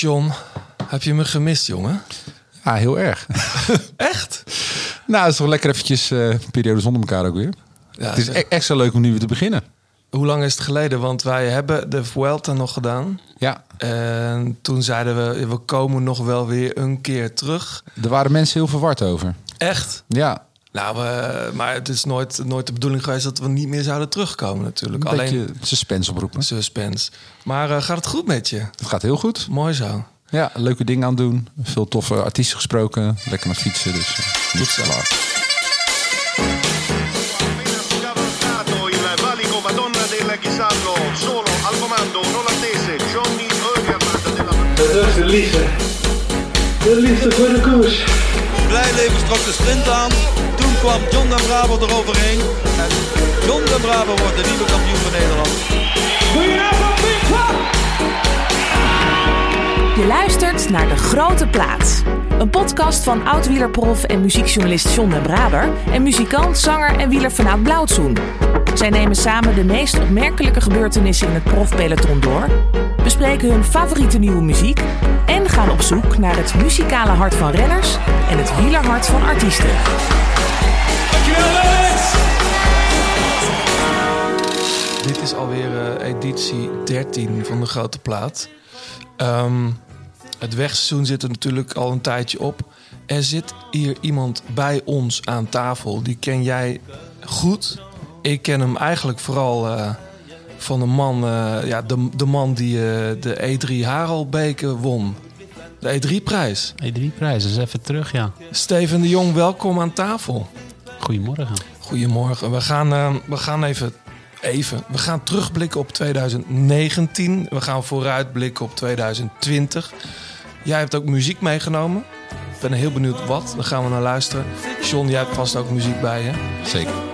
John, heb je me gemist, jongen? Ja, heel erg. Echt? nou, het is toch lekker eventjes eh periode zonder elkaar ook weer. Ja, het is zeg. e- extra leuk om nu weer te beginnen. Hoe lang is het geleden? Want wij hebben de Vuelta nog gedaan. Ja, En toen zeiden we, we komen nog wel weer een keer terug. er waren mensen heel verward over. Echt? Ja, Nou, we- maar het is nooit, nooit de bedoeling geweest dat we niet meer zouden terugkomen natuurlijk. een Alleen suspense oproepen. suspense. Maar eh, gaat het goed met je? Het gaat heel goed. Mooi zo. Ja, leuke dingen aan doen. Veel toffe artiesten gesproken. Lekker naar fietsen, dus uh, Goed zo. Solo al comando un olandese Johnny della de liefde. De liefde voor de koers. Blijleven trok de sprint aan. Toen kwam John den Braber eroverheen. En John den Braber wordt de nieuwe kampioen van Nederland. Je luistert naar De Grote Plaats. Een podcast van oud-wielerprof en muziekjournalist John den Braber... en muzikant, zanger en wieler vanuit Blauwtsoen. Zij nemen samen de meest opmerkelijke gebeurtenissen in het profpeloton door... bespreken hun favoriete nieuwe muziek... en gaan op zoek naar het muzikale hart van renners... en het wielerhart van artiesten. Dit is alweer eh, editie 13 van de Grote Plaat. Ehm, het wegseizoen zit er natuurlijk al een tijdje op. Er zit hier iemand bij ons aan tafel. Die ken jij goed. Ik ken hem eigenlijk vooral eh, van de man, eh, ja, de, de man die eh, de E3 Harelbeke won. De E3-prijs. E3-prijs, dus even terug, ja. Steven de Jong, welkom aan tafel. Goedemorgen. Goedemorgen. We gaan, eh, we gaan even, even. We gaan terugblikken op 2019. We gaan vooruitblikken op 2020. Jij hebt ook muziek meegenomen. Ik ben heel benieuwd wat. Daar gaan we naar luisteren. John, jij hebt vast ook muziek bij je. zeker.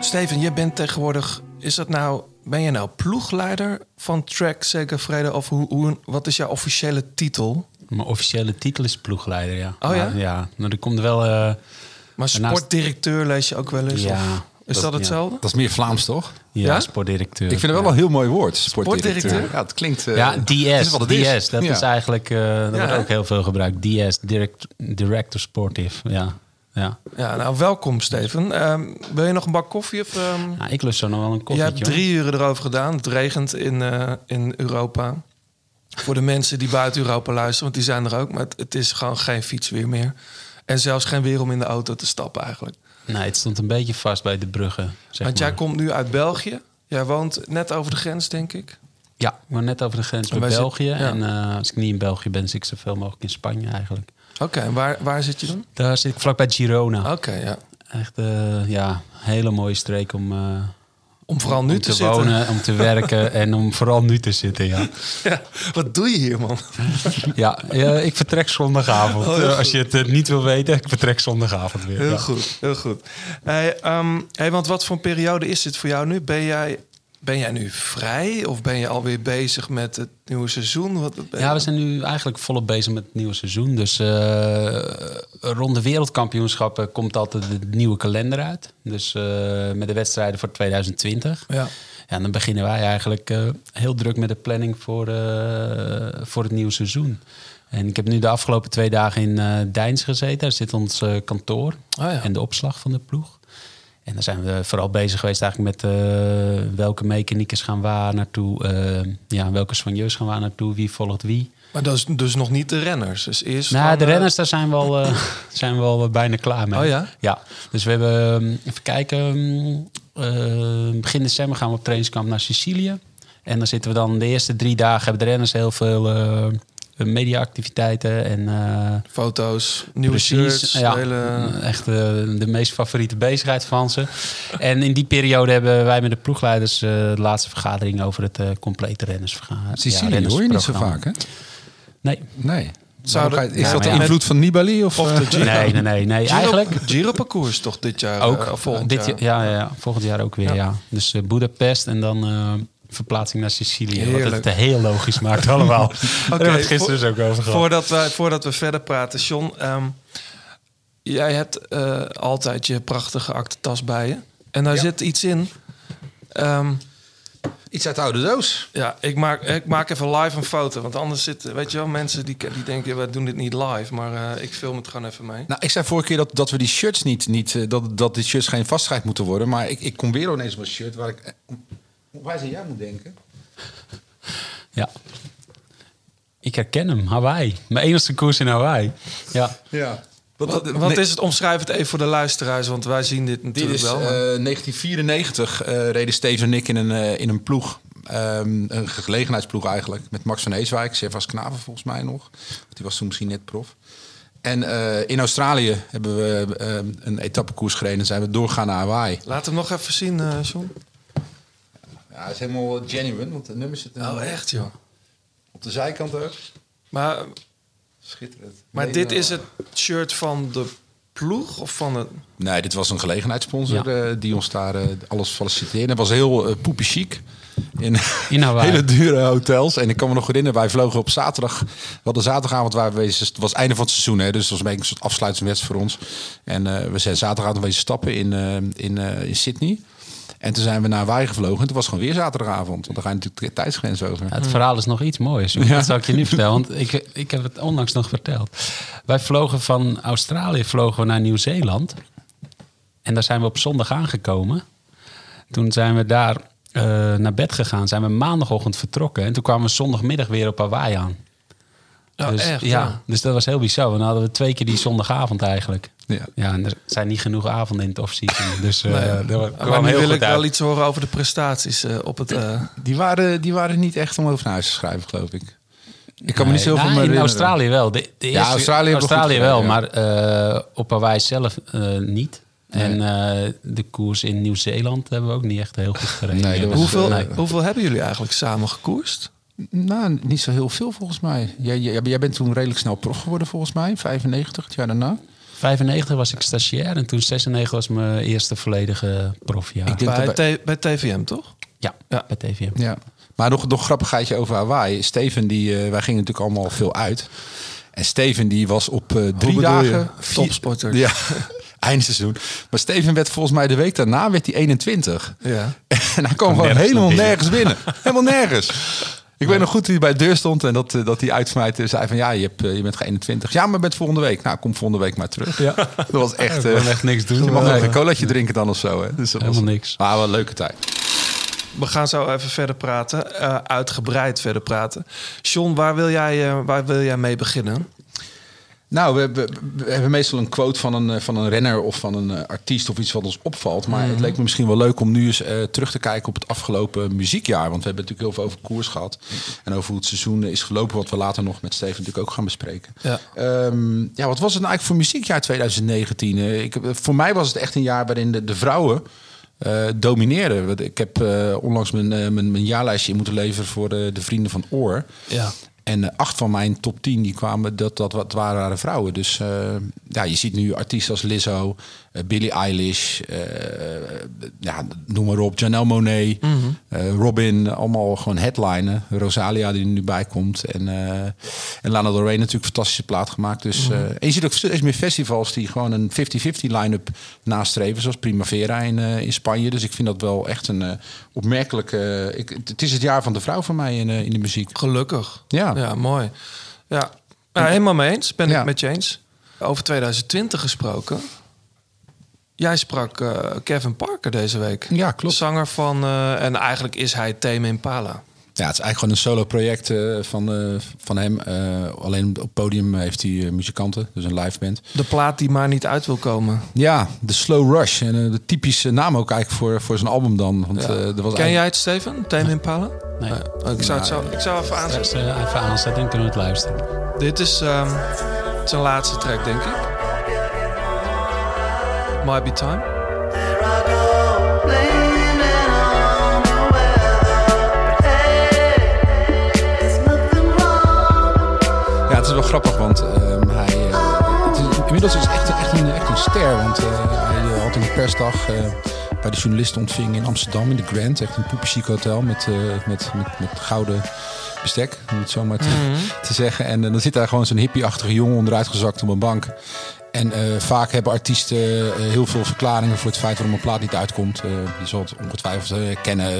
Steven, jij bent tegenwoordig. Is dat nou. Ben je nou ploegleider van Track Segafredo? Of hoe, hoe, wat is jouw officiële titel? Mijn officiële titel is ploegleider, ja. Oh ja? Maar, ja, maar er komt wel... eh, Maar Daarnaast- sportdirecteur lees je ook wel eens? Ja, of is dat, dat- ja. hetzelfde? Dat is meer Vlaams, toch? ja, Ja? sportdirecteur. Ik vind het wel ja. een heel mooi woord, sportdirecteur. Sportdirecteur? Ja, het klinkt... eh, Ja, DS. is wat het is. DS, dat Ja. is eigenlijk... eh dat wordt ook heel veel gebruikt. DS, direct, Director Sportive, ja. Ja. Ja, nou welkom Steven. Ehm, wil je nog een bak koffie? Of, Nou, ik lust zo nog wel een je koffietje. hebt drie uren erover gedaan. Het regent in, eh, in Europa. Voor de mensen die buiten Europa luisteren, want die zijn er ook. Maar het, het is gewoon geen fietsweer meer. En zelfs geen weer om in de auto te stappen eigenlijk. Nee, het stond een beetje vast bij de bruggen, zeg want jij maar. komt nu uit België. Jij woont net over de grens, denk ik. Ja, woon net over de grens En bij België. ja. En eh, als ik niet in België ben, zit ik zoveel mogelijk in Spanje eigenlijk. Oké, en waar, waar zit je dan? Daar zit ik vlakbij Girona. Oké, ja. Echt, eh, ja, hele mooie streek om, eh, Om vooral nu om te, te, zitten. wonen, om te werken en om vooral nu te zitten, ja. Ja, wat doe je hier, man? Ja, ik vertrek zondagavond. Oh, Eh, als je het niet wil weten, ik vertrek zondagavond weer. Heel ja. goed, heel goed. Hey, ehm, hey, want wat voor een periode is dit voor jou nu? Ben jij, ben jij nu vrij of ben je alweer bezig met het nieuwe seizoen? Wat, Ja, we zijn nu eigenlijk volop bezig met het nieuwe seizoen. Dus eh, rond de wereldkampioenschappen komt altijd de nieuwe kalender uit. Dus eh, met de wedstrijden voor 2020. Ja. Ja, en dan beginnen wij eigenlijk eh, heel druk met de planning voor, voor het nieuwe seizoen. En ik heb nu de afgelopen twee dagen in Deins gezeten. Daar zit ons kantoor Oh ja. en de opslag van de ploeg. En dan zijn we vooral bezig geweest eigenlijk met eh, welke mechaniekers gaan waar naartoe. eh, ja, welke soigneurs gaan waar naartoe, wie volgt wie. Maar dat is dus nog niet de renners. Dus eerst Nou, de eh, renners, daar zijn we al, zijn we al bijna klaar mee. Oh ja? Ja, dus we hebben, um, even kijken, um, eh, begin december gaan we op trainingskamp naar Sicilië. En dan zitten we dan de eerste drie dagen, hebben de renners heel veel mediaactiviteiten en... eh, foto's, nieuwe Precies, shirts. ja. hele- Echt eh, de meest favoriete bezigheid van ze. en in die periode hebben wij met de ploegleiders eh, de laatste vergadering over het eh, complete rennersvergadering. Sicilië hoor je niet zo vaak, hè? Nee. Nee. Zou dat- is ja, dat de ja. invloed van Nibali? Of, Of eh, de Giro. Nee, nee, nee, nee. Giro, Eigenlijk Giro-parcours toch dit jaar? ook. eh, of volgend dit, jaar? Ja, ja, ja, volgend jaar ook weer, Ja. ja. Dus eh Budapest en dan eh, verplaatsing naar Sicilië. Wat het heel logisch maakt allemaal. Daar hebben we het voor- gisteren dus ook over gehad. Voordat we, voordat we verder praten, John. ehm, jij hebt eh, altijd je prachtige aktentas bij je. En daar zit iets in. Ehm, Iets uit de oude doos. Ja, ik maak, ik maak even live een foto. Want anders zitten, weet je wel, mensen die, die denken, we doen dit niet live. Maar eh, ik film het gewoon even mee. Nou, ik zei vorige keer dat, dat we die shirts niet, niet eh, dat, dat die shirts geen vastigheid moeten worden. Maar ik, ik kom weer ineens op een shirt waar ik, eh, hoe wij aan jou moet denken. Ja. Ik herken hem, Hawaii. Mijn enige koers in Hawaii. Ja. Ja. Wat, wat is het? Omschrijf het even voor de luisteraars, want wij zien dit Dit natuurlijk is wel. eh, maar- 1994 eh, reden Steven en ik in een, eh, in een ploeg. Ehm, een gelegenheidsploeg eigenlijk. Met Max van Heeswijk, Servas Knaven volgens mij nog. Die was toen misschien net prof. En eh, in Australië hebben we eh, een etappekoers gereden. En zijn we doorgaan naar Hawaii. Laat hem nog even zien, eh John. Ja, het is helemaal genuine, want de nummers zitten Oh, echt joh. op de zijkant ook. Maar, Schitterend. maar Nee, dit nou, is het shirt van de ploeg of van het... Nee, dit was een gelegenheidssponsor Ja. eh, die ons daar eh, alles faciliteerde. Het was heel eh poepie chic. In In hele dure hotels. En ik kan me nog herinneren, wij vlogen op zaterdag. We hadden zaterdagavond waar we wezen. Het was het einde van het seizoen, hè, dus het was een een soort afsluitingswedstrijd voor ons. En eh, we zijn zaterdagavond wezen stappen in, eh, in, eh, in Sydney. En toen zijn we naar Hawaii gevlogen. En toen was het gewoon weer zaterdagavond. Want dan ga je natuurlijk tijdsgrens over. Ja, het verhaal is nog iets moois. Dat zal ik je nu vertellen, want ik, ik heb het onlangs nog verteld. Wij vlogen van Australië vlogen we naar Nieuw-Zeeland. En daar zijn we op zondag aangekomen. Toen zijn we daar eh, naar bed gegaan. Zijn we maandagochtend vertrokken. En toen kwamen we zondagmiddag weer op Hawaii aan. Ja, dus, echt, ja, ja. dus dat was heel bizar. Dan hadden we twee keer die zondagavond eigenlijk. Ja. Ja, en er zijn niet genoeg avonden in het off-season. Dus eh Nee. maar kwam nu heel wil ik wel iets horen over de prestaties eh, op het... eh, Die, waren, die waren niet echt om over naar huis te schrijven, geloof ik. Ik kan me niet zoveel nou, meer In. Australië wel. De, de eerste, Australië Australië wel, maar eh, op Hawaii zelf eh, niet. En eh, de koers in Nieuw-Zeeland hebben we ook niet echt heel goed gereden. Nee, was- hoeveel, Nee. hoeveel hebben jullie eigenlijk samen gekoerst? Nou, niet zo heel veel volgens mij. Jij, jij, jij bent toen redelijk snel prof geworden volgens mij. 95, het jaar daarna. 95 was ik stagiair en toen 96 was mijn eerste volledige profjaar. Ik denk Bij, dat wij- T- bij TVM, toch? ja, Ja. bij TVM. Ja. Maar nog, nog een grappigheidje over Hawaii. Steven, die, eh, wij gingen natuurlijk allemaal veel uit. En Steven die was op eh, drie dagen... vier- Topsporter. Ja, eindseizoen. Maar Steven werd volgens mij de week daarna werd hij 21. Ja. En hij kwam gewoon helemaal binnen. nergens binnen. helemaal nergens. Ik weet nog goed dat hij bij de deur stond en dat, eh, dat hij uit mij zei van ja, je, hebt, eh, je bent geen 21. Ja, maar je bent volgende week. Nou, kom volgende week maar terug. Ja. Dat was echt... eh, echt niks doen. Je mag nog een colaatje drinken dan of zo. Hè. Dus dat Helemaal was, niks. Maar wel een leuke tijd. We gaan zo even verder praten, eh, uitgebreid verder praten. John, waar wil jij, eh, waar wil jij mee beginnen? Nou, we, we, we hebben meestal een quote van een, eh, van een renner of van een eh, artiest of iets wat ons opvalt. Maar het leek me misschien wel leuk om nu eens eh, terug te kijken op het afgelopen muziekjaar. Want we hebben natuurlijk heel veel over koers gehad. En over hoe het seizoen is gelopen, wat we later nog met Steven natuurlijk ook gaan bespreken. Ja. Ehm, ja, wat was het nou eigenlijk voor muziekjaar 2019? Eh, ik, voor mij was het echt een jaar waarin de, de vrouwen domineerden. Ik heb onlangs mijn, mijn, mijn jaarlijstje in moeten leveren voor de, de Vrienden van Oor. Ja. En eh, acht van mijn top 10 die kwamen, dat, dat wat waren, waren vrouwen. Dus eh, ja, je ziet nu artiesten als Lizzo, Billie Eilish, eh, ja, noem maar op, Janelle Monet, eh, Robin, allemaal gewoon headlinen. Rosalia die er nu bij komt. En, eh, en Lana Del Rey natuurlijk fantastische plaat gemaakt. Dus, eh, en je ziet ook steeds meer festivals die gewoon een 50-50 line-up nastreven. Zoals Primavera in, eh, in Spanje. Dus ik vind dat wel echt een eh, opmerkelijke... ik, het is het jaar van de vrouw voor mij in, eh, in de muziek. Gelukkig. Ja. Ja, mooi. Ja, Ja, helemaal mee eens. Ben Ja. ik met je eens. Over 2020 gesproken. Jij sprak eh, Kevin Parker deze week. Ja, klopt. Zanger van... eh, en eigenlijk is hij Tame Impala. Ja, het is eigenlijk gewoon een solo project eh, van, eh, van hem. Eh, alleen op het podium heeft hij muzikanten, dus een live band. De plaat die maar niet uit wil komen. Ja, de Slow Rush. En de typische naam ook eigenlijk voor, voor zijn album dan. Want, Ja. eh, er was Ken eigenlijk- jij het, Steven? Tame Impala? Nee. Eh, ik, zou het zo, ik zou even aanzetten. Even aanzetten en kunnen we het luisteren. Dit is ehm, zijn laatste track, denk ik. Might Be Time. Ja, het is wel grappig, want ehm, hij, eh, het is, inmiddels is het echt, echt, een, echt een ster. Want eh, hij eh, had een persdag eh, bij de journalisten ontving in Amsterdam in de Grand. Echt een poepiechic hotel met, eh, met, met, met gouden bestek, om het zo maar te, te zeggen. En dan zit daar gewoon zo'n hippie-achtige jongen onderuit gezakt op een bank. En eh, vaak hebben artiesten eh, heel veel verklaringen voor het feit waarom een plaat niet uitkomt. Eh, je zal het ongetwijfeld kennen.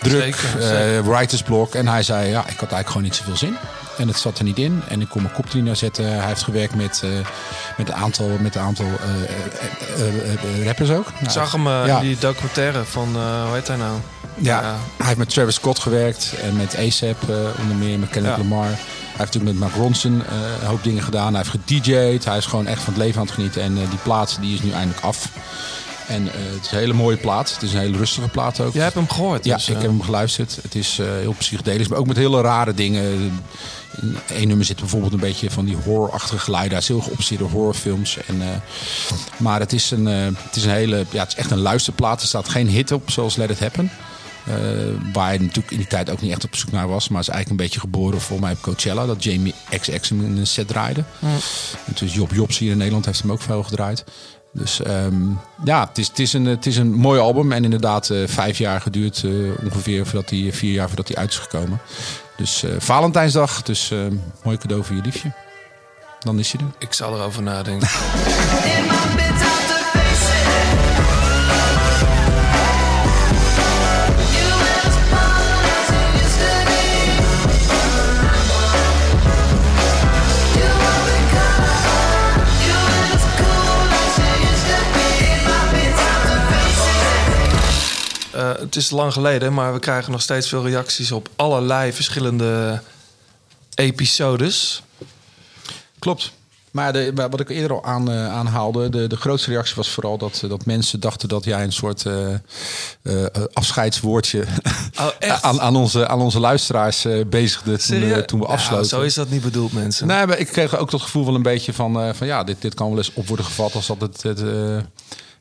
druk, Zeker, eh, zeker. writersblok. En hij zei, ja, ik had eigenlijk gewoon niet zoveel zin. En het zat er niet in. En ik kon mijn kop naar zetten. Hij heeft gewerkt met, met een aantal, met een aantal rappers ook. Ik zag hem Ja. in die documentaire van, hoe heet hij nou? Ja, Ja. hij heeft met Travis Scott gewerkt en met ASAP onder meer, met Kendrick Ja. Lamar. Hij heeft natuurlijk met Mark Ronson eh, een hoop dingen gedaan. Hij heeft gedj'd. Hij is gewoon echt van het leven aan het genieten. En eh, die plaat die is nu eindelijk af. En eh, het is een hele mooie plaat. Het is een hele rustige plaat ook. Jij hebt hem gehoord. Ja, dus, ik eh, heb hem geluisterd. Het is heel psychedelisch, maar ook met hele rare dingen. In één nummer zit bijvoorbeeld een beetje van die horrorachtige geluiden. Hij is heel geobsedeerd door horrorfilms. En, maar het is, een, het is een hele, ja, het is echt een luisterplaat. Er staat geen hit op, zoals Let It Happen. Eh, waar hij natuurlijk in die tijd ook niet echt op zoek naar was. Maar is eigenlijk een beetje geboren voor mij op Coachella. Dat Jamie XX hem in een set draaide. En dus Job Jobs hier in Nederland heeft hem ook veel gedraaid. Dus ehm, ja, het is, het, is een, het is een mooi album. En inderdaad eh, vijf jaar geduurd eh, ongeveer. Voordat hij, vier jaar voordat hij uit is gekomen. Dus eh, Valentijnsdag. Dus eh, mooi cadeau voor je liefje. Dan is hij er. Ik zal erover nadenken. het is lang geleden, maar we krijgen nog steeds veel reacties op allerlei verschillende episodes. Klopt. Maar de, wat ik eerder al aan, eh, aanhaalde, de, de grootste reactie was vooral dat, dat mensen dachten dat jij een soort eh, eh, eh, afscheidswoordje Oh, aan, aan, onze, aan onze luisteraars eh, bezigde toen, eh, toen we afsloten. zo is dat niet bedoeld, mensen. Nee, maar ik kreeg ook dat gevoel wel een beetje van, eh, van ja, dit, dit kan wel eens op worden gevat als dat het, het, eh,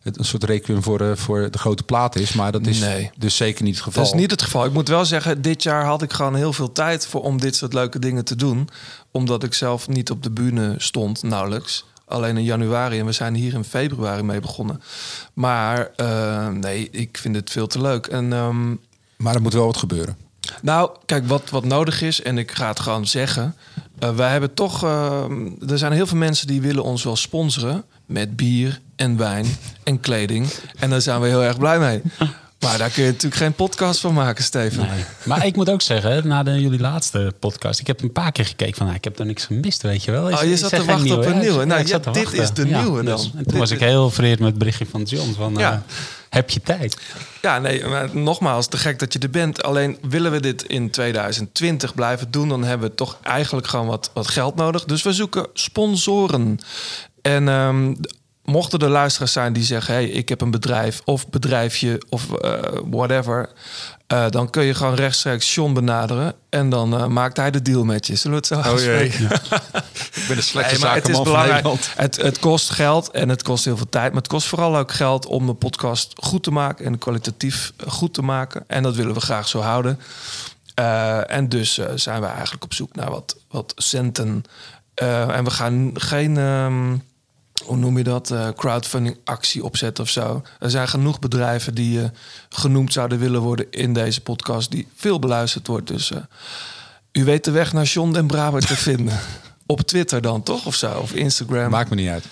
het een soort requiem voor, eh, voor de grote plaat is. Maar dat is Nee. dus zeker niet het geval. Dat is niet het geval. Ik moet wel zeggen, dit jaar had ik gewoon heel veel tijd voor om dit soort leuke dingen te doen. Omdat ik zelf niet op de bühne stond, nauwelijks. Alleen in januari en we zijn hier in februari mee begonnen. Maar eh, nee, ik vind het veel te leuk. En ehm, Maar er moet wel wat gebeuren. nou, kijk, wat, wat nodig is, en ik ga het gewoon zeggen. eh, wij hebben toch. eh, er zijn heel veel mensen die willen ons wel sponsoren. Met bier en wijn en kleding. En daar zijn we heel erg blij mee. Maar daar kun je natuurlijk geen podcast van maken, Steven. Nee. Maar ik moet ook zeggen, na de, jullie laatste podcast, ik heb een paar keer gekeken van, nou, ik heb er niks gemist, weet je wel. Is- Oh, je zat te wachten op een nieuwe. Nou, ja, dit wachten. is de nieuwe dan. dus- en toen Dit was ik heel vereerd met het berichtje van John van, eh, heb je tijd? Ja, nee, maar nogmaals, te gek dat je er bent. Alleen willen we dit in 2020 blijven doen, dan hebben we toch eigenlijk gewoon wat, wat geld nodig. Dus we zoeken sponsoren. En ehm, mochten er luisteraars zijn die zeggen: hey, ik heb een bedrijf of bedrijfje of eh, whatever. eh, dan kun je gewoon rechtstreeks John benaderen. En dan eh, maakt hij de deal met je. Zullen we het zo afspreken? Ik ben een slechte Nee, maar het is belangrijk. Het, het kost geld en het kost heel veel tijd. Maar het kost vooral ook geld om de podcast goed te maken en kwalitatief goed te maken. En dat willen we graag zo houden. En dus zijn we eigenlijk op zoek naar wat, wat centen. En we gaan geen, ehm, hoe noem je dat, eh, crowdfunding actie opzetten of zo. Er zijn genoeg bedrijven die eh, genoemd zouden willen worden in deze podcast, die veel beluisterd wordt. Dus eh, u weet de weg naar John den Braber te vinden. Op Twitter dan toch of zo? Of Instagram. Maakt me niet uit.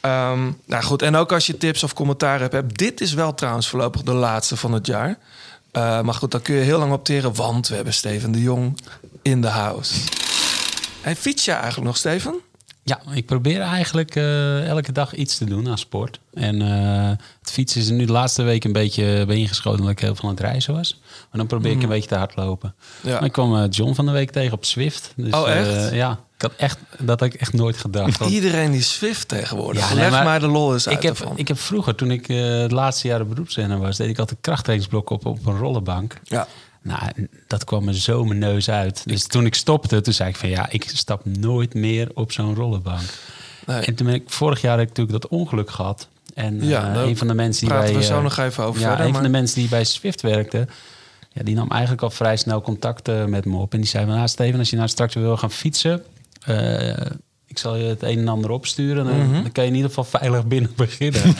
Ehm, nou goed, en ook als je tips of commentaar hebt, hebt. Dit is wel trouwens voorlopig de laatste van het jaar. Maar goed, dan kun je heel lang opteren, want we hebben Steven de Jong in de house. Hij fiets je eigenlijk nog, Steven? Ja, ik probeer eigenlijk eh, elke dag iets te doen aan sport. En eh, het fietsen is nu de laatste week een beetje bij ingeschoten omdat ik heel veel aan het reizen was. Maar dan probeer ik een beetje te hardlopen. Mhm. Ja. Maar ik kwam eh, John van de week tegen op Zwift. Dus, Oh, echt? eh, ja, ik had echt, dat had ik echt nooit gedacht. Want- Iedereen die Swift tegenwoordig. Ja, nee, maar de lol uit ik heb, ervan. ik heb vroeger, toen ik eh het laatste jaar beroepsrenner was, deed ik altijd krachttrainingsblok op, op een rollenbank. Ja. Nou, dat kwam me zo mijn neus uit. Dus toen ik stopte, toen zei ik van ja, ik stap nooit meer op zo'n rollenbank. Nee. En toen ben ik vorig jaar heb ik natuurlijk dat ongeluk gehad. En Ja, eh, daar een van de mensen die bij we zo eh, nog even over Ja, verder, een van de mensen die bij Swift werkte, ja, die nam eigenlijk al vrij snel contact eh, met me op. En die zei van, nou Steven, als je nou straks wil gaan fietsen, ik zal je het een en ander opsturen. Dan, Mhm. dan kan je in ieder geval veilig binnen beginnen.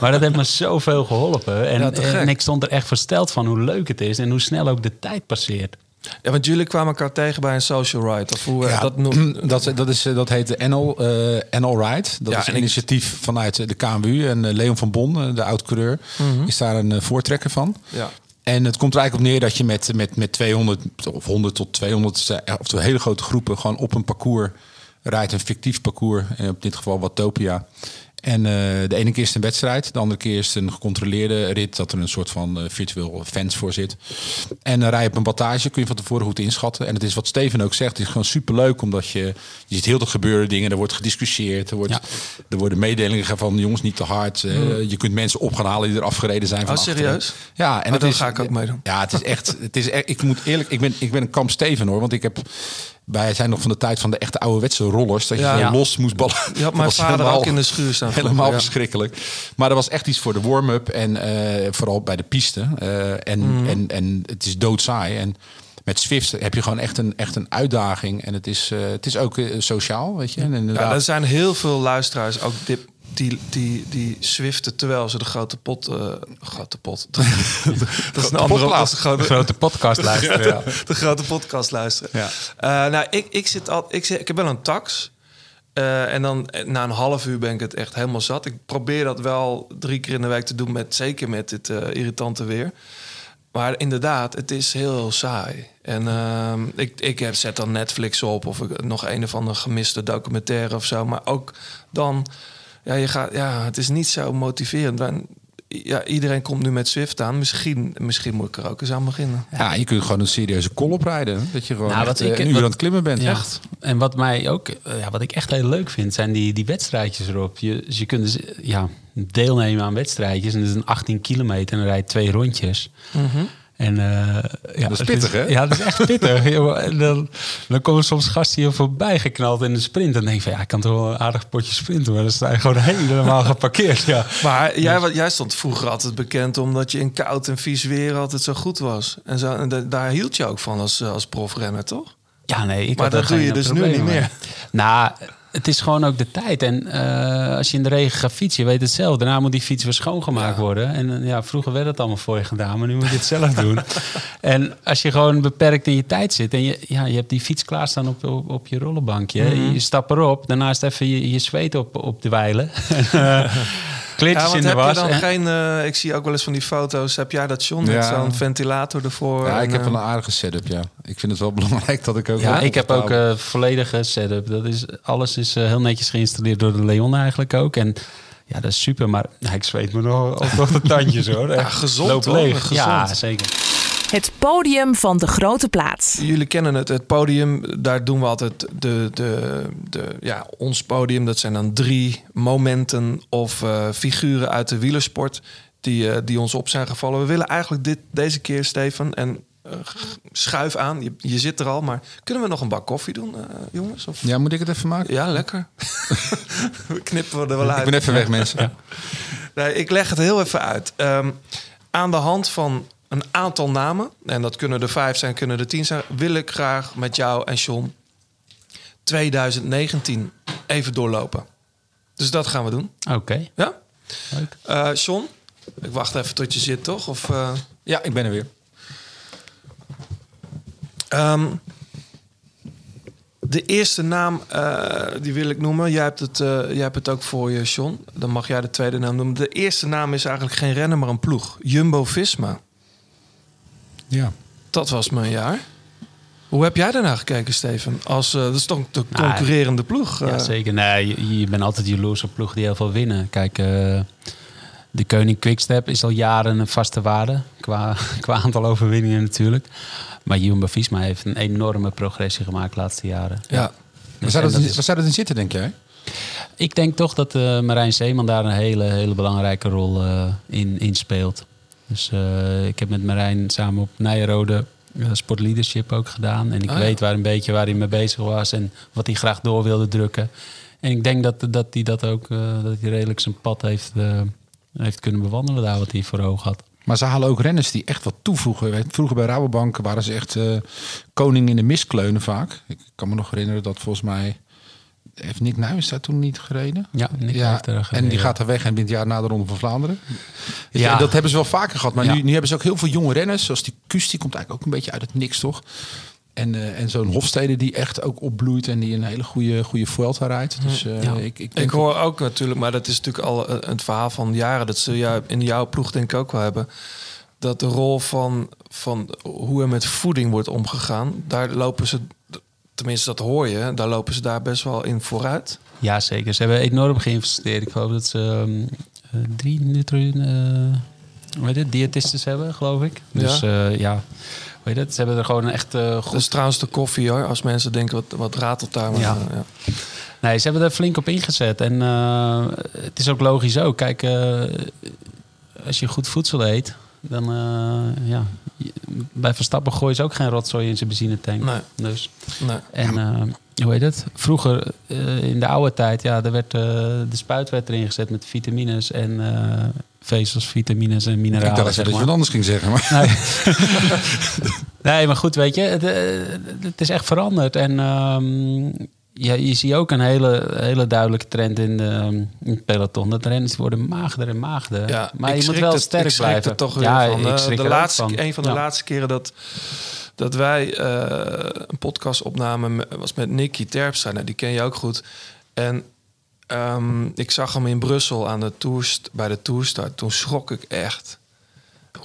maar dat heeft me zoveel geholpen. En, Ja, en ik stond er echt versteld van hoe leuk het is en hoe snel ook de tijd passeert. Ja, want jullie kwamen elkaar tegen bij een social ride. Of hoe eh, dat noemt. dat, dat, is, eh, dat heet de NL, eh NL Ride. Dat Ja, is en een ik- initiatief vanuit de KMU. En Leon van Bon, de oud-coureur, is daar een voortrekker van. Ja. En het komt er eigenlijk op neer dat je met, met, met 200 of 100 tot 200, eh, of twee hele grote groepen, gewoon op een parcours rijdt. Een fictief parcours, in op dit geval Watopia. En eh, de ene keer is het een wedstrijd, de andere keer is het een gecontroleerde rit, dat er een soort van eh, virtueel fans voor zit. En dan rij je op een battage, kun je van tevoren goed inschatten. En het is wat Steven ook zegt, het is gewoon superleuk, omdat je, je ziet heel veel gebeuren dingen, er wordt gediscussieerd, er, wordt, Ja. er worden mededelingen van jongens niet te hard. eh, Je kunt mensen op gaan halen die er afgereden zijn. Van Oh, achteren. serieus? Ja, en Oh, dan is, ga ik ook meedoen. Ja, het is echt. Het is echt ik moet eerlijk, ik ben, ik ben een kamp Steven hoor. Want ik heb. Wij zijn nog van de tijd van de echte ouderwetse rollers. Dat je Ja. los moest ballen. Je had mijn vader helemaal- ook in de schuur staan. Helemaal ja. verschrikkelijk. Maar er was echt iets voor de warm-up. En eh, vooral bij de piste. Eh, en, Mhm. en, en het is doodsaai. En met Swift heb je gewoon echt een, echt een uitdaging. En het is, eh, het is ook sociaal, weet je. En Ja, inderdaad, er zijn heel veel luisteraars ook die, die, die, die swiften terwijl ze de grote pot... eh, grote pot. dat is een andere... Is de grote, grote podcast luisteren. ja. de grote podcast luisteren. Ja. Eh, nou, ik, ik, zit al, ik, zit, ik heb wel een tax. Eh, en dan na een half uur ben ik het echt helemaal zat. Ik probeer dat wel drie keer in de week te doen, met, zeker met dit irritante weer. Maar inderdaad, het is heel saai. En ehm, ik, ik heb, zet dan Netflix op of ik, nog een of andere gemiste documentaire of zo. Maar ook dan, ja, je gaat, ja, het is niet zo motiverend. Ja, iedereen komt nu met Swift aan. Misschien, misschien moet ik er ook eens aan beginnen. ja, je kunt gewoon een serieuze kol oprijden. Dat je gewoon Nou, wat eh, ik- een uur wat- aan het klimmen bent. Ja. Echt. En wat mij ook, eh, ja, wat ik echt heel leuk vind, zijn die, die wedstrijdjes erop. Je, dus je kunt dus, ja, deelnemen aan wedstrijdjes. En dat is een 18 kilometer en dan rijd je twee rondjes. En, eh, ja, is het pittig, hè? Ja, dat is echt pittig. Dan, dan komen soms gasten hier voorbij geknald in de sprint. En dan denk je van, ja, ik kan toch wel een aardig potje sprinten. Maar dan sta je gewoon helemaal geparkeerd. Ja. Maar jij, wa- jij stond vroeger altijd bekend omdat je in koud en vies weer altijd zo goed was. En, zo, en da- daar hield je ook van als, eh, als profrenner, toch? Ja, nee, ik Maar had dat doe je dus nu niet mee. meer. Nou, het is gewoon ook de tijd. En eh, als je in de regen gaat fietsen, je weet het zelf. Daarna moet die fiets weer schoongemaakt worden. En eh, ja, vroeger werd het allemaal voor je gedaan, maar nu moet je het zelf doen. En als je gewoon beperkt in je tijd zit en je, ja, je hebt die fiets klaarstaan op, op, op je rollenbankje. Mhm. Je stapt erop, daarnaast even je, je zweet op, op de wijlen. Kleedjes Ja, want in de heb je was. dan en- geen... eh, ik zie ook wel eens van die foto's. Heb jij dat, John? Met Ja. zo'n ventilator ervoor? Ja, ik heb eh, wel een aardige setup, ja. Ik vind het wel belangrijk dat ik ook... Ja, ik heb ook een volledige setup. Dat is, alles is eh, heel netjes geïnstalleerd door de Leon eigenlijk ook. En ja, dat is super. Maar ja, ik zweet me nog, nog de tandjes hoor. Echt. gezond, Loop hoor. leeg. Gezond. Ja, zeker. Het podium van de grote plaats. Jullie kennen het, het podium. Daar doen we altijd de, de, de, ja, ons podium. Dat zijn dan drie momenten of eh, figuren uit de wielersport die, eh, die ons op zijn gevallen. We willen eigenlijk dit, deze keer, Stefan, en eh, schuif aan. Je, je zit er al, maar kunnen we nog een bak koffie doen, eh, jongens? Of? Ja, moet ik het even maken? Ja, lekker. we knippen er wel uit. Ik ben even weg, mensen. Nee, ik leg het heel even uit. Ehm, aan de hand van een aantal namen, en dat kunnen er vijf zijn, kunnen er tien zijn, wil ik graag met jou en John 2019 even doorlopen. Dus dat gaan we doen. Oké. Ja? Leuk. Eh John, ik wacht even tot je zit, toch? Of, eh, Ja, ik ben er weer. Ehm, de eerste naam, eh, die wil ik noemen. Jij hebt, het, eh, jij hebt het ook voor je, John. Dan mag jij de tweede naam noemen. De eerste naam is eigenlijk geen renner, maar een ploeg. Jumbo-Visma. Ja. Dat was mijn jaar. Hoe heb jij daarna gekeken, Steven? Als, eh, dat is toch de concurrerende ploeg? Ja, eh. zeker. Nee, je, je bent altijd jaloers op ploegen die heel veel winnen. Kijk, eh, de Koning Quickstep is al jaren een vaste waarde. Qua, qua aantal overwinningen natuurlijk. Maar Jumbo-Visma heeft een enorme progressie gemaakt de laatste jaren. ja. Waar Dus- zou, dat in, is- waar zou dat in zitten, denk jij? Ik denk toch dat eh, Marijn Zeeman daar een hele, hele belangrijke rol eh, in, in speelt. Dus eh, ik heb met Marijn samen op Nijrode uh, Sport Leadership ook gedaan. En ik Ah, weet waar een beetje waar hij mee bezig was en wat hij graag door wilde drukken. En ik denk dat, dat hij dat ook eh, dat hij redelijk zijn pad heeft, eh, heeft kunnen bewandelen daar wat hij voor ogen had. Maar ze halen ook renners die echt wat toevoegen. Vroeger bij Rabobank waren ze echt eh, koning in de miskleunen vaak. Ik kan me nog herinneren dat volgens mij heeft Nick Nuyens daar toen niet gereden? Ja, Nick ja, heeft er en die gaat er weg en wint jaar na de Ronde van Vlaanderen. Ja. Ja. dat hebben ze wel vaker gehad. Maar Ja. nu, nu hebben ze ook heel veel jonge renners. Zoals die Kust, die komt eigenlijk ook een beetje uit het niks, toch? En, eh, en zo'n Hofstede die echt ook opbloeit en die een hele goede, goede Vuelta rijdt. Dus eh, Ja. ik, ik, denk Ik hoor ook natuurlijk, maar dat is natuurlijk al een- het verhaal van jaren. Dat ze jou, in jouw ploeg denk ik ook wel hebben. Dat de rol van, van hoe er met voeding wordt omgegaan, daar lopen ze, tenminste dat hoor je, daar lopen ze daar best wel in vooruit. Ja, zeker. Ze hebben enorm geïnvesteerd. Ik geloof dat ze eh, drie nutri eh, hoe heet het, diëtistes hebben, geloof ik. Dus ja, ja hoe heet het? Ze hebben er gewoon een echt eh, Dat goed... is trouwens de koffie hoor, als mensen denken wat, wat ratelt daar. Maar, Ja. eh, ja. Nee, ze hebben er flink op ingezet. En eh, het is ook logisch ook. Kijk, eh, als je goed voedsel eet, dan eh, ja... Bij Verstappen gooien ze ook geen rotzooi in zijn benzinetank. Nee. Dus... Nee. En eh, hoe heet het? Vroeger, eh, in de oude tijd, ja, er werd, eh, de spuit werd erin gezet met vitamines en eh, vezels, vitamines en ik mineralen. dacht dat je zeg iets maar. wat anders ging zeggen. Maar Nee. nee, maar goed, weet je, het, het is echt veranderd. En ehm, ja, je ziet ook een hele, hele duidelijke trend in, de, in het peloton. Dat renners worden magerder en magerder. Ja, maar je moet wel er- sterk ik blijven. er toch weer ja, van. ik Eh, schrik de laatste, van. Een van de Ja. laatste keren dat, dat wij eh, een podcast opnamen me- was met Nicky Terpstra. Nou, die ken je ook goed. En ehm, ik zag hem in Brussel aan de toerst, bij de toerstart. Toen schrok ik echt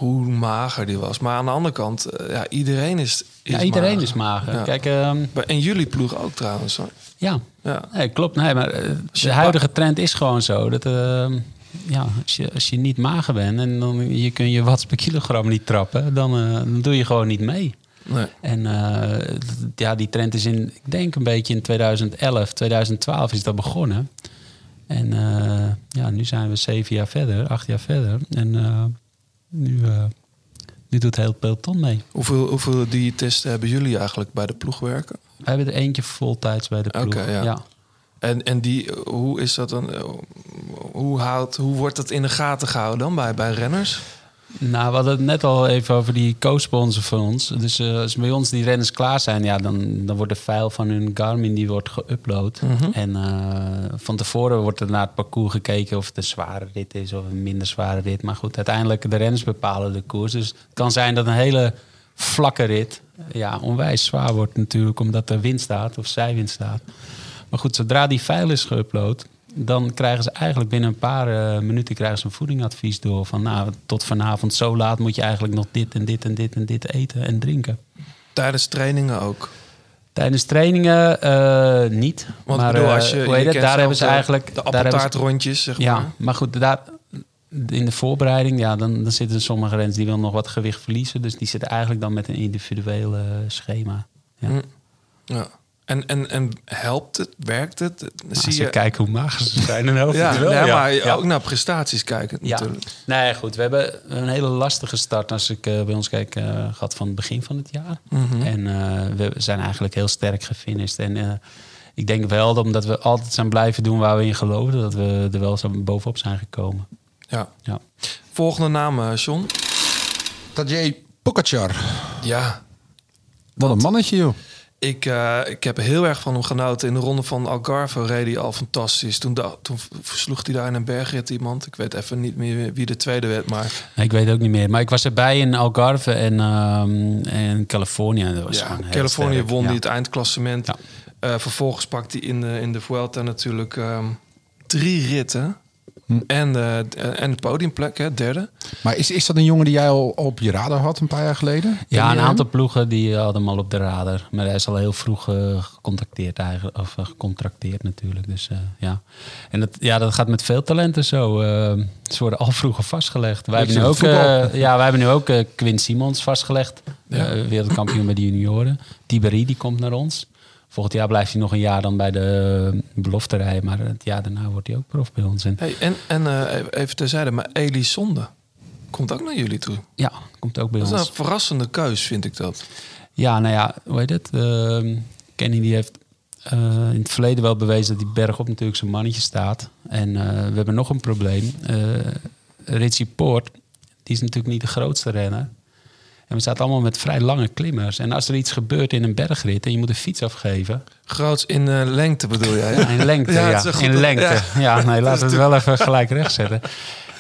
hoe mager die was. Maar aan de andere kant, eh, ja, iedereen is, is Ja, iedereen mager. is mager. Ja. Kijk, ehm, En jullie ploeg ook trouwens. Hoor. ja, Ja. Nee, klopt. Nee, maar eh, de huidige trend is gewoon zo. Dat, eh, ja, als, je, als je niet mager bent en dan je kun je watts per kilogram niet trappen, dan, eh, dan doe je gewoon niet mee. Nee. En ja, die trend is in, ik denk een beetje in 2011, 2012 is dat begonnen. En ja, nu zijn we zeven jaar verder, acht jaar verder. En nu, eh, nu doet heel peloton mee. Hoeveel, hoeveel diëtisten hebben jullie eigenlijk bij de ploeg werken? Wij hebben er eentje voltijds bij de ploeg. Oké, ja. ja. En, en die, hoe is dat dan? eh, Hoe, houdt, hoe wordt dat in de gaten gehouden dan bij, bij renners? Nou, we hadden het net al even over die co-sponsor van ons. Dus eh, als bij ons die renners klaar zijn, ja, dan, dan wordt de file van hun Garmin die wordt geüpload. En eh, van tevoren wordt er naar het parcours gekeken of het een zware rit is of een minder zware rit. Maar goed, uiteindelijk de renners bepalen de koers. Dus het kan zijn dat een hele vlakke rit ja, onwijs zwaar wordt natuurlijk, omdat er wind staat of zijwind staat. Maar goed, zodra die file is geüpload, dan krijgen ze eigenlijk binnen een paar eh, minuten krijgen ze een voedingadvies door. Van nou, tot vanavond zo laat moet je eigenlijk nog dit en dit en dit en dit eten en drinken. Tijdens trainingen ook. Tijdens trainingen eh, niet. Want maar bedoel, als je, hoe je heet het? kent daar hebben ze de- eigenlijk... de appeltaartrondjes, zeg ja, maar. maar goed, daar, in de voorbereiding, ja, dan, dan zitten sommige renners die willen nog wat gewicht verliezen. Dus die zitten eigenlijk dan met een individueel eh, schema. Ja. Hm. Ja. En, en, en helpt het? Werkt het? Als Zie je je... kijkt hoe mager ze zijn, dan helpt Ja, het wel. nee, maar Ja. ook naar prestaties kijken Ja, natuurlijk. nee, goed. We hebben een hele lastige start, als ik eh, bij ons kijk, eh, gehad van het begin van het jaar. Mhm. En eh, we zijn eigenlijk heel sterk gefinished. En eh, ik denk wel, dat omdat we altijd zijn blijven doen waar we in geloofden, dat we er wel zo bovenop zijn gekomen. Ja. Ja. Volgende naam, eh, John. Tadej Pogacar. Ja, Wat een mannetje, joh. Ik, eh, ik heb heel erg van hem genoten. In de ronde van Algarve reed hij al fantastisch. Toen, toen versloeg hij daar in een bergrit iemand. Ik weet even niet meer wie de tweede werd, maar... Ik weet ook niet meer. Maar ik was erbij in Algarve en, ehm en Californië. Dat was Ja, Californië sterk. won Ja. hij het eindklassement. Ja. Eh, vervolgens pakt hij in de, in de Vuelta natuurlijk ehm, drie ritten. Hm. En, eh, en de podiumplek, hè, derde. Maar is, is dat een jongen die jij al op je radar had een paar jaar geleden? Ja, een aantal ploegen die hadden hem al op de radar. Maar hij is al heel vroeg eh, gecontacteerd eigenlijk. Of eh, gecontracteerd natuurlijk. Dus eh, ja. En dat, ja, dat gaat met veel talenten zo. Eh, ze worden al vroeger vastgelegd. Wij hebben nu ook, eh, ja, wij hebben nu ook eh, Quinn Simons vastgelegd. Eh, wereldkampioen bij de junioren. Tiberi die komt naar ons. Volgend jaar blijft hij nog een jaar dan bij de belofte rijden. Maar het jaar daarna wordt hij ook prof bij ons. En, Hey, en en eh, even terzijde, maar Elisonde komt ook naar jullie toe. ja, komt ook bij Dat is ons. een verrassende keus, vind ik dat. Ja, nou ja, hoe heet het? Ehm, Kenny die heeft eh, in het verleden wel bewezen dat die bergop natuurlijk zijn mannetje staat. En eh, we hebben nog een probleem. Eh Richie Poort, die is natuurlijk niet de grootste renner. En we zaten allemaal met vrij lange klimmers. En als er iets gebeurt in een bergrit en je moet een fiets afgeven... Groots in eh, lengte bedoel jij? Ja, in lengte, Ja, het in lengte. ja. Ja, nee, laten we het wel even gelijk recht zetten.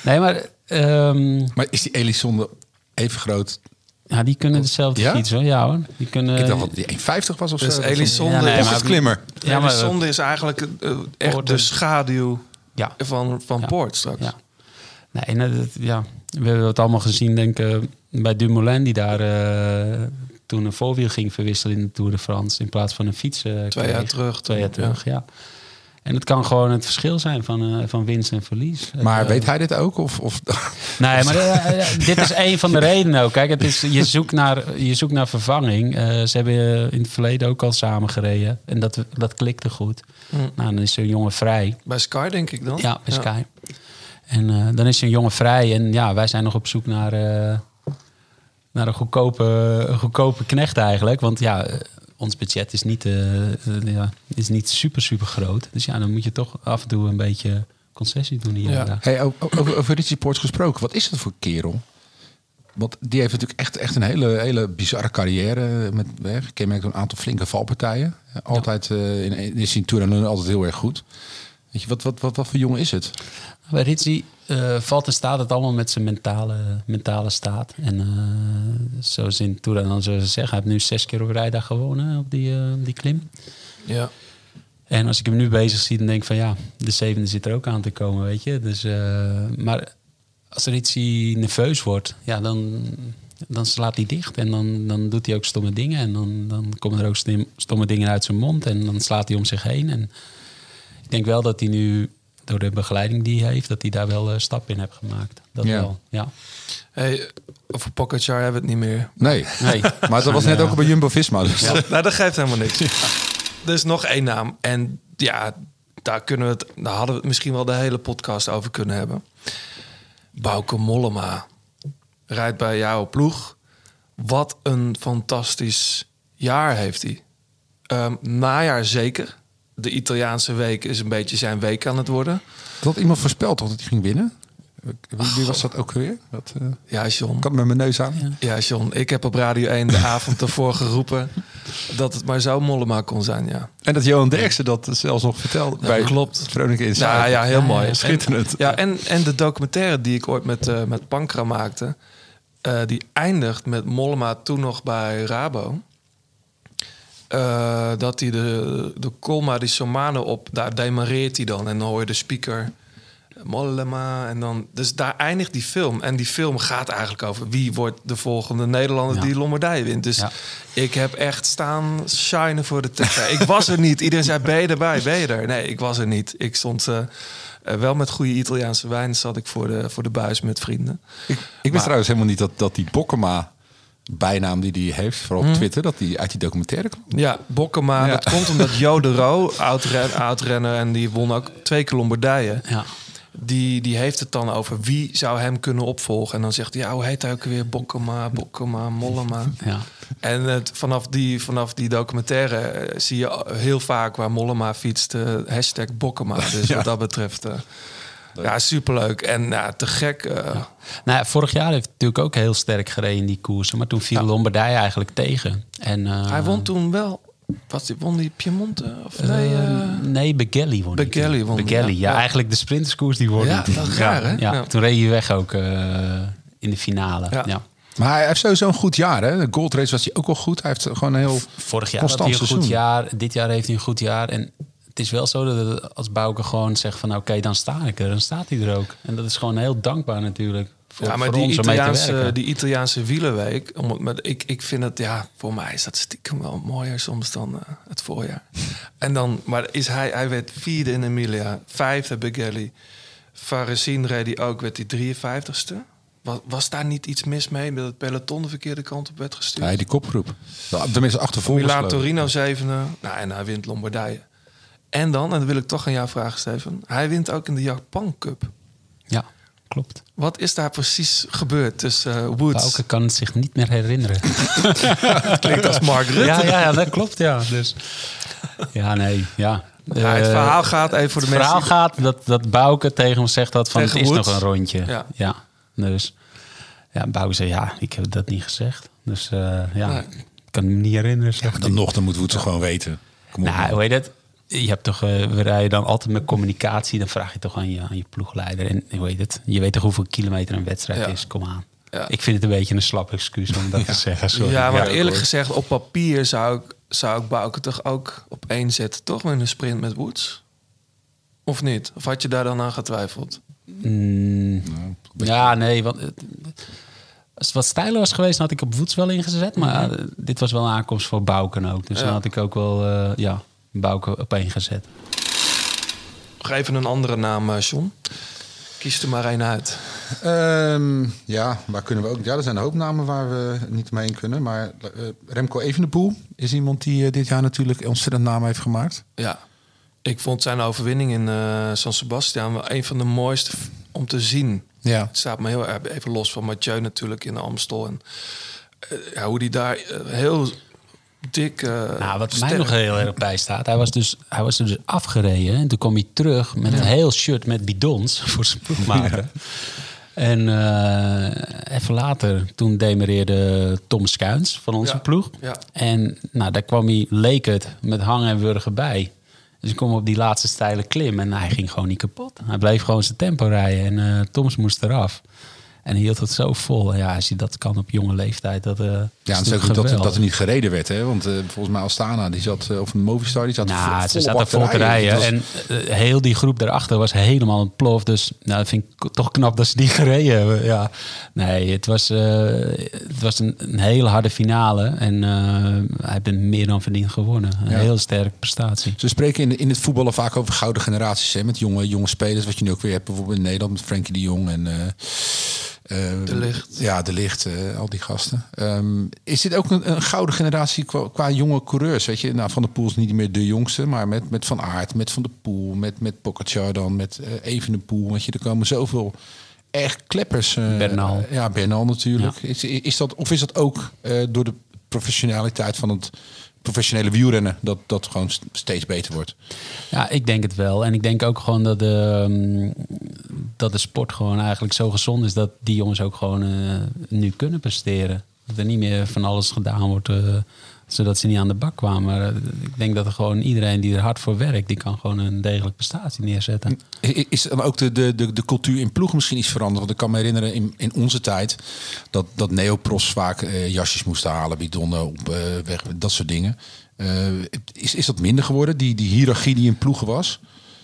Nee, maar ehm, Maar is die Elisonde even groot? ja, die kunnen dezelfde Ja? fiets hoor. Ja hoor. Die kunnen, ik dacht dat die 1,50 was of Dus zo. Elisonde Ja, nee, is, maar- Pocketklimmer. Ja, maar- Elisonde is eigenlijk eh, echt Poort de schaduw ja, van, van Ja. Poort straks. ja. Nee, en dat- ja, we hebben het allemaal gezien, denk ik, bij Dumoulin... die daar eh, toen een voorwiel ging verwisselen in de Tour de France... in plaats van een fiets eh, Twee jaar terug. Twee jaar terug, ja. En het kan gewoon het verschil zijn van, eh, van winst en verlies. Maar weet hij dit ook? Of, of... Nee, maar dit is een van de redenen ook. Kijk, het is, je, zoekt naar, je zoekt naar vervanging. Eh, ze hebben in het verleden ook al samen gereden. En dat, dat klikte goed. Nou, dan is zo'n jongen vrij. Bij Sky denk ik dan. Ja, bij Sky. En eh, dan is zo'n jongen vrij. En ja, wij zijn nog op zoek naar, eh, naar een, goedkope, een goedkope knecht eigenlijk. Want ja, ons budget is niet, eh, eh, ja, is niet super, super groot. Dus ja, dan moet je toch af en toe een beetje concessie doen hier Ja. Hey, over, over Richie Ports gesproken. Wat is dat voor kerel? Want die heeft natuurlijk echt, echt een hele, hele bizarre carrière. Met gekenmerkt door een aantal flinke valpartijen. Altijd eh, in, in zijn Tour en altijd heel erg goed. Weet je, wat, wat, wat, wat voor jongen is het? Bij Ritchie eh, valt en staat het allemaal met zijn mentale, mentale staat. En eh, zoals in Tour dan zo zeggen, hij heeft nu zes keer op rijdag gewonnen op die, eh, die klim. Ja. En als ik hem nu bezig zie, dan denk ik van ja, de zevende zit er ook aan te komen, weet je. Dus, maar als Ritchie nerveus wordt, ja, dan, dan slaat hij dicht. En dan, dan doet hij ook stomme dingen. En dan, dan komen er ook stomme dingen uit zijn mond. En dan slaat hij om zich heen. En ik denk wel dat hij nu, door de begeleiding die hij heeft, dat hij daar wel eh, stap in heeft gemaakt. Dat Ja. wel, ja. Hey, over Pogacar hebben we het niet meer. Nee. Nee. Maar dat was net ook bij Jumbo-Visma. Dus. nou, dat geeft helemaal niks. Er is nog één naam. En ja, daar, kunnen we het, daar hadden we het misschien wel de hele podcast over kunnen hebben. Bauke Mollema rijdt bij jouw ploeg. Wat een fantastisch jaar heeft hij. Ehm, najaar zeker. De Italiaanse week is een beetje zijn week aan het worden. Dat had iemand voorspeld toch dat hij ging winnen? Wie, wie was dat ook weer? Dat, eh, Ja, John. ik had met mijn neus aan. Ja, John. Ik heb op Radio 1 de avond ervoor geroepen... dat het maar zo Mollema kon zijn, ja. En dat Johan Derksen dat zelfs nog vertelde. Ja, bij klopt. Veronica in Ja, ja, heel mooi. schitterend. En, ja, en, en de documentaire die ik ooit met, eh met Pankra maakte... eh, die eindigt met Mollema toen nog bij Rabo. Eh, dat hij de, de Colma di Somano op... Daar demareert hij dan. En dan hoor je de speaker... Mollema. En dan, dus daar eindigt die film. En die film gaat eigenlijk over wie wordt de volgende Nederlander Ja. die Lombardije wint. Dus Ja. ik heb echt staan shinen voor de tv. ik was er niet. Iedereen zei, ben je erbij? Ben je er? Nee, ik was er niet. Ik stond eh, eh, wel met goede Italiaanse wijn. Zat ik voor de, voor de buis met vrienden. Ik, ik wist trouwens helemaal niet dat, dat die Bokkema bijnaam die hij heeft, vooral op Twitter, dat die uit die documentaire kwam. Ja, Bokkema. Ja. Dat komt omdat Jo de Roo, oud-ren- oud-renner... en die won ook twee keer Lombardije... Ja. Die, die heeft het dan over wie zou hem kunnen opvolgen. En dan zegt hij, ja, hoe heet hij ook weer? Bokkema, Bokkema, Mollema. Ja. En het, vanaf, die, vanaf die documentaire eh, zie je heel vaak waar Mollema fietst, eh, hashtag Bokkema. Dus wat dat betreft, eh, ja, superleuk. En ja, te gek. eh, Nou ja, vorig jaar heeft hij natuurlijk ook heel sterk gereden in die koersen. Maar toen viel Ja. Lombardije eigenlijk tegen. En, eh, Hij won toen wel, wat won die Piemonte? Of nee, eh, eh, nee, Begelli won Begelli won Begelli, ja. ja. Eigenlijk de sprinterskoers die won Ja, dat raar, hè? Ja, Ja. Toen reed hij weg ook eh, in de finale. Ja. Ja. Maar hij heeft sowieso een goed jaar. Hè? De Gold Race was hij ook wel goed. Hij heeft gewoon een heel Vorig jaar had constant hij een goed jaar. Dit jaar heeft hij een goed jaar. En is wel zo dat als Bouke gewoon zegt van... oké, dan sta ik er. Dan staat hij er ook. En dat is gewoon heel dankbaar natuurlijk. Voor, ja, maar voor die ons om mee te Italiaanse, werken. die Italiaanse wielerweek, om het met, ik, ik vind het, ja, voor mij is dat stiekem wel mooier soms dan eh, het voorjaar. En dan, maar is hij, hij werd vierde in Emilia, vijfde Begelli. Faresin reed hij ook, werd hij 53ste. Was, was daar niet iets mis mee dat het peloton de verkeerde kant op werd gestuurd? Nee, die kopgroep. Nou, Tenminste, achtervolgers. Milaan geloof ik. Torino zevende. Nou, en hij wint Lombardije. En dan, en dat wil ik toch aan jou vragen, Steven. Hij wint ook in de Japan Cup. Ja, klopt. Wat is daar precies gebeurd tussen eh, Woods? Bouke kan het zich niet meer herinneren. Klinkt als Mark Rutte. ja, ja, ja, dat klopt, ja. Dus, ja, nee, ja. Ja, het Eh, verhaal gaat even voor de het verhaal mensen. gaat dat, dat Bouke tegen hem zegt dat van Tegen het is Woods? nog een rondje. Ja. Ja. Dus ja, Bouke zei ja, ik heb dat niet gezegd. Dus eh, ja, Nee. ik kan me niet herinneren. Dan nog, dan moeten we het gewoon weten. Kom op. Nou, hoe heet het? Je hebt toch, eh, we rijden dan altijd met communicatie. Dan vraag je toch aan je, aan je ploegleider. En hoe heet het? Je weet toch hoeveel kilometer een wedstrijd Ja. is? Kom aan. Ja. Ik vind het een beetje een slap excuus om dat te zeggen. Sorry. Ja, maar Ja, eerlijk hoor. gezegd, op papier zou ik, zou ik Bouke toch ook op één zetten, toch? Met een sprint met Woods? Of niet? Of had je daar dan aan getwijfeld? Mm, ja, nee. Want, het- als het wat stijler was geweest, dan had ik op Woets wel ingezet. Maar eh, dit was wel een aankomst voor Bouken ook. Dus Ja. dan had ik ook wel eh ja, Bouken op één gezet. Nog even een andere naam, eh, John. Kies er maar één uit. Ehm, ja, waar kunnen we ook? Ja, er zijn een hoop namen waar we niet omheen kunnen. Maar eh, Remco Evenepoel is iemand die eh, dit jaar natuurlijk ontzettend naam heeft gemaakt. Ja, ik vond zijn overwinning in eh, San Sebastian wel een van de mooiste om te zien. Ja. Het staat me heel erg even los van Mathieu natuurlijk in de Amstel. En ja, hoe die daar heel dik. eh, Nou, wat mij nog heel erg bij staat, hij was, dus, hij was er dus afgereden. En toen kwam hij terug met een heel shirt met bidons voor zijn ploegmaker. En eh, even later, toen demereerde Tom Skuins van onze Ja, ploeg. En nou, daar kwam hij, leek het, met hangen en wurgen bij. Dus ik kom op die laatste steile klim en hij ging gewoon niet kapot. Hij bleef gewoon zijn tempo rijden en eh Toms moest eraf. En hij hield het zo vol. En ja, als je dat kan op jonge leeftijd, dat, eh Ja, is ook dat, dat er niet gereden werd. Hè? Want eh, volgens mij Astana, die zat, eh, of Movistar, die zat Nou, vo- ze volle zaten bak vol te rijden. Was- En heel die groep daarachter was helemaal ontploft. Dus nou, dat vind ik toch knap dat ze die gereden hebben. Ja. Nee, het was, het was een, een hele harde finale. En hij heeft meer dan verdiend gewonnen. Een Ja. heel sterke prestatie. Ze spreken in, in het voetballen vaak over gouden generaties. Hè? Met jonge, jonge spelers. Wat je nu ook weer hebt bijvoorbeeld in Nederland met Frenkie de Jong en... eh, eh, De Ligt. Ja, de licht, eh, al die gasten. Ehm, is dit ook een, een gouden generatie qua, qua jonge coureurs? Weet je, nou, Van der Poel is niet meer de jongste, maar met, met Van Aert, met Van der Poel, met, met Pogacar dan, met eh Evenepoel. Weet je, er komen zoveel echt kleppers. eh, Bernal. ja, Bernal natuurlijk. Is, is dat, of is dat ook eh, door de professionaliteit van het professionele wielrennen dat dat gewoon st- steeds beter wordt? Ja, ik denk het wel. En ik denk ook gewoon dat de, mm, dat de sport gewoon eigenlijk zo gezond is... dat die jongens ook gewoon eh, nu kunnen presteren. Dat er niet meer van alles gedaan wordt... eh, zodat ze niet aan de bak kwamen. Maar eh, ik denk dat er gewoon iedereen die er hard voor werkt... die kan gewoon een degelijke prestatie neerzetten. Is dan ook de, de, de, de cultuur in ploeg misschien iets veranderd? Want ik kan me herinneren in, in onze tijd dat, dat neopros vaak eh, jasjes moesten halen, bidonnen op eh, weg, dat soort dingen. Is, is dat minder geworden, die, die hiërarchie die in ploegen was?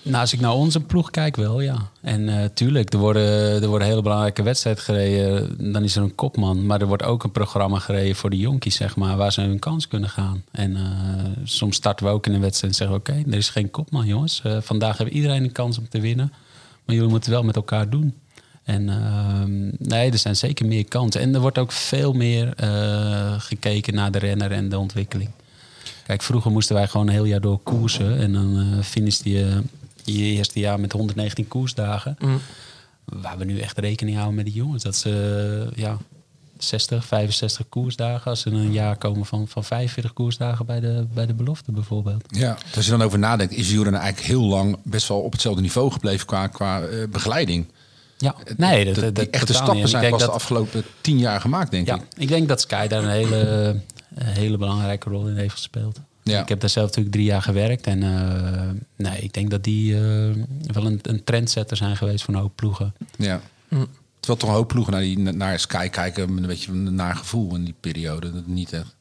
Nou, als ik naar onze ploeg kijk, wel ja. En eh, tuurlijk, er worden, er worden hele belangrijke wedstrijden gereden. Dan is er een kopman. Maar er wordt ook een programma gereden voor de jonkies, zeg maar, waar ze hun kans kunnen gaan. En eh, soms starten we ook in een wedstrijd en zeggen: Oké, er is geen kopman, jongens. Eh, vandaag hebben iedereen een kans om te winnen. Maar jullie moeten wel met elkaar doen. En ehm, nee, er zijn zeker meer kansen. En er wordt ook veel meer gekeken naar de renner en de ontwikkeling. Kijk, vroeger moesten wij gewoon een heel jaar door koersen. En dan eh finishte je eerste jaar met 119 koersdagen. Waar we nu echt rekening houden met die jongens. Dat ze eh, ja, 60, 65 koersdagen. Als ze een jaar komen van, van 45 koersdagen bij de, bij de belofte bijvoorbeeld. Ja. Als je dan over nadenkt, is wielrennen eigenlijk heel lang best wel op hetzelfde niveau gebleven qua, qua eh, begeleiding. Ja, nee, dat, De- dat, die dat echte stappen zijn denk pas de dat- afgelopen tien jaar gemaakt, denk Ja, ik. ik denk dat Sky daar een hele, een hele belangrijke rol in heeft gespeeld. Ja. Ik heb daar zelf natuurlijk drie jaar gewerkt. En eh, nee, ik denk dat die eh, wel een, een trendsetter zijn geweest voor een hoop ploegen. Ja. Terwijl toch een hoop ploegen naar, die, naar Sky kijken met een beetje een naar gevoel in die periode. Dat het niet echt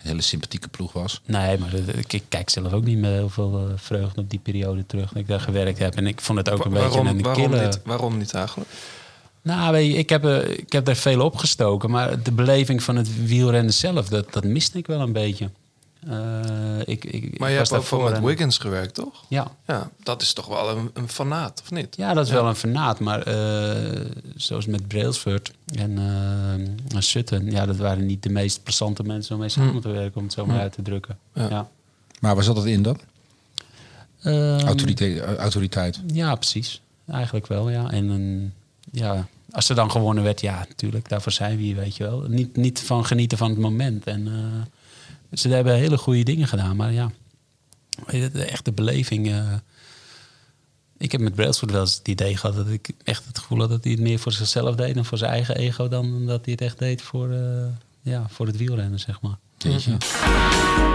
een hele sympathieke ploeg was. Nee, maar ik, ik kijk zelf ook niet met heel veel eh, vreugde op die periode terug dat ik daar gewerkt heb. En ik vond het ook een beetje waarom, een waarom, kille... niet, waarom niet eigenlijk? Nou, weet je, ik heb, er- ik heb er veel opgestoken. Maar de beleving van het wielrennen zelf, dat, dat miste ik wel een beetje. Eh, ik, ik, Maar je hebt ook daarvoor met en- Wiggins gewerkt, toch? Ja, Ja, dat is toch wel een, een fanaat, of niet? Ja, dat is wel een vernaat. Maar eh, zoals met Brailsford en eh, Sutton... Ja, dat waren niet de meest plezante mensen om mee samen te werken... om het zo maar uit te drukken. Ja. Ja, Maar waar zat dat in dan? Ehm, Autoriteit. autoriteit. ja precies. Eigenlijk wel, ja. En een, ja, als er dan gewonnen werd, ja, natuurlijk. Daarvoor zijn we hier, weet je wel. Niet, niet van genieten van het moment. En eh, ze hebben hele goede dingen gedaan. Maar ja, weet je, de echte beleving... eh, ik heb met Brailsford wel eens het idee gehad dat ik echt het gevoel had dat hij het meer voor zichzelf deed en voor zijn eigen ego dan dat hij het echt deed voor, eh, ja, voor het wielrennen, zeg maar.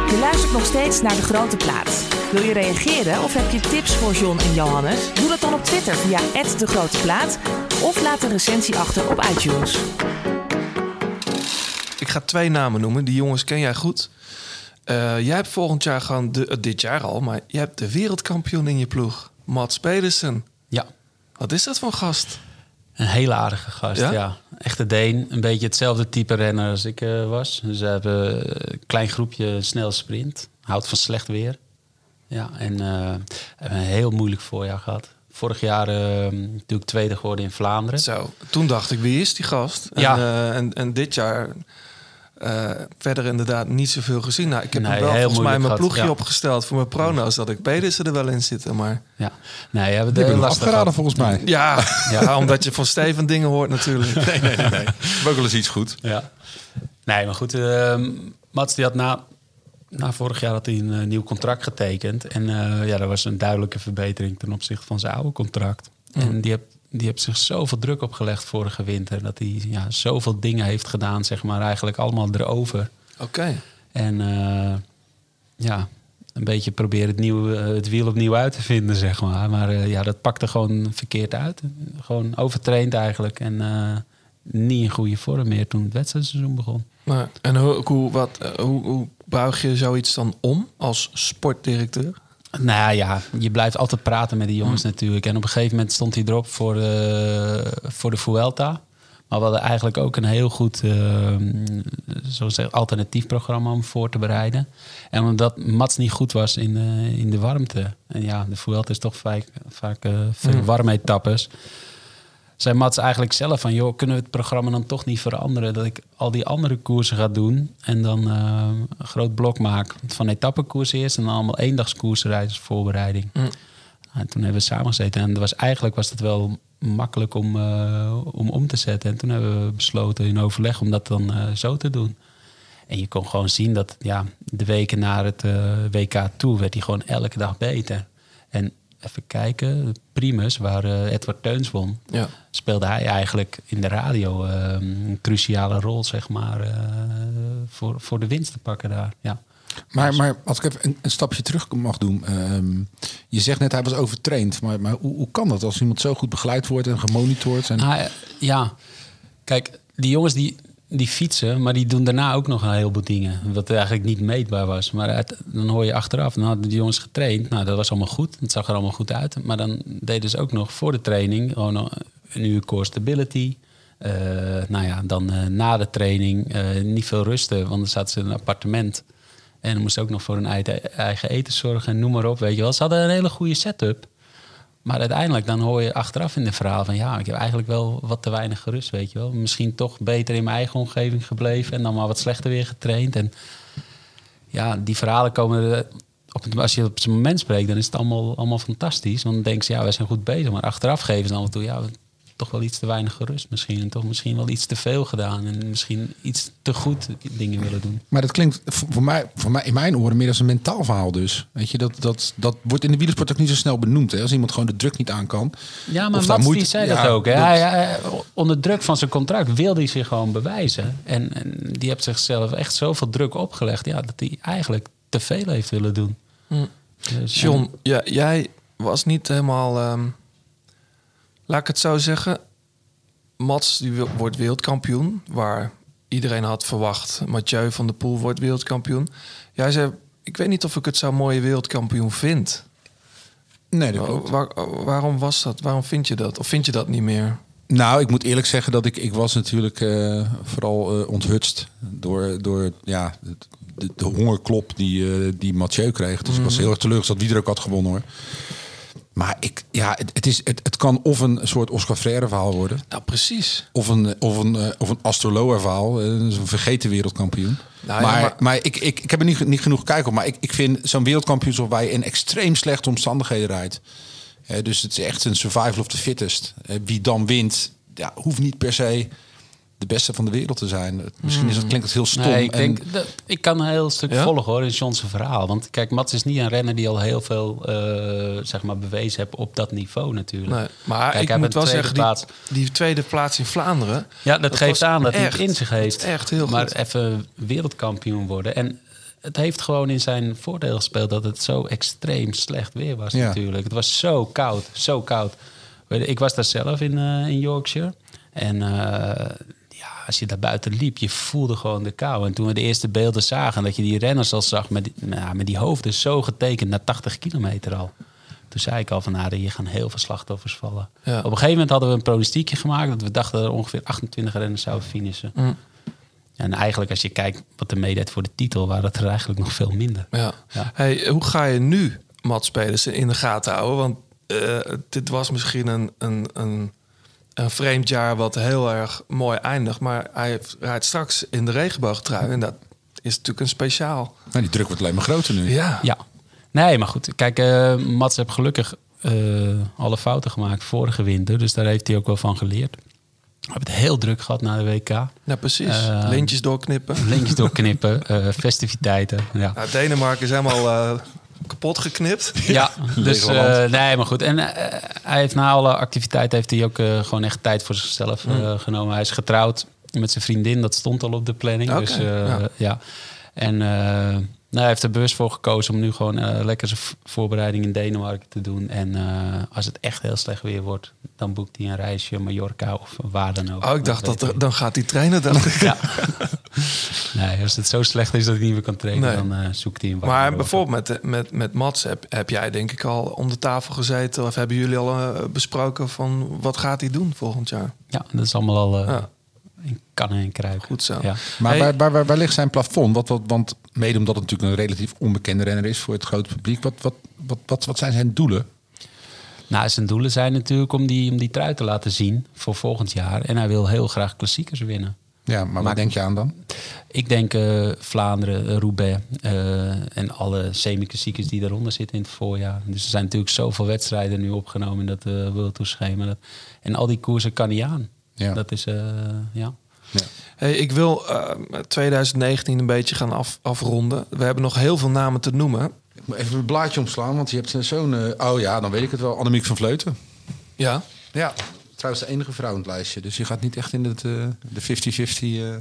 Je luistert nog steeds naar De Grote Plaat. Wil je reageren of heb je tips voor John en Johannes? Doe dat dan op Twitter via De Grote Plaat of laat een recensie achter op iTunes. Ik ga twee namen noemen. Die jongens ken jij goed. Eh, jij hebt volgend jaar gewoon, de, eh, dit jaar al, maar je hebt de wereldkampioen in je ploeg. Mats Pedersen. Ja, Wat is dat voor gast? Een hele aardige gast, Ja? ja. Echte Deen. Een beetje hetzelfde type renner als ik eh, was. Dus we hebben een klein groepje snel sprint. Houdt van slecht weer. Ja, en eh, hebben een heel moeilijk voorjaar gehad. Vorig jaar eh, natuurlijk tweede geworden in Vlaanderen. Zo, toen dacht ik, wie is die gast? En, Ja. en, en dit jaar eh, verder inderdaad niet zoveel gezien. Nou, ik heb Nee, hem wel volgens mij mijn gehad, ploegje ja. opgesteld voor mijn prono's dat ik Pedersen er wel in zitten. Maar Ja, nee, we hebben Die de lastig volgens mij. ja, ja. omdat je van Steven dingen hoort natuurlijk. Nee, nee, nee. nee. We ook wel eens iets goed. Ja. Nee, maar goed. ehm, Mats die had na, na vorig jaar had hij een eh, nieuw contract getekend. En eh, ja, dat was een duidelijke verbetering ten opzichte van zijn oude contract. En die heeft, die heeft zich zoveel druk opgelegd vorige winter. Dat hij ja, zoveel dingen heeft gedaan, zeg maar, eigenlijk allemaal erover. Oké. En eh, ja, een beetje proberen het, nieuw, eh, het wiel opnieuw uit te vinden, zeg maar. Maar eh, ja, dat pakte gewoon verkeerd uit. Gewoon overtraind eigenlijk. En eh, niet in goede vorm meer toen het wedstrijdseizoen begon. Maar, en hoe, hoe, wat, hoe, hoe buig je zoiets dan om als sportdirecteur? Nou ja, je blijft altijd praten met die jongens natuurlijk. En op een gegeven moment stond hij erop voor, de voor de Vuelta. Maar we hadden eigenlijk ook een heel goed eh, zo zeg, alternatief programma om voor te bereiden. En omdat Mats niet goed was in, eh, in de warmte. En ja, de Vuelta is toch vaak, vaak veel warme etappes. Zei Mats eigenlijk zelf van... joh, kunnen we het programma dan toch niet veranderen... dat ik al die andere koersen ga doen... en dan eh, een groot blok maak van etappekoers eerst... en dan allemaal eendagskoersen voorbereiding. En toen hebben we samen gezeten. En dat was, eigenlijk was het wel makkelijk om, eh, om om te zetten. En toen hebben we besloten in overleg om dat dan eh, zo te doen. En je kon gewoon zien dat ja, de weken naar het WK toe... werd hij gewoon elke dag beter. En even kijken, Primus, waar eh, Edward Teuns won... Ja. speelde hij eigenlijk in de radio eh, een cruciale rol, zeg maar... eh, voor, voor de winst te pakken daar, ja. Maar, maar als ik even een, een stapje terug mag doen. ehm, je zegt net hij was overtraind. Maar, maar hoe, hoe kan dat als iemand zo goed begeleid wordt en gemonitord? En... Ah, ja, kijk, die jongens die, die fietsen, maar die doen daarna ook nog een heleboel dingen. Wat eigenlijk niet meetbaar was. Maar dan hoor je achteraf, dan hadden die jongens getraind. Nou, dat was allemaal goed. Het zag er allemaal goed uit. Maar dan deden ze ook nog voor de training gewoon een uur core stability. Eh, nou ja, dan eh, na de training eh, niet veel rusten, want dan zaten ze in een appartement. En dan moesten ze ook nog voor hun eigen, eigen eten zorgen en noem maar op. Weet je wel. Ze hadden een hele goede setup. Maar uiteindelijk dan hoor je achteraf in de verhaal van... ja, ik heb eigenlijk wel wat te weinig gerust, weet je wel. Misschien toch beter in mijn eigen omgeving gebleven... en dan maar wat slechter weer getraind. En ja, die verhalen komen... er- Op het, als je op zijn moment spreekt, dan is het allemaal, allemaal fantastisch. Want dan denken ze, ja, wij zijn goed bezig. Maar achteraf geven ze dan en toe... ja, toch wel iets te weinig gerust misschien. En toch misschien wel iets te veel gedaan. En misschien iets te goed dingen willen doen. Maar dat klinkt voor mij, voor mij in mijn oren meer als een mentaal verhaal dus. Weet je, dat, dat, dat wordt in de wielersport ook niet zo snel benoemd. Hè? Als iemand gewoon de druk niet aan kan. Ja, maar Of daar Mats moeite- die zei ja, dat ook. Hè? dat- Hij, hij- onder druk van zijn contract wilde hij zich gewoon bewijzen. En, en die heeft zichzelf echt zoveel druk opgelegd... Ja, dat hij eigenlijk te veel heeft willen doen. Dus, John, ja, jij was niet helemaal... ehm, laat ik het zo zeggen. Mats die wordt wereldkampioen. Waar iedereen had verwacht. Mathieu van der Poel wordt wereldkampioen. Jij zei, ik weet niet of ik het zo mooie wereldkampioen vind. Nee, dat klopt. Waar- waarom was dat? Waarom vind je dat? Of vind je dat niet meer? Nou, ik moet eerlijk zeggen dat ik, ik was natuurlijk eh, vooral eh, onthutst door, door ja, de, de hongerklop die, eh, die Mathieu kreeg. Dus ik was heel erg teleurgesteld wie er ook had gewonnen hoor. Maar ik, ja, het, het, is, het, het kan of een soort Oscar Freire verhaal worden. Nou, precies. Of een, of een, eh, of een Astroloa verhaal. eh, een vergeten wereldkampioen. Nou ja, maar maar- ik, ik, ik heb er niet, niet genoeg gekeken op. Maar ik, ik vind zo'n wereldkampioenschap waar je in extreem slechte omstandigheden rijdt. Dus het is echt een survival of the fittest. Eh, wie dan wint, ja, hoeft niet per se de beste van de wereld te zijn. Misschien is dat, klinkt het heel stom. Nee, ik, en- denk, dat, ik kan een heel stuk Ja? volgen hoor in John's verhaal. Want kijk, Mats is niet een renner die al heel veel eh, zeg maar bewezen heeft op dat niveau natuurlijk. Nee, maar Kijk, ik moet wel zeggen, tweede die, plaats. die tweede plaats in Vlaanderen... Ja, dat, Dat geeft aan dat hij het in zich heeft. echt heel maar goed. even wereldkampioen worden. En het heeft gewoon in zijn voordeel gespeeld dat het zo extreem slecht weer was Ja. natuurlijk. Het was zo koud, zo koud. Ik was daar zelf in, eh, in Yorkshire. En eh, ja, als je daar buiten liep, je voelde gewoon de kou. En toen we de eerste beelden zagen, dat je die renners al zag met, die- nou, met die hoofden zo getekend naar 80 kilometer al. Toen zei ik al van, nou, hier gaan heel veel slachtoffers vallen. Ja. Op een gegeven moment hadden we een pronostiekje gemaakt... dat we dachten dat er ongeveer 28 renners zouden finishen. Mm. En eigenlijk als je kijkt wat er meedeed voor de titel... waren het er eigenlijk nog veel minder. Ja. Ja. Hey, hoe ga je nu Mats Pedersen in de gaten houden? Want eh, dit was misschien een, een, een, een vreemd jaar wat heel erg mooi eindigt. Maar hij heeft- rijdt straks in de regenboogtrui. En dat is natuurlijk een speciaal. Nou, die druk wordt alleen maar groter nu. Ja. Ja, nee, maar goed. Kijk, eh Mats heeft gelukkig eh, alle fouten gemaakt vorige winter. Dus daar heeft hij ook wel van geleerd. We hebben het heel druk gehad na de WK. Ja, precies. Eh, Lintjes doorknippen. Lintjes doorknippen, festiviteiten. Ja. Nou, Denemarken is helemaal eh, kapot geknipt. Ja, dus eh, nee, maar goed. En eh, hij heeft na alle activiteiten heeft hij ook eh, gewoon echt tijd voor zichzelf eh, genomen. Hij is getrouwd met zijn vriendin, dat stond al op de planning. Dus ja. ja. En nou, hij heeft er bewust voor gekozen om nu gewoon eh, lekker zijn voorbereiding in Denemarken te doen. En eh, als het echt heel slecht weer wordt, dan boekt hij een reisje Mallorca of waar dan ook. Oh, ik dacht dat er, dan gaat hij trainen. Ik. Ja. nee, als het zo slecht is dat hij niet meer kan trainen, Nee. dan eh, zoekt hij een Maar dan bijvoorbeeld met, met, met Mats heb, heb jij denk ik al om de tafel gezeten. Of hebben jullie al besproken van wat gaat hij doen volgend jaar? Ja, dat is allemaal al Ja. In kannen en kruiken. Goed zo. Ja. Maar Hey. waar, waar, waar, waar ligt zijn plafond? Wat, wat, want mede omdat het natuurlijk een relatief onbekende renner is voor het grote publiek. Wat, wat, wat, wat, wat zijn zijn doelen? Nou, zijn doelen zijn natuurlijk om die, om die trui te laten zien voor volgend jaar. En hij wil heel graag klassiekers winnen. Ja, maar wat denk je aan dan? Ik denk eh, Vlaanderen, eh, Roubaix eh, en alle semi-klassiekers die daaronder zitten in het voorjaar. Dus er zijn natuurlijk zoveel wedstrijden nu opgenomen in dat uh, World Tour schema. Dat, en al die koersen kan niet aan. Ja. Dat is, eh, ja. Hey, ik wil eh, 2019 een beetje gaan af, afronden. We hebben nog heel veel namen te noemen. Ik moet even een blaadje omslaan, want je hebt zo'n... eh, oh ja, dan weet ik het wel. Annemiek van Vleuten. Ja. Ja. Trouwens de enige vrouw in het lijstje. Dus je gaat niet echt in het, eh, de 50-50... eh,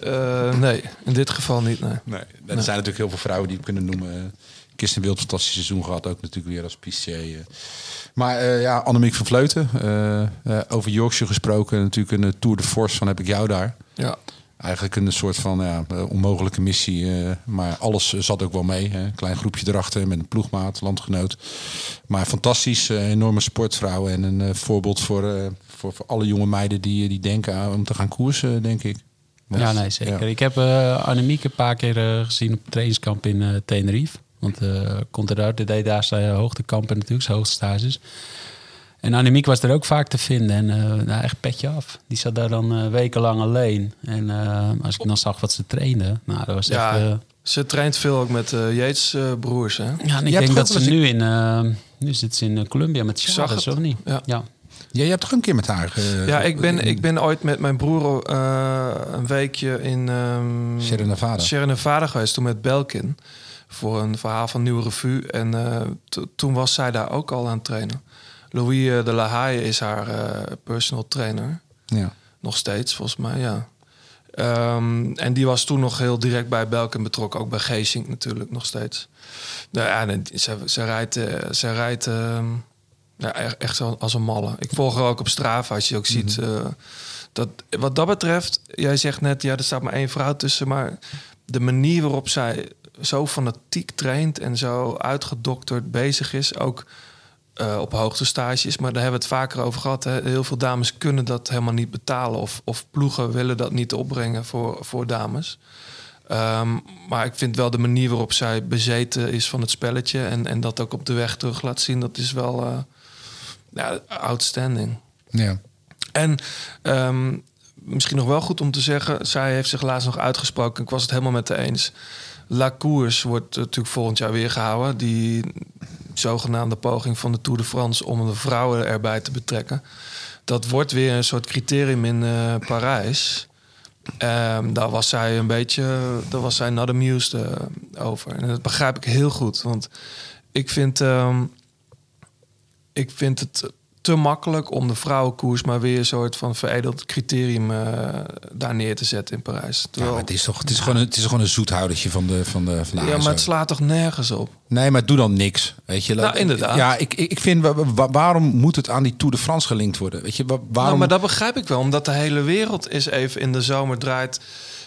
Eh, nee, in dit geval niet. Nee. Nee, er zijn natuurlijk heel veel vrouwen die we kunnen noemen. Kirsten Wild, fantastisch seizoen gehad, ook natuurlijk weer als pistier. Maar eh, ja, Annemiek van Vleuten, eh, eh, over Yorkshire gesproken, natuurlijk een tour de force van heb ik jou daar. Ja. Eigenlijk een soort van ja, onmogelijke missie, maar alles zat ook wel mee. Hè. Klein groepje erachter met een ploegmaat, landgenoot. Maar fantastisch, enorme sportvrouw en een voorbeeld voor, voor, voor alle jonge meiden die, die denken aan om te gaan koersen, denk ik. Ja, nee, zeker. ja. Ik heb eh Annemiek een paar keer gezien op het trainingskamp in eh, Tenerife. Want eh komt eruit, deed daar zijn hoogtekampen natuurlijk, zijn hoogstages. En Annemiek was er ook vaak te vinden. En eh nou, echt petje af. Die zat daar dan eh, wekenlang alleen. En eh, als ik dan zag wat ze trainde, nou, dat was echt... Ja, eh, ze traint veel ook met eh eh, broers. Hè? ja, en ik denk dat ze nu in... eh, nu zit ze in eh, Colombia met het. of niet? Ja. ja. Ja, je hebt toch een keer met haar... Ja, ik ben, ik ben ooit met mijn broer eh, een weekje in ehm Sierra Nevada. Sierra Nevada geweest, toen met Belkin. Voor een verhaal van Nieuwe Revue. En eh, to- toen was zij daar ook al aan het trainen. Louis eh, de La Haye is haar eh, personal trainer. Ja. Nog steeds, volgens mij, ja. Ehm, en die was toen nog heel direct bij Belkin betrokken. Ook bij Geesink natuurlijk nog steeds. Nou ja, ze, ze rijdt, ze rijdt ehm, ja, echt, echt als een malle. Ik volg haar ook op Strava, als je ook ziet. eh, dat, wat dat betreft, jij zegt net, ja, er staat maar één vrouw tussen. Maar de manier waarop zij zo fanatiek traint en zo uitgedokterd bezig is, ook eh, op hoogtestages. Maar daar hebben we het vaker over gehad. Hè. Heel veel dames kunnen dat helemaal niet betalen. Of, of ploegen willen dat niet opbrengen voor, voor dames. Ehm, maar ik vind wel de manier waarop zij bezeten is van het spelletje... en, en dat ook op de weg terug laat zien, dat is wel eh, ja, outstanding. Ja. En ehm, misschien nog wel goed om te zeggen... zij heeft zich laatst nog uitgesproken. Ik was het helemaal met de eens. La Course wordt natuurlijk volgend jaar weer gehouden. Die zogenaamde poging van de Tour de France... om de vrouwen erbij te betrekken. Dat wordt weer een soort criterium in eh, Parijs. Ehm, daar was zij een beetje, daar was zij not amused eh, over. En dat begrijp ik heel goed, want ik vind, ehm, ik vind het te makkelijk om de vrouwenkoers maar weer een soort van veredeld criterium eh, daar neer te zetten in Parijs. Ja, Terwijl, maar het is toch het is gewoon een, het is gewoon een zoethoudertje van de van de van de ja, maar het slaat toch nergens op? Nee, maar doe dan niks. Weet je, Nou, inderdaad. Ja, ik, ik vind wa- wa- waarom moet het aan die Tour de France gelinkt worden? Weet je, wa- waarom? Nou, maar dat begrijp ik wel, omdat de hele wereld is even in de zomer draait.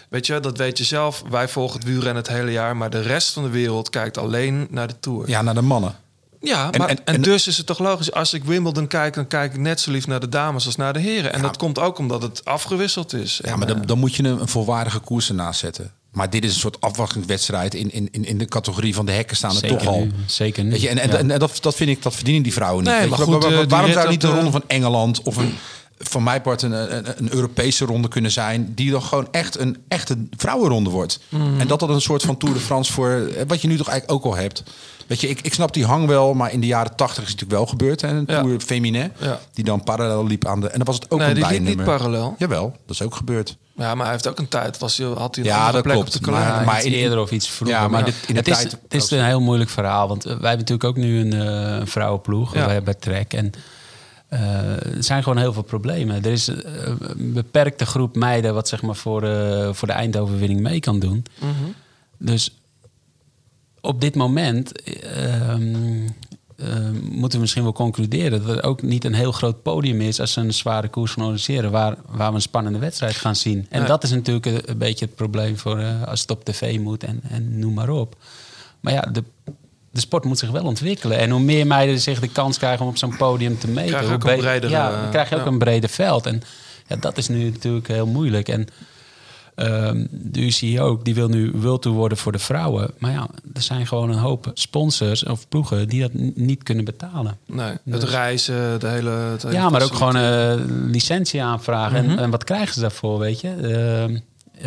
Weet je, dat weet je zelf. Wij volgen het wielrennen het hele jaar, maar de rest van de wereld kijkt alleen naar de Tour. Ja, naar de mannen. Ja, En- maar, en- en, en- dus is het toch logisch, als ik Wimbledon kijk, dan kijk ik net zo lief naar de dames als naar de heren. En dat komt ook omdat het afgewisseld is. Ja, En, maar dan, eh, dan moet je een, een volwaardige koers ernaast zetten. Maar dit is een soort afwachtingswedstrijd in, in, in- in de categorie van de hekken staan er toch al. nu, zeker nu. Weet je, en en, Ja. en dat, dat vind ik, dat verdienen die vrouwen niet. Nee, maar goed, eh, waarom zou niet de- ronde van Engeland of een, van mij part een, een, een Europese ronde kunnen zijn, die dan gewoon echt een echte vrouwenronde wordt. Mhm. En dat dat een soort van Tour de France voor, eh, wat je nu toch eigenlijk ook al hebt. Weet je, ik, ik snap die hang wel, maar in de jaren tachtig is het natuurlijk wel gebeurd. Hè, een Ja. Tour Féminin, Ja. die dan parallel liep aan de... En dan was het ook nee, een die liep niet bijnummer. parallel. Jawel, dat is ook gebeurd. Ja, maar hij heeft ook een tijd. Was, hij- had hij een Ja, dat plek klopt. op de kalender. Maar- maar in- eerder of iets vroeger. Ja, maar maar dit- in de het, is, tijd- het is een heel moeilijk verhaal. Want eh, wij hebben natuurlijk ook nu een eh, vrouwenploeg Ja. bij, bij Trek. En eh, er zijn gewoon heel veel problemen. Er is eh, een beperkte groep meiden... wat zeg maar voor, eh, voor de eindoverwinning mee kan doen. Mhm. Dus op dit moment... ehm, moeten we misschien wel concluderen dat er ook niet een heel groot podium is als ze een zware koers gaan organiseren, waar, waar we een spannende wedstrijd gaan zien. En Nee. dat is natuurlijk een, een beetje het probleem voor als het op tv moet en, en noem maar op. Maar ja, de, de sport moet zich wel ontwikkelen. En hoe meer meiden zich de kans krijgen om op zo'n podium te meten, Krijg hoe een bredere, ja, eh, dan krijg je ook ja. een breder veld. En ja, dat is nu natuurlijk heel moeilijk. En ehm, de UCI ook, die wil nu World Tour worden voor de vrouwen. Maar ja, er zijn gewoon een hoop sponsors of ploegen die dat niet kunnen betalen. Nee, het reizen, de hele... het hele Ja, maar ook gewoon eh, licentie aanvragen. Mhm. en, en wat krijgen ze daarvoor, weet je? Ehm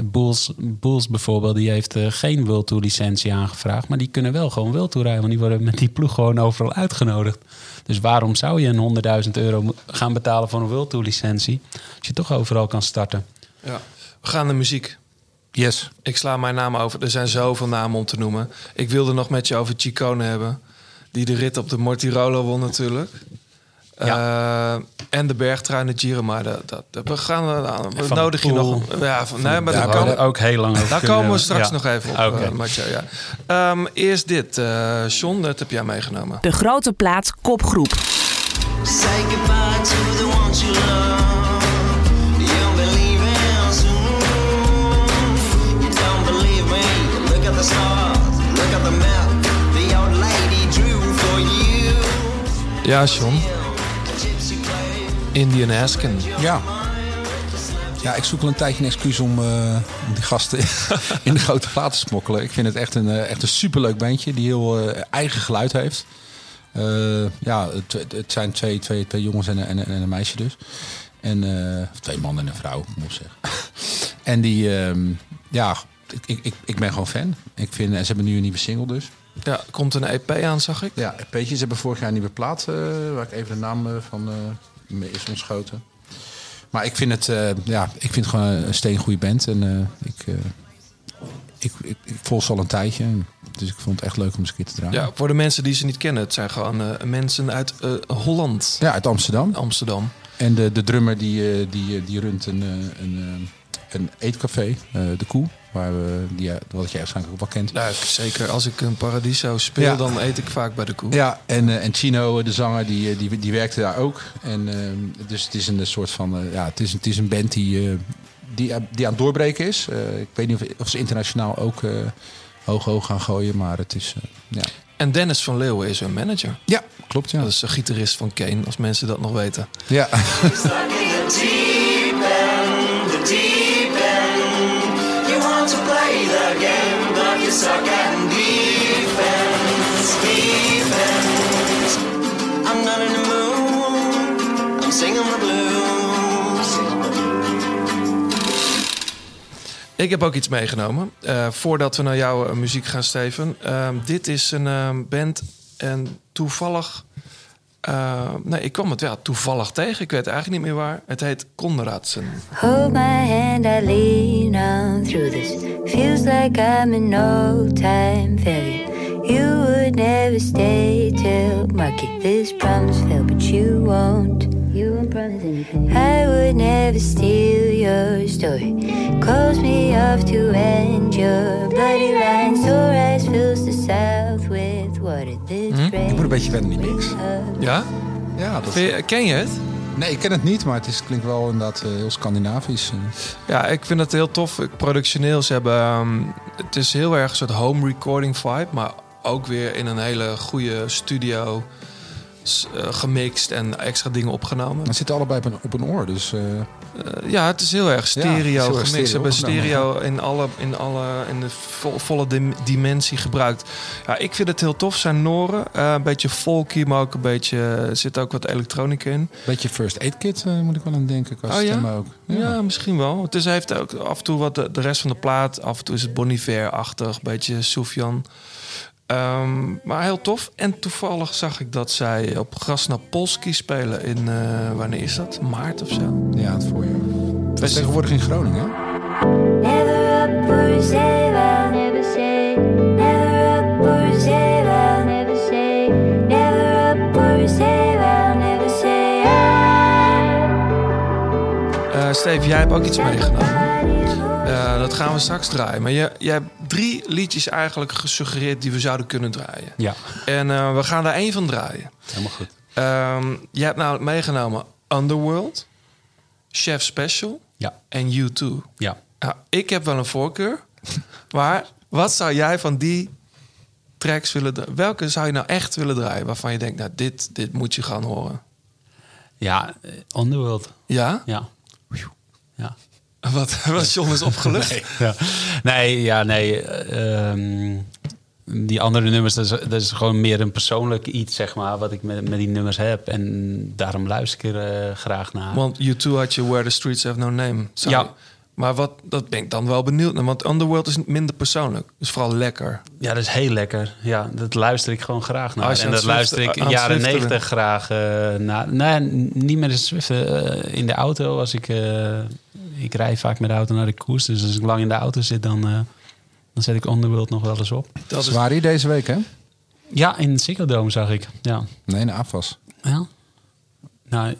Bulls, Bulls bijvoorbeeld, die heeft eh, geen World Tour licentie aangevraagd. Maar die kunnen wel gewoon World Tour rijden. Want die worden met die ploeg gewoon overal uitgenodigd. Dus waarom zou je een 100.000 euro gaan betalen voor een World Tour licentie... als je toch overal kan starten? Ja. We gaan naar muziek. Yes. Ik sla mijn naam over. Er zijn zoveel namen om te noemen. Ik wilde nog met je over Chicone hebben. Die de rit op de Mortirolo won natuurlijk. Eh, en de bergtrein de Giro. Maar dat, dat, we gaan... We Van nodig je nog... Ja, van, nee, maar Daar daar komen we ook heel lang over daar komen we hebben. straks Ja. nog even op, Oké. eh, Mathieu, ja. Ehm, eerst dit. eh John, dat heb jij meegenomen. De grote plaat kopgroep. Say goodbye to the ones you love. Ja, John. Indian Asken. Ja. Ja, ik zoek al een tijdje een excuus om, om die gasten in de grote plaat te smokkelen. Ik vind het echt een, eh, echt een superleuk bandje die heel eh, eigen geluid heeft. Ja, het, het zijn twee, twee, twee jongens en een, en een, en een meisje dus. En twee mannen en een vrouw, moet ik zeggen. en die, ehm, ja, ik, ik, ik, ben gewoon fan. Ik vind, en ze hebben nu een nieuwe single dus. Ja, komt een EP aan, zag ik. Ja, Peetjes hebben vorig jaar een nieuwe plaat, waar ik even de naam van me is ontschoten. Maar ik vind het, eh, ja, ik vind het gewoon een steengoede band. En eh, ik, eh, ik, ik, ik volg ze al een tijdje. Dus ik vond het echt leuk om eens een keer te draaien. Ja, voor de mensen die ze niet kennen. Het zijn gewoon mensen uit Holland. Ja, uit Amsterdam. Amsterdam. En de, de drummer die, die, die runt een, een, een eetcafé, De Koe. Waar we, die, eh, wat jij waarschijnlijk ook wel kent. Nou, zeker. Als ik een Paradiso speel, Ja. dan eet ik vaak bij de koe. Ja, en, eh, en Chino, de zanger, die, eh, die, die werkte daar ook. En, eh, dus het is een soort van, eh, ja, het is, het is een band die, eh, die, die aan het doorbreken is. Eh, ik weet niet of, of ze internationaal ook eh, hoog hoog gaan gooien, maar het is, eh, ja. En Dennis van Leeuwen is hun manager. Ja, klopt, ja. Dat is de gitarist van Kane, als mensen dat nog weten. Ja, I'm singing the blues. Ik heb ook iets meegenomen. eh, voordat we naar jouw eh, muziek gaan, Steven. Ehm, dit is een ehm, band en toevallig Eh, nee, ik kwam het wel toevallig tegen. Ik weet eigenlijk niet meer waar. Het heet Konradsen. Hold my hand, I lean on through this. Feels like I'm in no time failure. You would never stay till market this promise failed, but you won't. You won't promise. I would never steal your story. Close me off to end your bloody line. Sore eyes fills the south This Je moet een beetje wennen, die mix. Ja? Ja, dat... Je- ken je het? Nee, ik ken het niet, maar het is, klinkt wel inderdaad eh, heel Scandinavisch. eh. Ja, ik vind het heel tof. Ik- Productioneel, ze hebben... ehm, het is heel erg een soort home recording vibe. Maar ook weer in een hele goede studio gemixt en extra dingen opgenomen. Het zitten allebei op een, op een oor, dus... eh, Eh, ja, het is heel erg stereo gemixt. Ze hebben stereo in, alle, in, alle, in de vo- volle dim- dimensie gebruikt. Ja, ik vind het heel tof. Zijn Noren. Eh, een beetje folky, maar ook een beetje... Zit ook wat elektronica in. beetje First Aid Kit eh, moet ik wel aan denken, qua Oh, ja? ook. Ja. misschien wel. Het is, hij heeft ook af en toe wat de, de rest van de plaat. Af en toe is het Bon Iver-achtig, een beetje Sufjan. Ehm, maar heel tof. En toevallig zag ik dat zij op Grasnapolski spelen in... eh, wanneer is dat? Maart of zo? Ja, het voorjaar. Dat is tegenwoordig in Groningen, hè? Eh, Steve, jij hebt ook iets meegenomen. Dat gaan we straks draaien. Maar je, jij hebt drie liedjes eigenlijk gesuggereerd die we zouden kunnen draaien. Ja, En eh, we gaan daar één van draaien. helemaal goed. Ehm je hebt nou meegenomen Underworld, Chef Special Ja, en U2. ja. Nou, ik heb wel een voorkeur. maar wat zou jij van die tracks willen draaien? Welke zou je nou echt willen draaien? Waarvan je denkt, nou, dit, dit moet je gaan horen. Ja, eh, Underworld. Ja? Ja. Ja. Wat was John is opgelucht? ja. Nee, ja, nee. eh, ehm, die andere nummers, dat is, dat is gewoon meer een persoonlijk iets, zeg maar, wat ik met, met die nummers heb. En daarom luister ik er eh, graag naar. Want U2 had je Where the Streets Have No Name. Ja. Maar wat, dat ben ik dan wel benieuwd naar. Want Underworld is minder persoonlijk. is vooral lekker. Ja, dat is heel lekker. Ja, dat luister ik gewoon graag naar. En dat luister ik in jaren negentig graag eh, naar. Nee, niet met de eh, in de auto, als ik... ik rij vaak met de auto naar de koers. Dus als ik lang in de auto zit, dan, eh, dan zet ik Underworld nog wel eens op. Dat is, Zwaar hier deze week, hè? Ja, in Ziggo Dome zag ik. Ja. Nee, de afwas. Ja? Nou,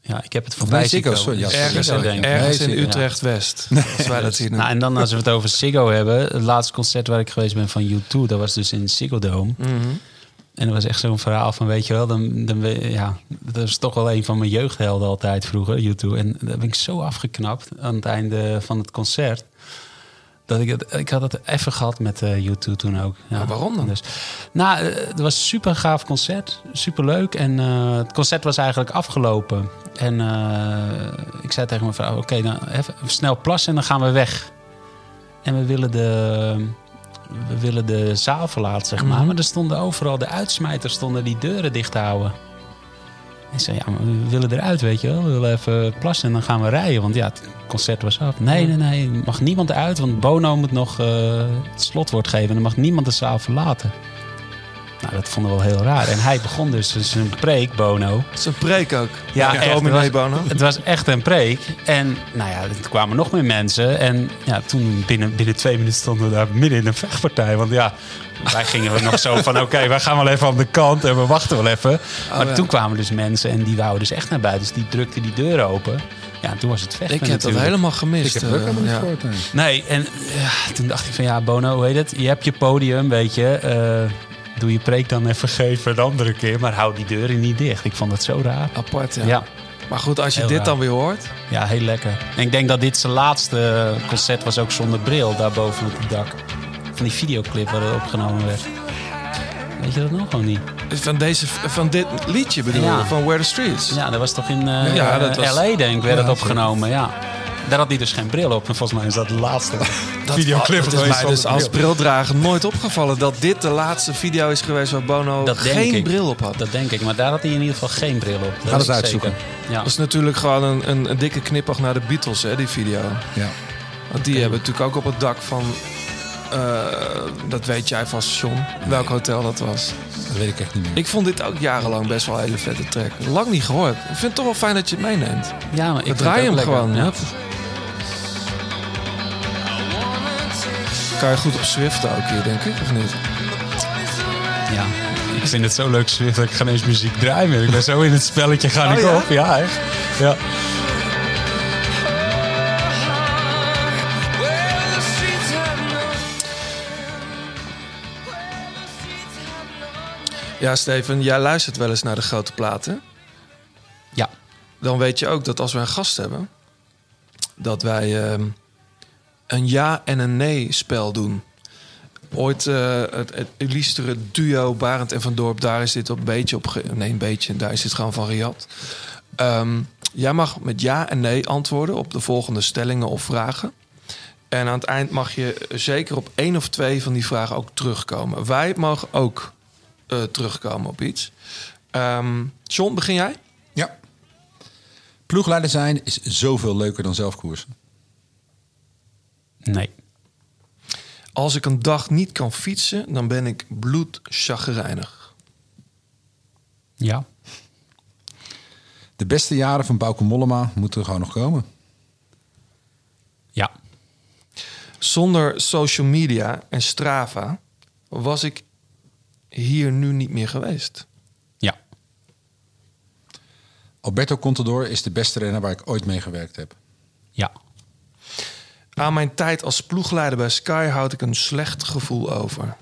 ja, ik heb het Nee, voorbij zien Ziggo, sorry, ergens Ziggo, denk ik. ergens Nee, in zeker. Utrecht-West. Als wij dat zien. Nou, en dan als we het over Ziggo hebben. Het laatste concert waar ik geweest ben van U2, dat was dus in Ziggo Dome. Mhm. En dat was echt zo'n verhaal van, weet je wel, dan, dan, ja, dat is toch wel een van mijn jeugdhelden altijd vroeger, U2. En daar ben ik zo afgeknapt aan het einde van het concert. Dat ik, het, ik had het even gehad met eh U2 toen ook. Ja. Maar waarom dan? Dus, nou, eh, het was een super gaaf concert. Super leuk. En eh, het concert was eigenlijk afgelopen. En ik zei tegen mijn vrouw: Oké, dan even snel plassen en dan gaan we weg. En we willen de, we willen de zaal verlaten, zeg maar. Mhm. Maar er stonden overal, de uitsmijters stonden die deuren dicht te houden. Ik zei, ja, maar we willen eruit, weet je wel. We willen even plassen en dan gaan we rijden. Want ja, het concert was af. Nee, nee, nee, mag niemand uit. Want Bono moet nog eh, het slotwoord geven. En er mag niemand de zaal verlaten. Nou, dat vonden we wel heel raar. En hij begon dus zijn preek, Bono. Het is een preek ook. Ja, echt. Dominee Het was- Bono. Het was echt een preek. En nou ja, er kwamen nog meer mensen. En ja, toen binnen, binnen twee minuten stonden we daar midden in een vechtpartij. Want ja, wij gingen we nog zo van... oké, wij gaan wel even aan de kant en we wachten wel even. Maar ja. toen kwamen dus mensen en die wouden dus echt naar buiten. Dus die drukten die deur open. Ja, en toen was het vechten Ik heb dat helemaal gemist. Ik heb het ook eh, helemaal ja. Nee, en ja, toen dacht ik van ja, Bono, hoe heet het? Je hebt je podium, weet je. eh, doe je preek dan even geven een andere keer. Maar hou die deuren niet dicht. Ik vond dat zo raar. Apart, ja. ja. Maar goed, als je Heel dit raar. dan weer hoort. Ja, heel lekker. En ik denk dat dit zijn laatste concert was ook zonder bril, daarboven op het dak. Van die videoclip waar het opgenomen werd. Weet je dat nog gewoon niet? Van, deze, van dit liedje bedoel Ja. je? Van Where the Streets. Ja, dat was toch in eh, Ja, dat was- LA, denk ik, werd het opgenomen. Ja. Daar had hij dus geen bril op. En volgens mij is dat de laatste videoclip Dat is mij dus als brildrager nooit opgevallen dat dit de laatste video is geweest waar Bono Dat geen ik. bril op had. Dat denk ik. Maar daar had hij in ieder geval geen bril op. Dat het uitzoeken. Ja. Dat is natuurlijk gewoon een, een, een dikke knippig naar de Beatles, hè, die video. Ja. Want die hebben natuurlijk ook op het dak van eh, dat weet jij vast, John, welk hotel dat was. Dat weet ik echt niet meer. Ik vond dit ook jarenlang best wel een hele vette track. Lang niet gehoord. Ik vind het toch wel fijn dat je het meeneemt. Ja, maar ik draaien hem lekker. gewoon. Ja. Je goed op Swift ook hier, denk ik, of niet? Ja, ik vind het zo leuk Swift dat ik geen eens muziek draai meer. Ik ben zo in het spelletje ga Oh, ik ja? op. Ja, echt. Ja. Ja, Steven, jij luistert wel eens naar de grote platen. Ja. Dan weet je ook dat als we een gast hebben, dat wij ehm, een ja en een nee spel doen. Ooit eh, het, het duo Barend en Van Dorp, daar is dit op een beetje op. Nee, een beetje, daar is dit gewoon van Riyad. Ehm, jij mag met ja en nee antwoorden op de volgende stellingen of vragen. En aan het eind mag je zeker op één of twee van die vragen ook terugkomen. Wij mogen ook eh, terugkomen op iets. Ehm John, begin jij? Ja. Ploegleider zijn is zoveel leuker dan zelf koersen. Nee. Als ik een dag niet kan fietsen, dan ben ik bloedchagrijnig. Ja. De beste jaren van Bauke Mollema moeten gewoon nog komen. Ja. Zonder social media en Strava was ik hier nu niet meer geweest. Ja. Alberto Contador is de beste renner waar ik ooit mee gewerkt heb. Ja. Aan mijn tijd als ploegleider bij Sky houd ik een slecht gevoel over.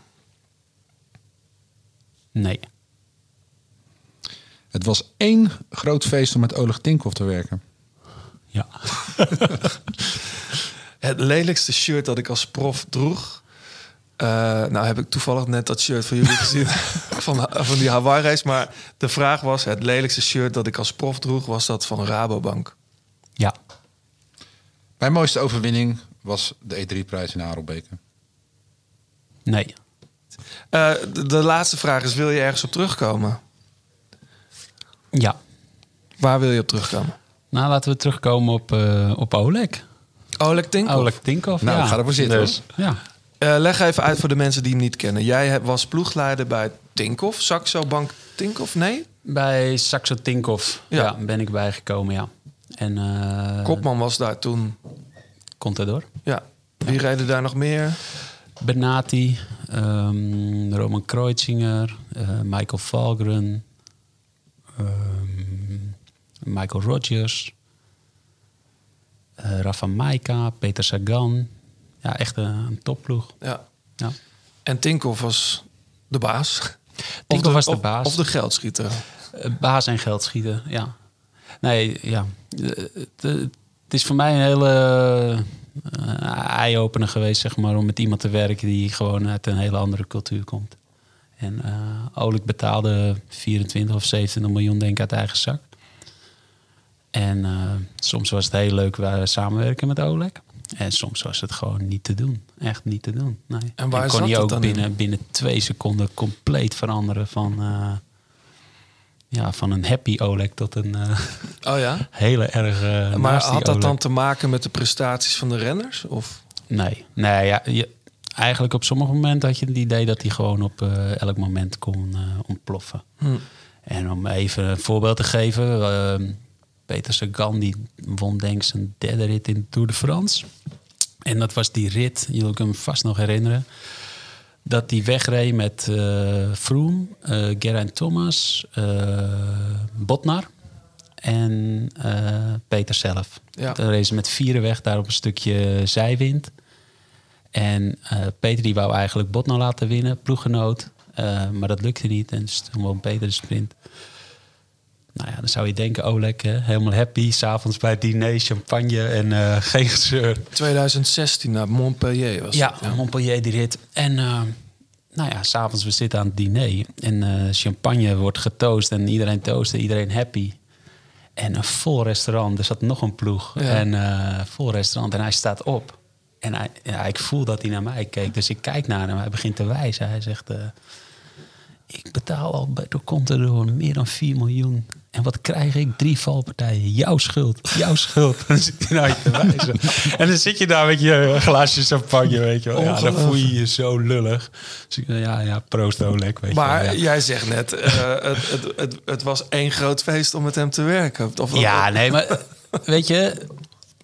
Nee. Het was één groot feest om met Oleg Tinkoff te werken. Ja. Het lelijkste shirt dat ik als prof droeg. eh, nou heb ik toevallig net dat shirt van jullie gezien van, van die Hawaii race. Maar de vraag was, het lelijkste shirt dat ik als prof droeg... was dat van Rabobank. Ja. Mijn mooiste overwinning was de E3-prijs in Harelbeke. Nee. Eh, de, de laatste vraag is, wil je ergens op terugkomen? Ja. Waar wil je op terugkomen? Nou, laten we terugkomen op, eh, op Oleg. Oleg Tinkoff. Oleg Tinkoff, Nou, ja. ga ervoor zitten, Dus, ja. Eh, leg even uit voor de mensen die hem niet kennen. Jij was ploegleider bij Tinkoff, Saxo Bank Tinkoff, nee? Bij Saxo Tinkoff Ja. ja. ben ik bijgekomen, ja. En eh Kopman was daar toen. Contador. Ja. Wie reden daar nog meer? Benati, ehm, Roman Kreuzinger, eh, Michael Valgren, ehm, Michael Rogers, eh, Rafa Maika, Peter Sagan. Ja, echt een, een topploeg. Ja. Ja. En Tinkoff was de baas. Tinkoff was de baas. Of de geldschieter. Baas en geld schieten, ja. Nee, ja. Het, is voor mij een hele eh, eye-opener geweest, zeg maar, om met iemand te werken die gewoon uit een hele andere cultuur komt. En Oleg betaalde 24 of 27 miljoen, denk ik, uit eigen zak. En eh, soms was het heel leuk samenwerken met Oleg. En soms was het gewoon niet te doen. Echt niet te doen. Nee. En waar kon hij ook dan binnen, in? binnen twee seconden compleet veranderen van, ja, van een happy Oleg tot een eh, Oh ja? hele erg. eh, maar had dat dan te maken met de prestaties van de renners? Of? Nee, nee ja, je, eigenlijk op sommige momenten had je het idee dat hij gewoon op eh, elk moment kon ontploffen. Hm. En om even een voorbeeld te geven, eh, Peter Sagan die won denk ik zijn derde rit in de Tour de France. En dat was die rit, jullie kunnen hem vast nog herinneren, dat hij wegreed met eh Froome, eh Geraint Thomas, eh Botnar en Peter zelf. Ja. Dan reed ze met vieren weg daar op een stukje zijwind. En Peter die wou eigenlijk Botnar laten winnen, ploeggenoot. Maar dat lukte niet en dus toen won Peter de sprint. Nou ja, dan zou je denken, Oleg, hè, helemaal happy. S'avonds bij het diner, champagne en eh, geen gezeur. 2016 naar Montpellier was Ja, het, Montpellier die rit. En eh, nou ja, s'avonds we zitten aan het diner. En eh, champagne wordt getoost en iedereen toost en iedereen happy. En een vol restaurant, er zat nog een ploeg. Ja. En vol restaurant en hij staat op. En hij, ja, ik voel dat hij naar mij keek. Dus ik kijk naar hem, hij begint te wijzen. Hij zegt, ik betaal al bij de Contador meer dan 4 miljoen. En wat krijg ik? Drie valpartijen. Jouw schuld. Jouw schuld. En dan zit je te wijzen. En dan zit je daar met je glaasje champagne, weet je wel. Ja, dan voel je je zo lullig. Dus ik, ja, ja, proost Oleg, weet Maar je wel. Ja. jij zegt net, eh, het, het, het, het was één groot feest om met hem te werken. Of, Ja, nee, maar weet je,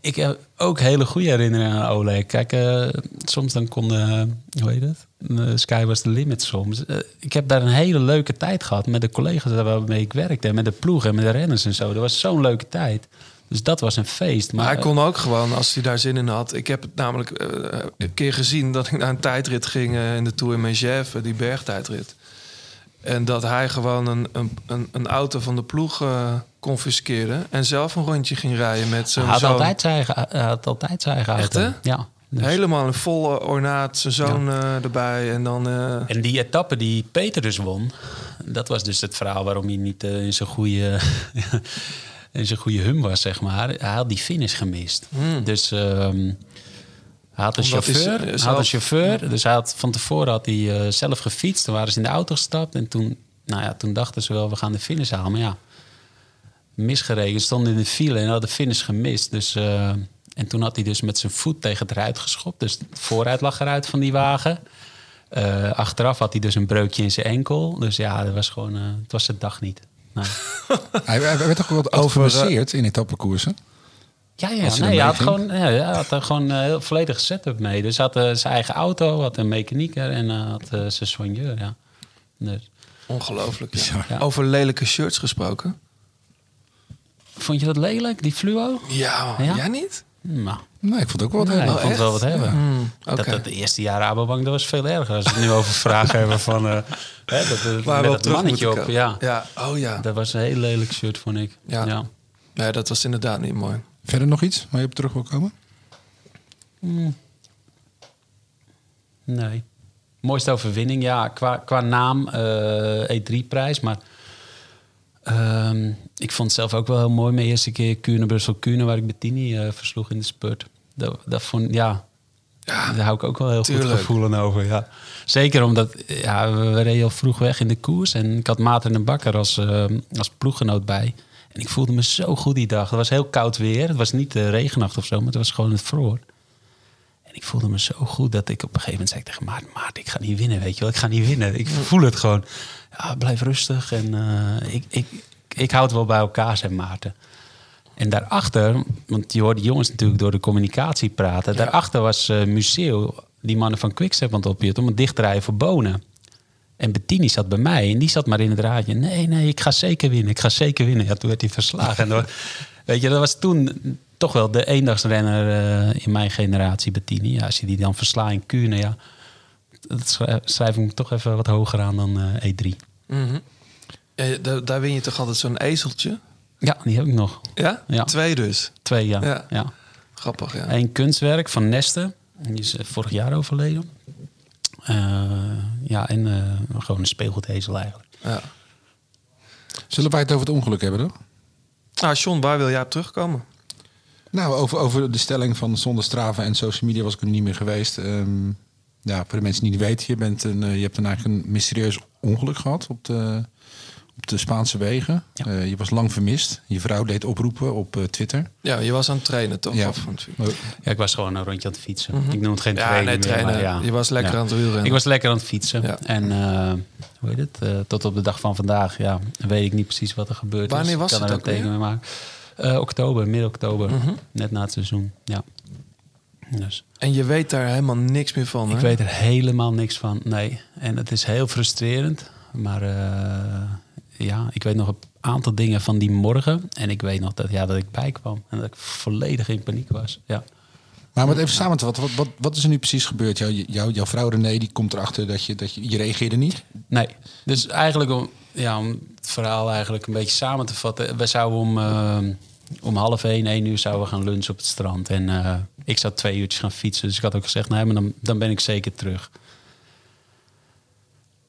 ik heb ook hele goede herinneringen aan Oleg. Kijk, eh, soms dan kon, eh, hoe heet het? Eh, Sky was the limit soms. Eh, ik heb daar een hele leuke tijd gehad met de collega's waarmee ik werkte. En met de ploeg en met de renners en zo. Dat was zo'n leuke tijd. Dus dat was een feest. Maar, hij kon ook gewoon, als hij daar zin in had. Ik heb het namelijk een keer gezien dat ik naar een tijdrit ging in de Tour Megève, die bergtijdrit. En dat hij gewoon een, een, een auto van de ploeg confiskeerde en zelf een rondje ging rijden met hij zo'n had zoon. altijd zijn eigen, hij had altijd zijn eigen Echt, auto. hè? Ja. dus- Helemaal een volle ornaat, zijn zoon eh, erbij. En dan. eh, En die etappe die Peter dus won, dat was dus het verhaal waarom hij niet eh, in zijn goede, in zijn goede hum was, zeg maar. Hij had die finish gemist. Dus ehm, hij had een Omdat hij chauffeur. Hij had een chauffeur. Dus hij had, van tevoren had hij zelf gefietst. Toen waren ze in de auto gestapt. En toen, nou ja, toen dachten ze wel, we gaan de finish halen. Maar ja, misgereden. Stonden in de file en had de finish gemist. Dus, eh, en toen had hij dus met zijn voet tegen het ruit geschopt. Dus het vooruit lag eruit van die wagen. Eh, achteraf had hij dus een breukje in zijn enkel. Dus ja, dat was gewoon, eh, het was zijn dag niet. Nee. Hij, hij werd toch wat overgebaseerd in etappekoersen? Ja, ja, nee, hij had, gewoon, ja, hij had er gewoon een heel volledige setup mee. Dus hij had eh, zijn eigen auto, had een mechanieker en had zijn soigneur. Ja. Dus, ongelooflijk. Ja. Over lelijke shirts gesproken. Vond je dat lelijk, die fluo? Ja, Ja? jij niet? Nou, Nee, ik vond het ook wel wat nee, ik hebben. vond het wel wat hebben. Oké. Dat, dat de eerste jaar Rabobank, dat was veel erger. Als we het nu over vragen hebben van... eh, hè, dat, Waar we met dat mannetje op, ja. ja. Oh ja. Dat was een heel lelijk shirt, vond ik. Ja. Ja. Nee, dat was inderdaad niet mooi. Verder nog iets waar je op terug wil komen? Nee. Mooiste overwinning, ja, qua, qua naam eh E3-prijs. Maar ehm, ik vond het zelf ook wel heel mooi. Mijn eerste keer Kuurne, Brussel, Kuurne, waar ik Bettini eh versloeg in de spurt. Dat, dat vond, ja, daar hou ik ook wel heel tuurlijk. goed gevoelen over. Ja. Zeker omdat ja, we, we reden al vroeg weg in de koers. En ik had Maarten en Bakker als, eh, als ploeggenoot bij. En ik voelde me zo goed die dag. Het was heel koud weer. Het was niet uh, regennacht of zo, maar het was gewoon het vroor. Ik voelde me zo goed dat ik op een gegeven moment zei tegen Maarten... Maarten, ik ga niet winnen, weet je wel. Ik ga niet winnen. Ik voel het gewoon. Ja, blijf rustig. En eh, ik, ik, ik houd het wel bij elkaar, zei Maarten. En daarachter, want je hoort die jongens natuurlijk door de communicatie praten. Daarachter was uh, Museo, die mannen van Quickstep aan het opjutten... om het dicht te rijden voor Bonen. En Bettini zat bij mij en die zat maar in het raadje. Nee, nee, ik ga zeker winnen. Ik ga zeker winnen. Ja, toen werd hij verslagen. En weet je, dat was toen toch wel de eendagsrenner uh, in mijn generatie, Bettini. Ja, als je die dan verslaat in Kuurne, ja, dat schrijf, schrijf ik toch even wat hoger aan dan uh, E3. Mm -hmm. ja, daar, daar, win je toch altijd zo'n ezeltje? Ja, die heb ik nog. Ja? ja. Twee dus? Twee, ja. ja. ja. Grappig, ja. Een kunstwerk van Neste. Die is uh, vorig jaar overleden. Uh, ja, en uh, gewoon een speelgoedezel eigenlijk. Ja. Zullen wij het over het ongeluk hebben dan? Ah, John, waar wil jij op terugkomen? Nou, over, over de stelling van zonder straven en social media was ik er niet meer geweest. Um, ja, voor de mensen die niet weten, je, bent een, uh, je hebt een eigenlijk een mysterieus ongeluk gehad op de, op de Spaanse wegen. Ja. Uh, je was lang vermist. Je vrouw deed oproepen op uh, Twitter. Ja, je was aan het trainen toch? Ja, ja ik was gewoon een rondje aan het fietsen. Mm -hmm. Ik noem het geen ja, trainen, nee, trainen. Meer, ja. Je was lekker ja. aan het wielrennen. Ik was lekker aan het fietsen. Ja. En uh, hoe heet het? Uh, tot op de dag van vandaag, ja, weet ik niet precies wat er gebeurd Wanneer is. was ik kan het er een teken mee maken. Uh, oktober, midden oktober. Mm -hmm. Net na het seizoen, ja. Dus. En je weet daar helemaal niks meer van, Ik hè? weet er helemaal niks van, nee. En het is heel frustrerend. Maar uh, ja, ik weet nog een aantal dingen van die morgen. En ik weet nog dat, ja, dat ik bijkwam. En dat ik volledig in paniek was, ja. Maar wat even samen te vatten, wat, wat, wat is er nu precies gebeurd? Jou, jou, jouw vrouw René, die komt erachter dat je, dat je, je reageerde niet? Nee, dus eigenlijk om, ja, om het verhaal eigenlijk een beetje samen te vatten. We zouden om, uh, om half één, één uur zouden we gaan lunchen op het strand. En uh, ik zou twee uurtjes gaan fietsen. Dus ik had ook gezegd, nee, maar dan, dan ben ik zeker terug.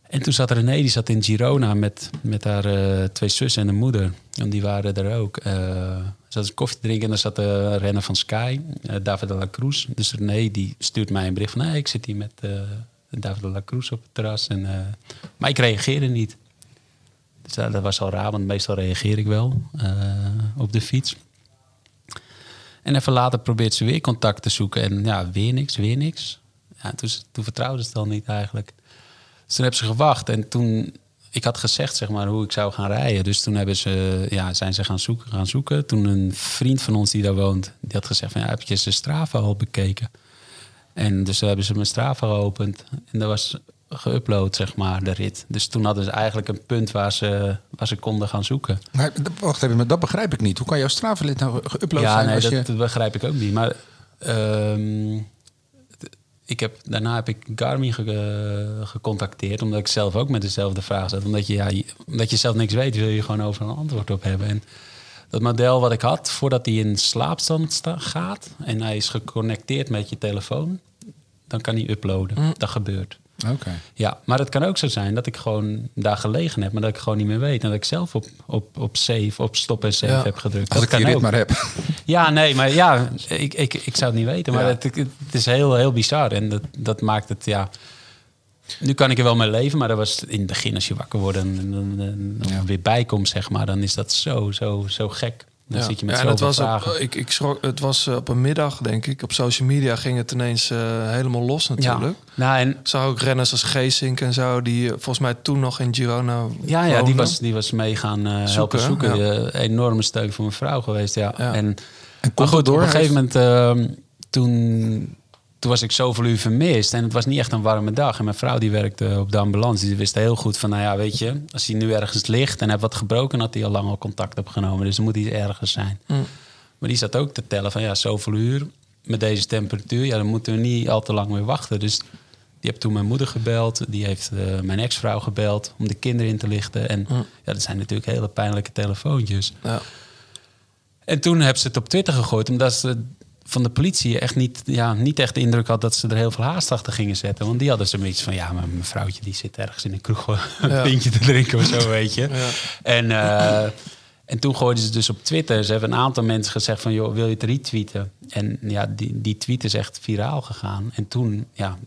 En toen zat René, die zat in Girona met, met haar uh, twee zussen en een moeder. En die waren er ook. Uh, zat koffie drinken en daar zat de renner van Sky, David de la Cruz. Dus René die stuurt mij een bericht van... Ik zit hier met David de la Cruz op het terras. En, maar ik reageerde niet. Dat, was al raar, want meestal reageer ik wel eh, op de fiets. En even later probeert ze weer contact te zoeken. En ja, weer niks, weer niks. Ja, toen, toen vertrouwde ze het dan niet eigenlijk. Dus toen hebben ze gewacht. En toen, ik had gezegd zeg maar, hoe ik zou gaan rijden. Dus toen hebben ze, ja, zijn ze gaan zoeken, gaan zoeken. Toen een vriend van ons die daar woont, die had gezegd van... Ja, heb je zijn Strava al bekeken? En dus hebben ze mijn Strava geopend. En dat was geüpload, zeg maar, de rit. Dus toen hadden ze eigenlijk een punt waar ze, waar ze konden gaan zoeken. Maar wacht even, maar dat begrijp ik niet. Hoe kan jouw Strava-lid nou geüpload ja, zijn nee, als dat, je... dat begrijp ik ook niet. Maar ehm, ik heb, daarna heb ik Garmin ge- gecontacteerd, omdat ik zelf ook met dezelfde vraag zat. Omdat je, ja, je- omdat je zelf niks weet, wil je gewoon overal een antwoord op hebben. En dat model wat ik had, voordat hij in slaapstand sta- gaat en hij is geconnecteerd met je telefoon, dan kan hij uploaden. Dat gebeurt. Oké. Ja, maar het kan ook zo zijn dat ik gewoon daar gelegen heb, maar dat ik gewoon niet meer weet. En dat ik zelf op, op, op save, op stop en save Ja. heb gedrukt. Als dat ik die rit ook. maar heb. Ja, nee, maar ja, ik, ik, ik zou het niet weten. Maar Ja. het, het is heel, heel bizar. En dat, dat maakt het, ja... Nu kan ik er wel mee leven, maar dat was in het begin als je wakker wordt en, en, en- en Ja. weer bijkomt, zeg maar, dan is dat zo, zo, zo gek. Dan zit je met ja, en het was, vragen. op, ik, ik schrok, het was eh, op een middag, denk ik. Op social media ging het ineens eh, helemaal los natuurlijk. ja. Nou, en zag ook renners als Geesink en zo, die eh, volgens mij toen nog in Girona Ja, ja die, was, die was mee gaan Zoeken, helpen zoeken. ja. Enorme steun voor mijn vrouw geweest, ja. Ja. En, maar goed, door? op een gegeven moment... ehm, toen, toen was ik zoveel uur vermist. En het was niet echt een warme dag. En mijn vrouw die werkte op de ambulance. Die wist heel goed van, nou ja, weet je... als hij nu ergens ligt en heeft wat gebroken... had hij al lang al contact opgenomen. Dus er moet iets ergens zijn. Mm. Maar die zat ook te tellen van, ja, zoveel uur... met deze temperatuur, ja, dan moeten we niet al te lang meer wachten. Dus die heb toen mijn moeder gebeld. Die heeft eh, mijn ex-vrouw gebeld om de kinderen in te lichten. En ja, dat zijn natuurlijk hele pijnlijke telefoontjes. Ja. En toen hebben ze het op Twitter gegooid, omdat ze van de politie echt niet, ja, niet echt de indruk had dat ze er heel veel haast achter gingen zetten. Want die hadden zoiets van, ja, maar mijn vrouwtje die zit ergens in een kroeg een Ja. pintje te drinken of zo, weet je. Ja. En, eh, en toen gooiden ze dus op Twitter. Ze hebben een aantal mensen gezegd van, joh, wil je het retweeten? En ja, die, die tweet is echt viraal gegaan. En toen, ja,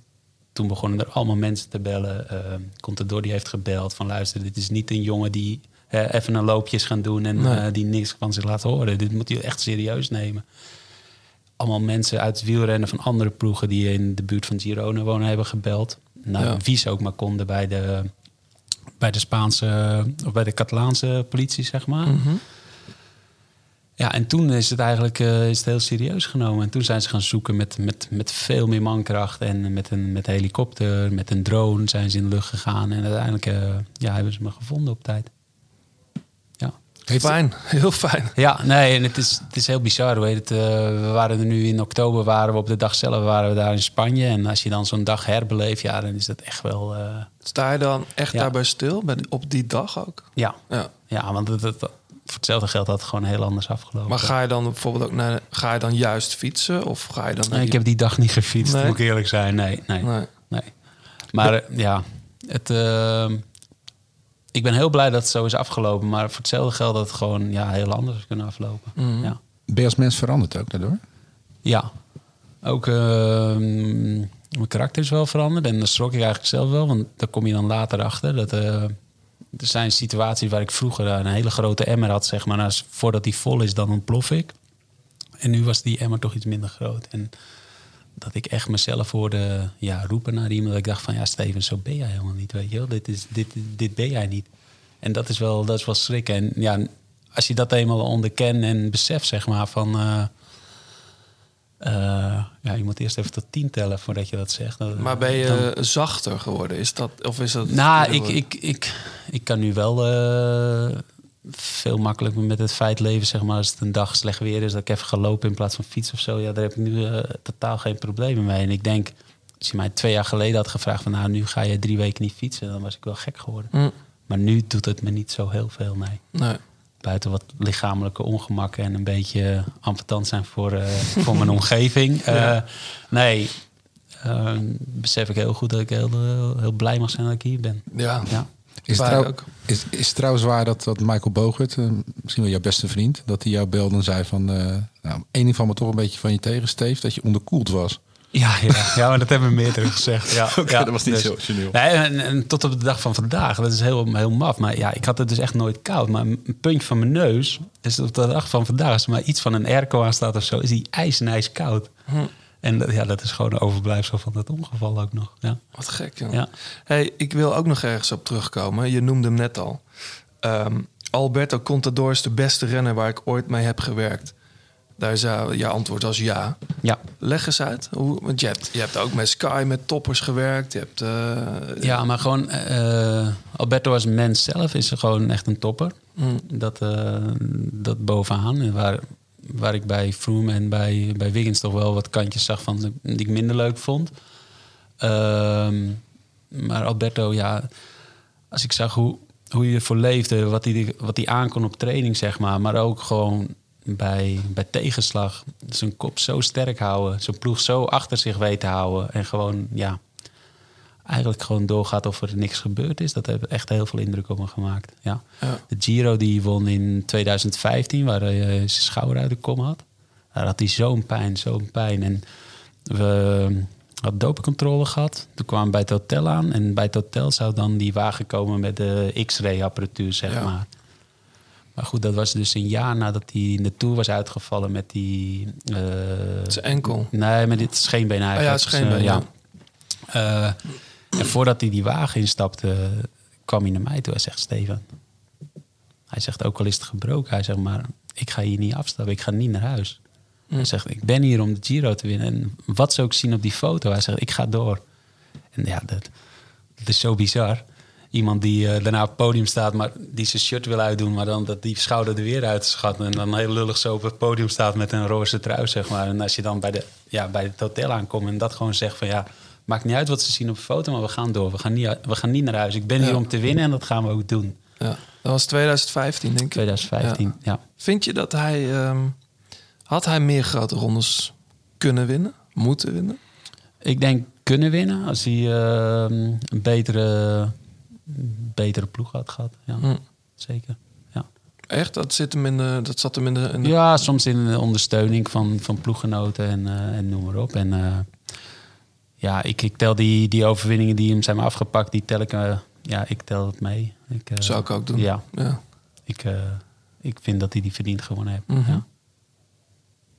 toen begonnen er allemaal mensen te bellen. Uh, Contador die heeft gebeld van, luister, dit is niet een jongen die eh, even een loopje is gaan doen en Nee. eh, die niks van zich laat horen. Dit moet je echt serieus nemen. Allemaal mensen uit het wielrennen van andere ploegen die in de buurt van Girona wonen hebben gebeld. Nou, Ja. wie ze ook maar konden bij de, bij de Spaanse of bij de Catalaanse politie, zeg maar. Mhm. Ja, en toen is het eigenlijk eh, is het heel serieus genomen. En toen zijn ze gaan zoeken met, met, met veel meer mankracht. En met een, met een helikopter, met een drone zijn ze in de lucht gegaan. En uiteindelijk eh, ja, hebben ze me gevonden op tijd. Ja. Fijn, heel fijn. Ja, nee, en het is, het is heel bizar. Hoe heet het? eh, we waren er nu in oktober, waren we op de dag zelf waren we daar in Spanje. En als je dan zo'n dag herbeleeft, ja, dan is dat echt wel... eh, Sta je dan echt Ja. daarbij stil, op die dag ook? ja. Ja. ja, want het, het- voor hetzelfde geld had het gewoon heel anders afgelopen. Maar ga je dan bijvoorbeeld ook naar, ga je dan juist fietsen? Of ga je dan Nee, ik heb die dag niet gefietst, Nee? moet ik eerlijk zijn. Nee, nee, Nee. nee. Maar eh, ja, het, eh, ik ben heel blij dat het zo is afgelopen. Maar voor hetzelfde geld dat het gewoon ja, heel anders is kunnen aflopen. Mhm. Ja. Ben je als mens veranderd ook daardoor? ja, ook eh, mijn karakter is wel veranderd. En dat schrok ik eigenlijk zelf wel. Want daar kom je dan later achter. Dat, eh, er zijn situaties waar ik vroeger een hele grote emmer had. Zeg maar, Nou, voordat die vol is, dan ontplof ik. En nu was die emmer toch iets minder groot. En dat ik echt mezelf hoorde ja, roepen naar iemand. Dat ik dacht van, ja Steven, zo ben jij helemaal niet. Weet je wel? Dit, is, dit, dit ben jij niet. En dat is wel, dat is wel schrikken. En ja, als je dat eenmaal onderkent en beseft, zeg maar, van... eh, eh, ja, je moet eerst even tot tien tellen voordat je dat zegt. Dan- Maar ben dan- je zachter geworden? Is dat, of is dat nou, ik, ik, ik, ik kan nu wel eh, veel makkelijker met het feit leven, zeg maar, als het een dag slecht weer is, dat ik even ga lopen in plaats van fiets of zo. Ja, daar heb ik nu eh, totaal geen problemen mee. En ik denk, als je mij twee jaar geleden had gevraagd van, nou, nu ga je drie weken niet fietsen, dan was ik wel gek geworden. Hm, Maar nu doet het me niet zo heel veel, nee. nee. Buiten wat lichamelijke ongemakken en een beetje ambetant zijn voor, eh, voor mijn omgeving. Eh, Nee, besef ik heel goed dat ik heel, heel, heel blij mag zijn dat ik hier ben. Ja, Ja. Is trouw- ook. is, is het trouwens waar dat, dat Michael Bogert, eh, misschien wel jouw beste vriend, dat hij jou belde en zei van, eh nou, één ding van me toch een beetje van je tegensteef, dat je onderkoeld was. Ja, ja, ja, maar dat hebben meerdere gezegd. Ja, ja, dat was niet dus- zo origineel. Nee, en, en tot op de dag van vandaag, dat is heel, heel maf. Maar ja, ik had het dus echt nooit koud. Maar een puntje van mijn neus, is op de dag van vandaag, als er maar iets van een airco aan staat of zo, is die ijs en ijs koud. En dat- ja, dat is gewoon een overblijfsel van dat ongeval ook nog. Ja. Wat gek, joh. Ja. Hey, ik wil ook nog ergens op terugkomen. Je noemde hem net al. Ehm, Alberto Contador is de beste renner waar ik ooit mee heb gewerkt. Daar zou je antwoord als ja. Ja. Leg eens uit. Hoe, want je hebt, je hebt ook met Sky, met toppers gewerkt. Je hebt, eh, Ja, maar gewoon eh, Alberto als mens zelf is gewoon echt een topper. Dat, eh, dat bovenaan. En waar, waar ik bij Froome en bij, bij Wiggins toch wel wat kantjes zag van die ik minder leuk vond. Ehm, maar Alberto, ja, als ik zag hoe, hoe hij ervoor leefde, wat hij, wat hij aankon op training, zeg maar. Maar ook gewoon bij, bij tegenslag zijn kop zo sterk houden. Zijn ploeg zo achter zich weten houden. En gewoon, ja, eigenlijk gewoon doorgaat of er niks gebeurd is. Dat heeft echt heel veel indruk op me gemaakt. Ja. Ja. De Giro die won in 2015, waar hij eh, zijn schouder uit de kom had. Daar had hij zo'n pijn, zo'n pijn. En we hadden dopingcontrole gehad. Toen kwamen bij het hotel aan. En bij het hotel zou dan die wagen komen met de x-ray apparatuur, zeg Ja. maar. Maar goed, dat was dus een jaar nadat hij in de Tour was uitgevallen met die... eh, Zijn enkel. Nee, met dit scheenbeen eigenlijk. Ah ja, scheenbeen, Dus, eh, ja. Eh, en voordat hij die wagen instapte, kwam hij naar mij toe. Hij zegt, Steven, hij zegt, ook al is het gebroken. Hij zegt, maar ik ga hier niet afstappen. Ik ga niet naar huis. Hij zegt, ik ben hier om de Giro te winnen. En wat ze ook zien op die foto. Hij zegt, ik ga door. En ja, dat, dat is zo bizar. Iemand die eh, daarna op het podium staat, maar die zijn shirt wil uitdoen, maar dan dat die schouder er weer uit schat. En dan heel lullig zo op het podium staat met een roze trui, zeg maar. En als je dan bij, de, ja, bij het hotel aankomt en dat gewoon zegt van ja, maakt niet uit wat ze zien op foto, maar we gaan door. We gaan niet, we gaan niet naar huis. Ik ben hier om te winnen en dat gaan we ook doen. Ja. Dat was 2015, denk ik. 2015, ja. Vind je dat hij... ehm, had hij meer grote rondes kunnen winnen? Moeten winnen? Ik denk kunnen winnen als hij eh, een betere, betere ploeg had gehad. Ja, Hm. zeker. Ja. Echt? Dat, zit hem in de, dat zat hem in de... In de- Ja, soms in de ondersteuning van, van ploeggenoten en, eh, en noem maar op. En eh, ja, ik, ik tel die, die overwinningen die hem zijn afgepakt, die tel ik, eh, ja, ik tel het mee. Ik, eh, Zou ik ook doen. Ja, Ja. ik, eh, ik vind dat hij die verdiend gewonnen heeft. Mhm. ja.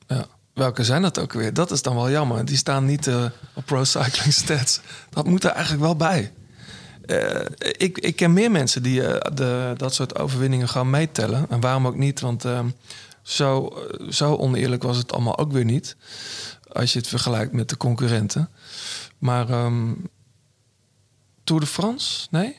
ja. Welke zijn dat ook weer? Dat is dan wel jammer. Die staan niet op Pro Cycling Stats. Dat moet er eigenlijk wel bij. Ik, ik ken meer mensen die de, dat soort overwinningen gaan meetellen. En waarom ook niet? Want ehm, zo, zo oneerlijk was het allemaal ook weer niet. Als je het vergelijkt met de concurrenten. Maar ehm, Tour de France? Nee?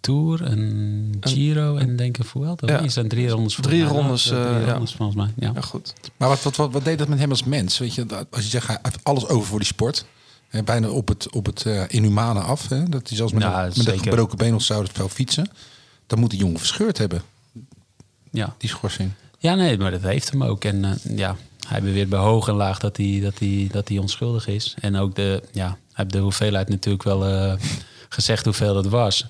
Tour, een Giro en denk ik Vuelta. Ja. Zijn drie rondes. Drie mij. rondes, Ja, eh, drie ja. rondes volgens mij. Ja. Ja, goed. Maar wat, wat, wat, wat deed dat met hem als mens? Weet je, dat- als je zegt, hij heeft alles over voor die sport. Hè, bijna op het, op het eh, inhumane af. Hè, dat hij zelfs met, Ja, een, met een gebroken been of zou het wel fietsen. Dan moet die jongen verscheurd hebben, Ja. die schorsing. Ja, nee, maar dat heeft hem ook. En eh, ja, hij beweert bij hoog en laag dat hij, dat, hij, dat hij onschuldig is. En ook de, ja, hij heeft de hoeveelheid natuurlijk wel eh, gezegd hoeveel dat was.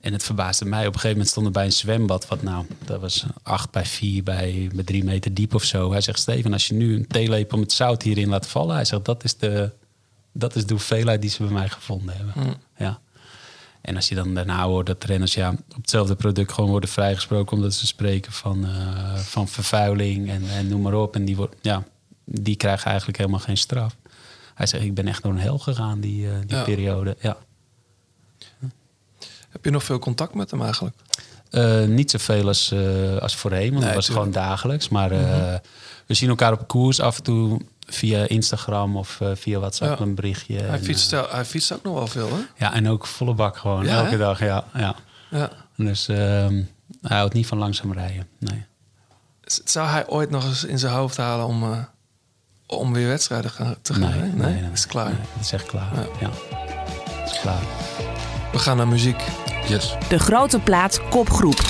En het verbaasde mij. Op een gegeven moment stond er bij een zwembad. Wat nou, dat was 8 bij 4 bij, bij 3 meter diep of zo. Hij zegt, Steven, als je nu een theelepel met zout hierin laat vallen. Hij zegt, dat is de, dat is de hoeveelheid die ze bij mij gevonden hebben. Ja. En als je dan daarna hoort dat renners ja, op hetzelfde product gewoon worden vrijgesproken omdat ze spreken van, eh, van vervuiling en, en noem maar op. En die, wordt, ja, die krijgen eigenlijk helemaal geen straf. Hij zegt, ik ben echt door een hel gegaan die, eh, die Ja. periode. Ja. Heb je nog veel contact met hem eigenlijk? Eh, niet zoveel als, als voorheen, want Nee, dat was tuurlijk. gewoon dagelijks. Maar eh, we zien elkaar op koers af en toe via Instagram of eh, via WhatsApp Ja. een berichtje. Hij En, fietst, eh, hij fietst ook nog wel veel, hè? ja, en ook volle bak gewoon, Ja, elke hè? dag. Ja, ja. Ja. Dus ehm, hij houdt niet van langzaam rijden. Nee. Zou hij ooit nog eens in zijn hoofd halen om, eh, om weer wedstrijden te gaan? Nee, rijden? nee, nee, is klaar. Nee, het is echt klaar. Ja. Ja. Het is klaar. We gaan naar muziek. Yes. De grote plaat kopgroep.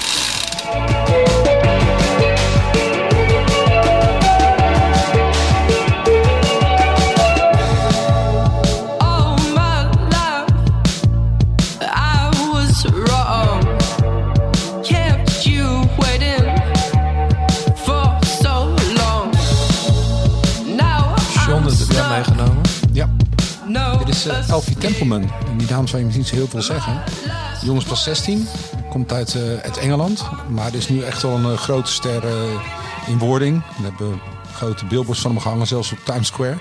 Eh, Elfie Templeman. En die naam zou je misschien niet zo heel veel zeggen. De jongen is pas 16, komt uit, uit Engeland. Maar is nu echt wel een eh, grote ster in wording. We hebben grote billboards van hem gehangen, zelfs op Times Square.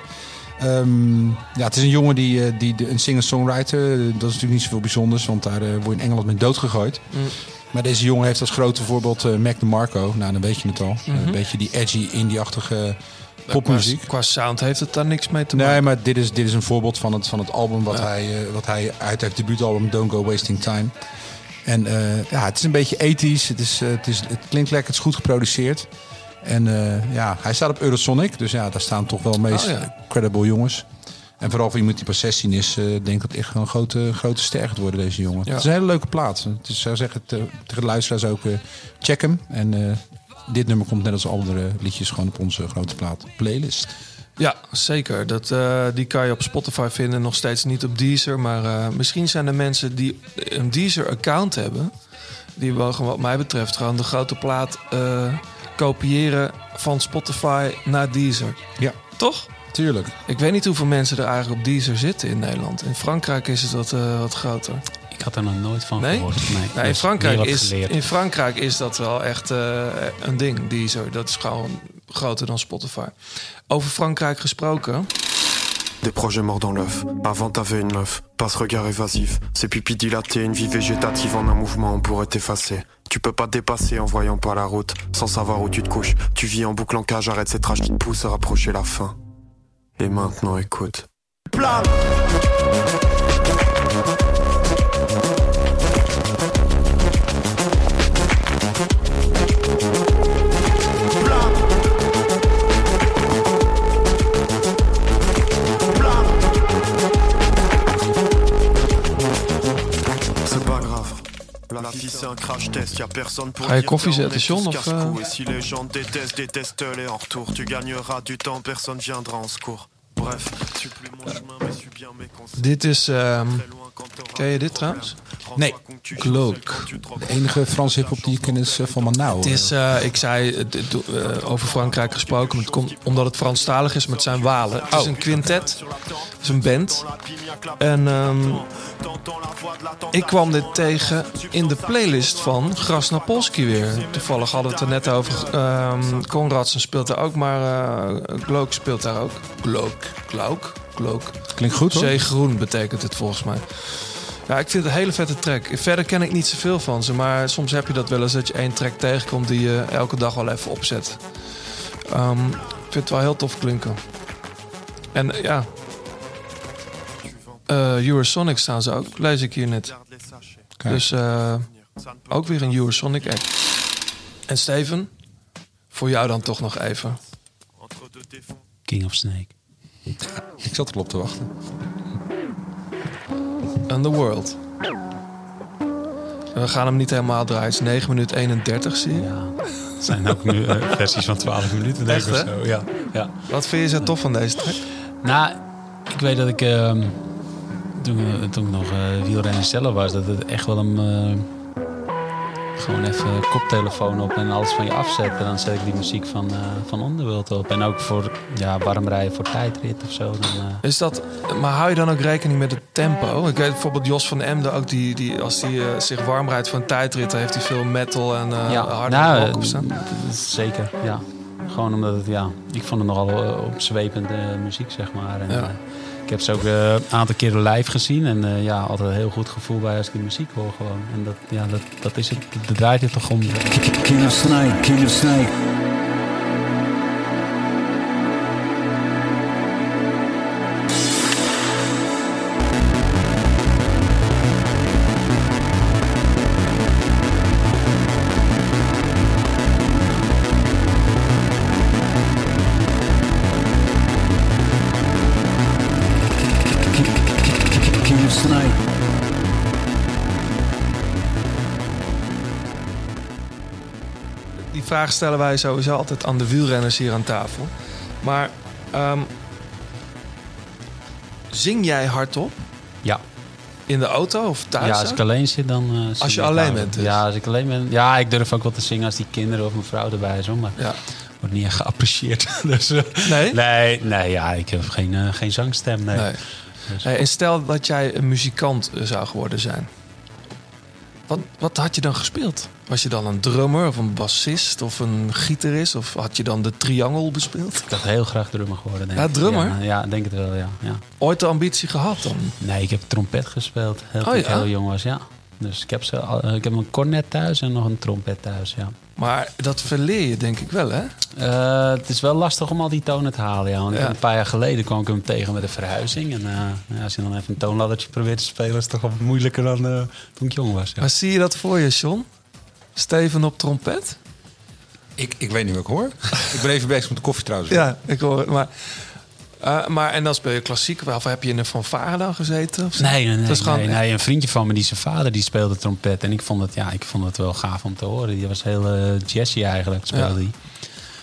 Ehm, ja, het is een jongen die, die, een singer-songwriter. dat is natuurlijk niet zoveel bijzonders, want daar word je in Engeland mee doodgegooid. Maar deze jongen heeft als grote voorbeeld Mac DeMarco. Nou, dan weet je het al. Mhm. Een beetje die edgy, indie-achtige popmuziek. Qua, qua sound heeft het daar niks mee te maken. Nee, maar dit is, dit is een voorbeeld van het, van het album wat, Ja. hij, eh, wat hij uit heeft debuutalbum Don't Go Wasting Time. En eh, ja, het is een beetje ethisch. Het, is, eh, het, is, het klinkt lekker, het is goed geproduceerd. En ja, hij staat op Eurosonic. Dus ja, daar staan toch wel meest Oh, ja. credible jongens. En vooral voor iemand die pas 16 is, denk ik dat echt een grote, grote ster gaat worden, deze jongen. Ja. Het is een hele leuke plaat. Het is, zou zeggen te- tegen de luisteraars ook, check hem. En dit nummer komt net als andere liedjes gewoon op onze grote plaat playlist. Ja, zeker. Dat, eh, die kan je op Spotify vinden, nog steeds niet op Deezer. Maar eh, misschien zijn er mensen die een Deezer-account hebben... die wel, gewoon, wat mij betreft, gewoon de grote plaat eh, kopiëren van Spotify naar Deezer. Ja. Toch? Tuurlijk. Ik weet niet hoeveel mensen er eigenlijk op Deezer zitten in Nederland. In Frankrijk is het wat, wat groter. Ik had er nog nooit van Nee? gehoord. Nee, Nou, in, dus Frankrijk is, in Frankrijk is dat wel echt eh, een ding, Deezer. Dat is gewoon groter dan Spotify. Over Frankrijk gesproken... Des projets morts dans l'œuf. Avant t'avais une meuf, passe regard évasif. Ses pupilles dilatées, une vie végétative en un mouvement, on pourrait t'effacer. Tu peux pas te dépasser en voyant pas la route, sans savoir où tu te couches. Tu vis en boucle en cage, arrête cette rage qui te pousse à rapprocher la fin. Et maintenant écoute. C'est Vie c'est un crash test, y a personne pour Ga je dire koffie que on zetten, est John, tous of, casse-cou. eh? Et si les gens détestent, détestent-les en retour. Tu gagneras du temps, personne viendra en secours. Bref, suis plus mon chemin, mais suis bien mes conseils. Dit is... ken je dit trouwens? Nee. Cloak. De enige Franse hip-hop die ik ken is eh, van Manau. Het is, eh, ik zei het- het- eh, over Frankrijk gesproken, maar het komt omdat het Franstalig is, maar het zijn Walen. Het is een quintet, het is een band. En ehm, ik kwam dit tegen in de playlist van Grasnapolski weer. Toevallig hadden we het er net over. Ehm Konradsen speelt daar ook, maar eh Glook speelt daar ook. Glook, Glook, Glook. Klinkt goed hoor. Zeegroen betekent het volgens mij. Ja, ik vind het een hele vette track. Verder ken ik niet zoveel van ze, maar soms heb je dat wel eens dat je één track tegenkomt die je elke dag wel even opzet. Ehm, ik vind het wel heel tof klinken. En ja, Eh Eurosonic staan ze ook, lees ik hier net. Kijk. Dus eh, ook weer een Eurosonic act. En Steven, voor jou dan toch nog even. King of Snake. Ik zat erop te wachten. Underworld. We gaan hem niet helemaal draaien. Het is 9 minuten 31, zie je. Het zijn ook nu eh, versies van 12 minuten, denk ik. Of zo. Ja. ja. Wat vind je zo tof van deze track? Nou, ik weet dat ik ehm, toen, eh, toen ik nog eh wielrenner zelf was, dat het echt wel een gewoon even koptelefoon op en alles van je afzetten. Dan zet ik die muziek van, eh van Underworld op. En ook voor ja, warm rijden voor tijdrit of zo. Dan, eh, Is dat, maar hou je dan ook rekening met het tempo? Ik weet bijvoorbeeld Jos van Emden, ook die, die, als hij eh, zich warm rijdt voor een tijdrit, dan heeft hij veel metal en eh ja, harde nou, rock zeker, ja. Gewoon omdat het, ja, ik vond het nogal opzwepende muziek, zeg maar. En, Ja. Ik heb ze ook eh, een aantal keren live gezien. En eh, ja, altijd een heel goed gevoel bij als ik die muziek hoor gewoon. En dat, ja, dat, dat is het. Dat draait het toch om. King of Snake, King. Vraag stellen wij sowieso altijd aan de wielrenners hier aan tafel. Maar ehm, zing jij hardop? Ja. In de auto of thuis? ja, als ik alleen zit, dan... zing Als je alleen bent dus? Ja, als ik alleen ben. Ja, ik durf ook wel te zingen als die kinderen of mijn vrouw erbij is. hoor, Maar Ja. wordt niet echt geapprecieerd. dus, eh, Nee? Nee, nee ja, ik heb geen, eh, geen zangstem. Nee. Nee. Dus- Hey, en stel dat jij een muzikant zou geworden zijn. Wat, wat had je dan gespeeld? Was je dan een drummer of een bassist of een gitarist? Of had je dan de triangel bespeeld? Ik had heel graag drummer geworden, denk Ja, drummer? Ja, ja, denk het wel, ja. ja. Ooit de ambitie gehad dan? Nee, ik heb trompet gespeeld. Heel, Oh, ja? heel jong was, ja. Dus ik heb, ze, al- ik heb een cornet thuis en nog een trompet thuis, ja. Maar dat verleer je denk ik wel, hè? Eh, het is wel lastig om al die tonen te halen, ja. Want een paar jaar geleden kwam ik hem tegen met een verhuizing. En eh, ja, als je dan even een toonladdertje probeert te spelen... is het toch wat moeilijker dan eh, toen ik jong was. Ja. Maar zie je dat voor je, John? Steven op trompet? Ik, ik weet niet wat ik hoor. ik ben even bezig met de koffie trouwens. Ja, ik hoor het. Maar, eh, maar en dan speel je klassiek. Of heb je in een fanfare dan gezeten? Of? Nee, nee, nee, Dat is gewoon nee, nee. Een vriendje van me, die zijn vader, die speelde trompet. En ik vond het, ja, ik vond het wel gaaf om te horen. Die was heel eh, jazzy eigenlijk, speelde Ja. die.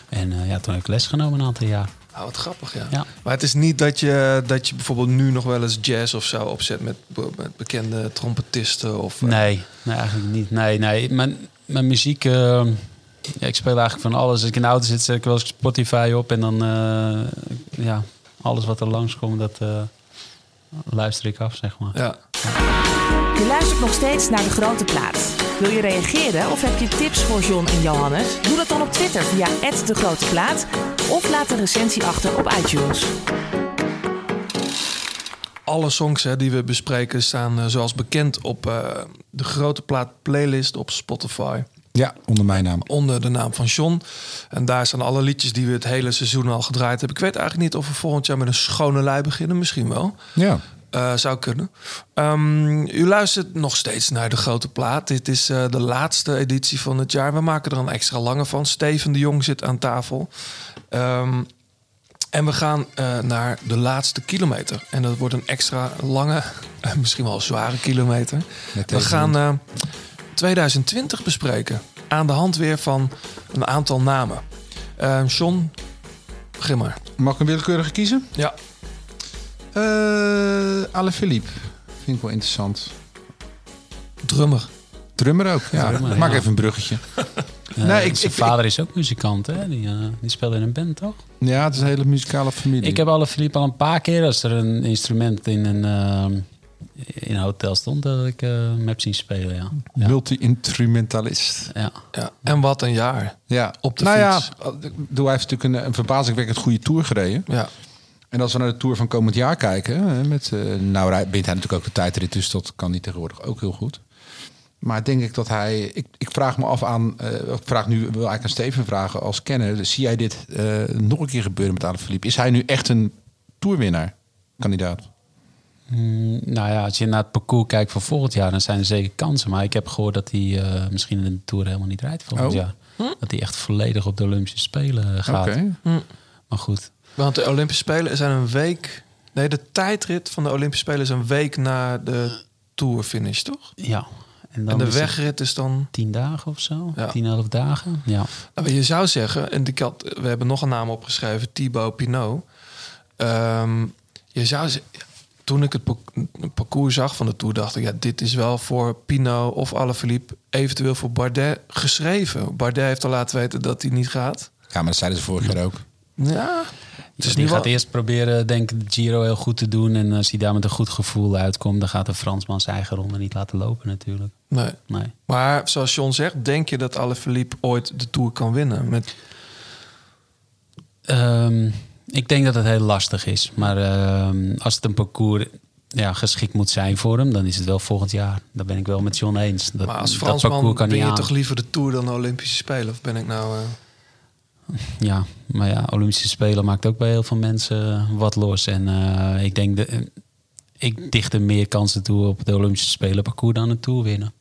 En eh, ja, toen heb ik les genomen een aantal jaar. Nou, wat grappig, ja. Ja. Maar het is niet dat je, dat je bijvoorbeeld nu nog wel eens jazz of zo opzet met, met bekende trompetisten of... Nee, nee, eigenlijk niet. Nee, nee. Mijn, mijn muziek... eh, ja, ik speel eigenlijk van alles. Als ik in de auto zit, zet ik wel eens Spotify op. En dan... ja, alles wat er langskomt, dat eh, luister ik af, zeg maar. Ja. Je luistert nog steeds naar De Grote Plaat. Wil je reageren of heb je tips voor John en Johannes? Doe dat dan op Twitter via De Grote Plaat of laat een recensie achter op iTunes. Alle songs hè, die we bespreken staan eh, zoals bekend op eh, de Grote Plaat playlist op Spotify. Ja, onder mijn naam. Onder de naam van John. En daar staan alle liedjes die we het hele seizoen al gedraaid hebben. Ik weet eigenlijk niet of we volgend jaar met een schone lei beginnen. Misschien wel. Ja. Eh, zou kunnen. Ehm, u luistert nog steeds naar de grote plaat. Dit is eh, de laatste editie van het jaar. We maken er een extra lange van. Steven de Jong zit aan tafel. Ehm, en we gaan eh, naar de laatste kilometer. En dat wordt een extra lange, misschien wel zware kilometer. Met We gaan 2020 bespreken. Aan de hand weer van een aantal namen. Eh John, begin maar. Mag ik een willekeurige kiezen? Ja. Uh, Ale Philippe. Vind ik wel interessant. Drummer. Drummer ook, ja. Drummer, Maak ja. even een bruggetje. Eh, Nee, ik- zijn ik- vader is ook muzikant, hè? Die, eh, die speelde in een band, toch? Ja, het is een hele muzikale familie. Ik heb alle Philippe al een paar keer, als er een instrument in een, eh, in een hotel stond, dat ik eh, hem heb zien spelen, ja. ja. Multi-instrumentalist. Ja. Ja. En wat een jaar. Ja. Op de nou fiets. ja, ik bedoel, hij heeft natuurlijk een, een verbazingwekkend goede tour gereden. Ja. En als we naar de tour van komend jaar kijken, hè, met, eh, nou wint hij natuurlijk ook de tijdrit, dus dat kan hij tegenwoordig ook heel goed. Maar denk ik dat hij, ik, ik vraag me af aan, eh, ik vraag nu wil eigenlijk aan Steven vragen als kenner, zie jij dit eh, nog een keer gebeuren met Alaphilippe? Is hij nu echt een tourwinnaar, kandidaat? Mm, nou ja, als je naar het parcours kijkt voor volgend jaar, dan zijn er zeker kansen. Maar ik heb gehoord dat hij eh, misschien in de Tour helemaal niet rijdt volgend Oh. jaar. Dat hij echt volledig op de Olympische Spelen gaat. Oké. Hm. Maar goed. Want de Olympische Spelen zijn een week... Nee, de tijdrit van de Olympische Spelen is een week na de tourfinish, toch? Ja. En, En de is wegrit is dan... Tien dagen of zo? Ja. Tien, elf dagen? Ja. Nou, je zou zeggen, en ik had, we hebben nog een naam opgeschreven, Thibaut Pinot. Ehm, je zou toen ik het pa- het parcours zag van de Tour, dacht ik, ja, dit is wel voor Pinot of Alaphilippe, eventueel voor Bardet geschreven. Bardet heeft al laten weten dat hij niet gaat. Ja, maar dat zeiden ze vorig jaar ook. Ja, is die gaat wel... eerst proberen, denk ik, de Giro heel goed te doen. En als hij daar met een goed gevoel uitkomt, dan gaat de Fransman zijn eigen ronde niet laten lopen natuurlijk. Nee. Nee. Maar zoals John zegt, denk je dat Alaphilippe ooit de Tour kan winnen? Met... Ehm, ik denk dat het heel lastig is. Maar ehm, als het een parcours ja, geschikt moet zijn voor hem, dan is het wel volgend jaar. Daar ben ik wel met John eens. Dat, Maar als Fransman parcours kan ben je aan. toch liever de Tour dan de Olympische Spelen? Of ben ik nou... eh, Ja, maar ja, Olympische Spelen maakt ook bij heel veel mensen wat los. En eh, ik denk, de, ik dicht er meer kansen toe op de Olympische Spelen parcours dan een Tour winnen.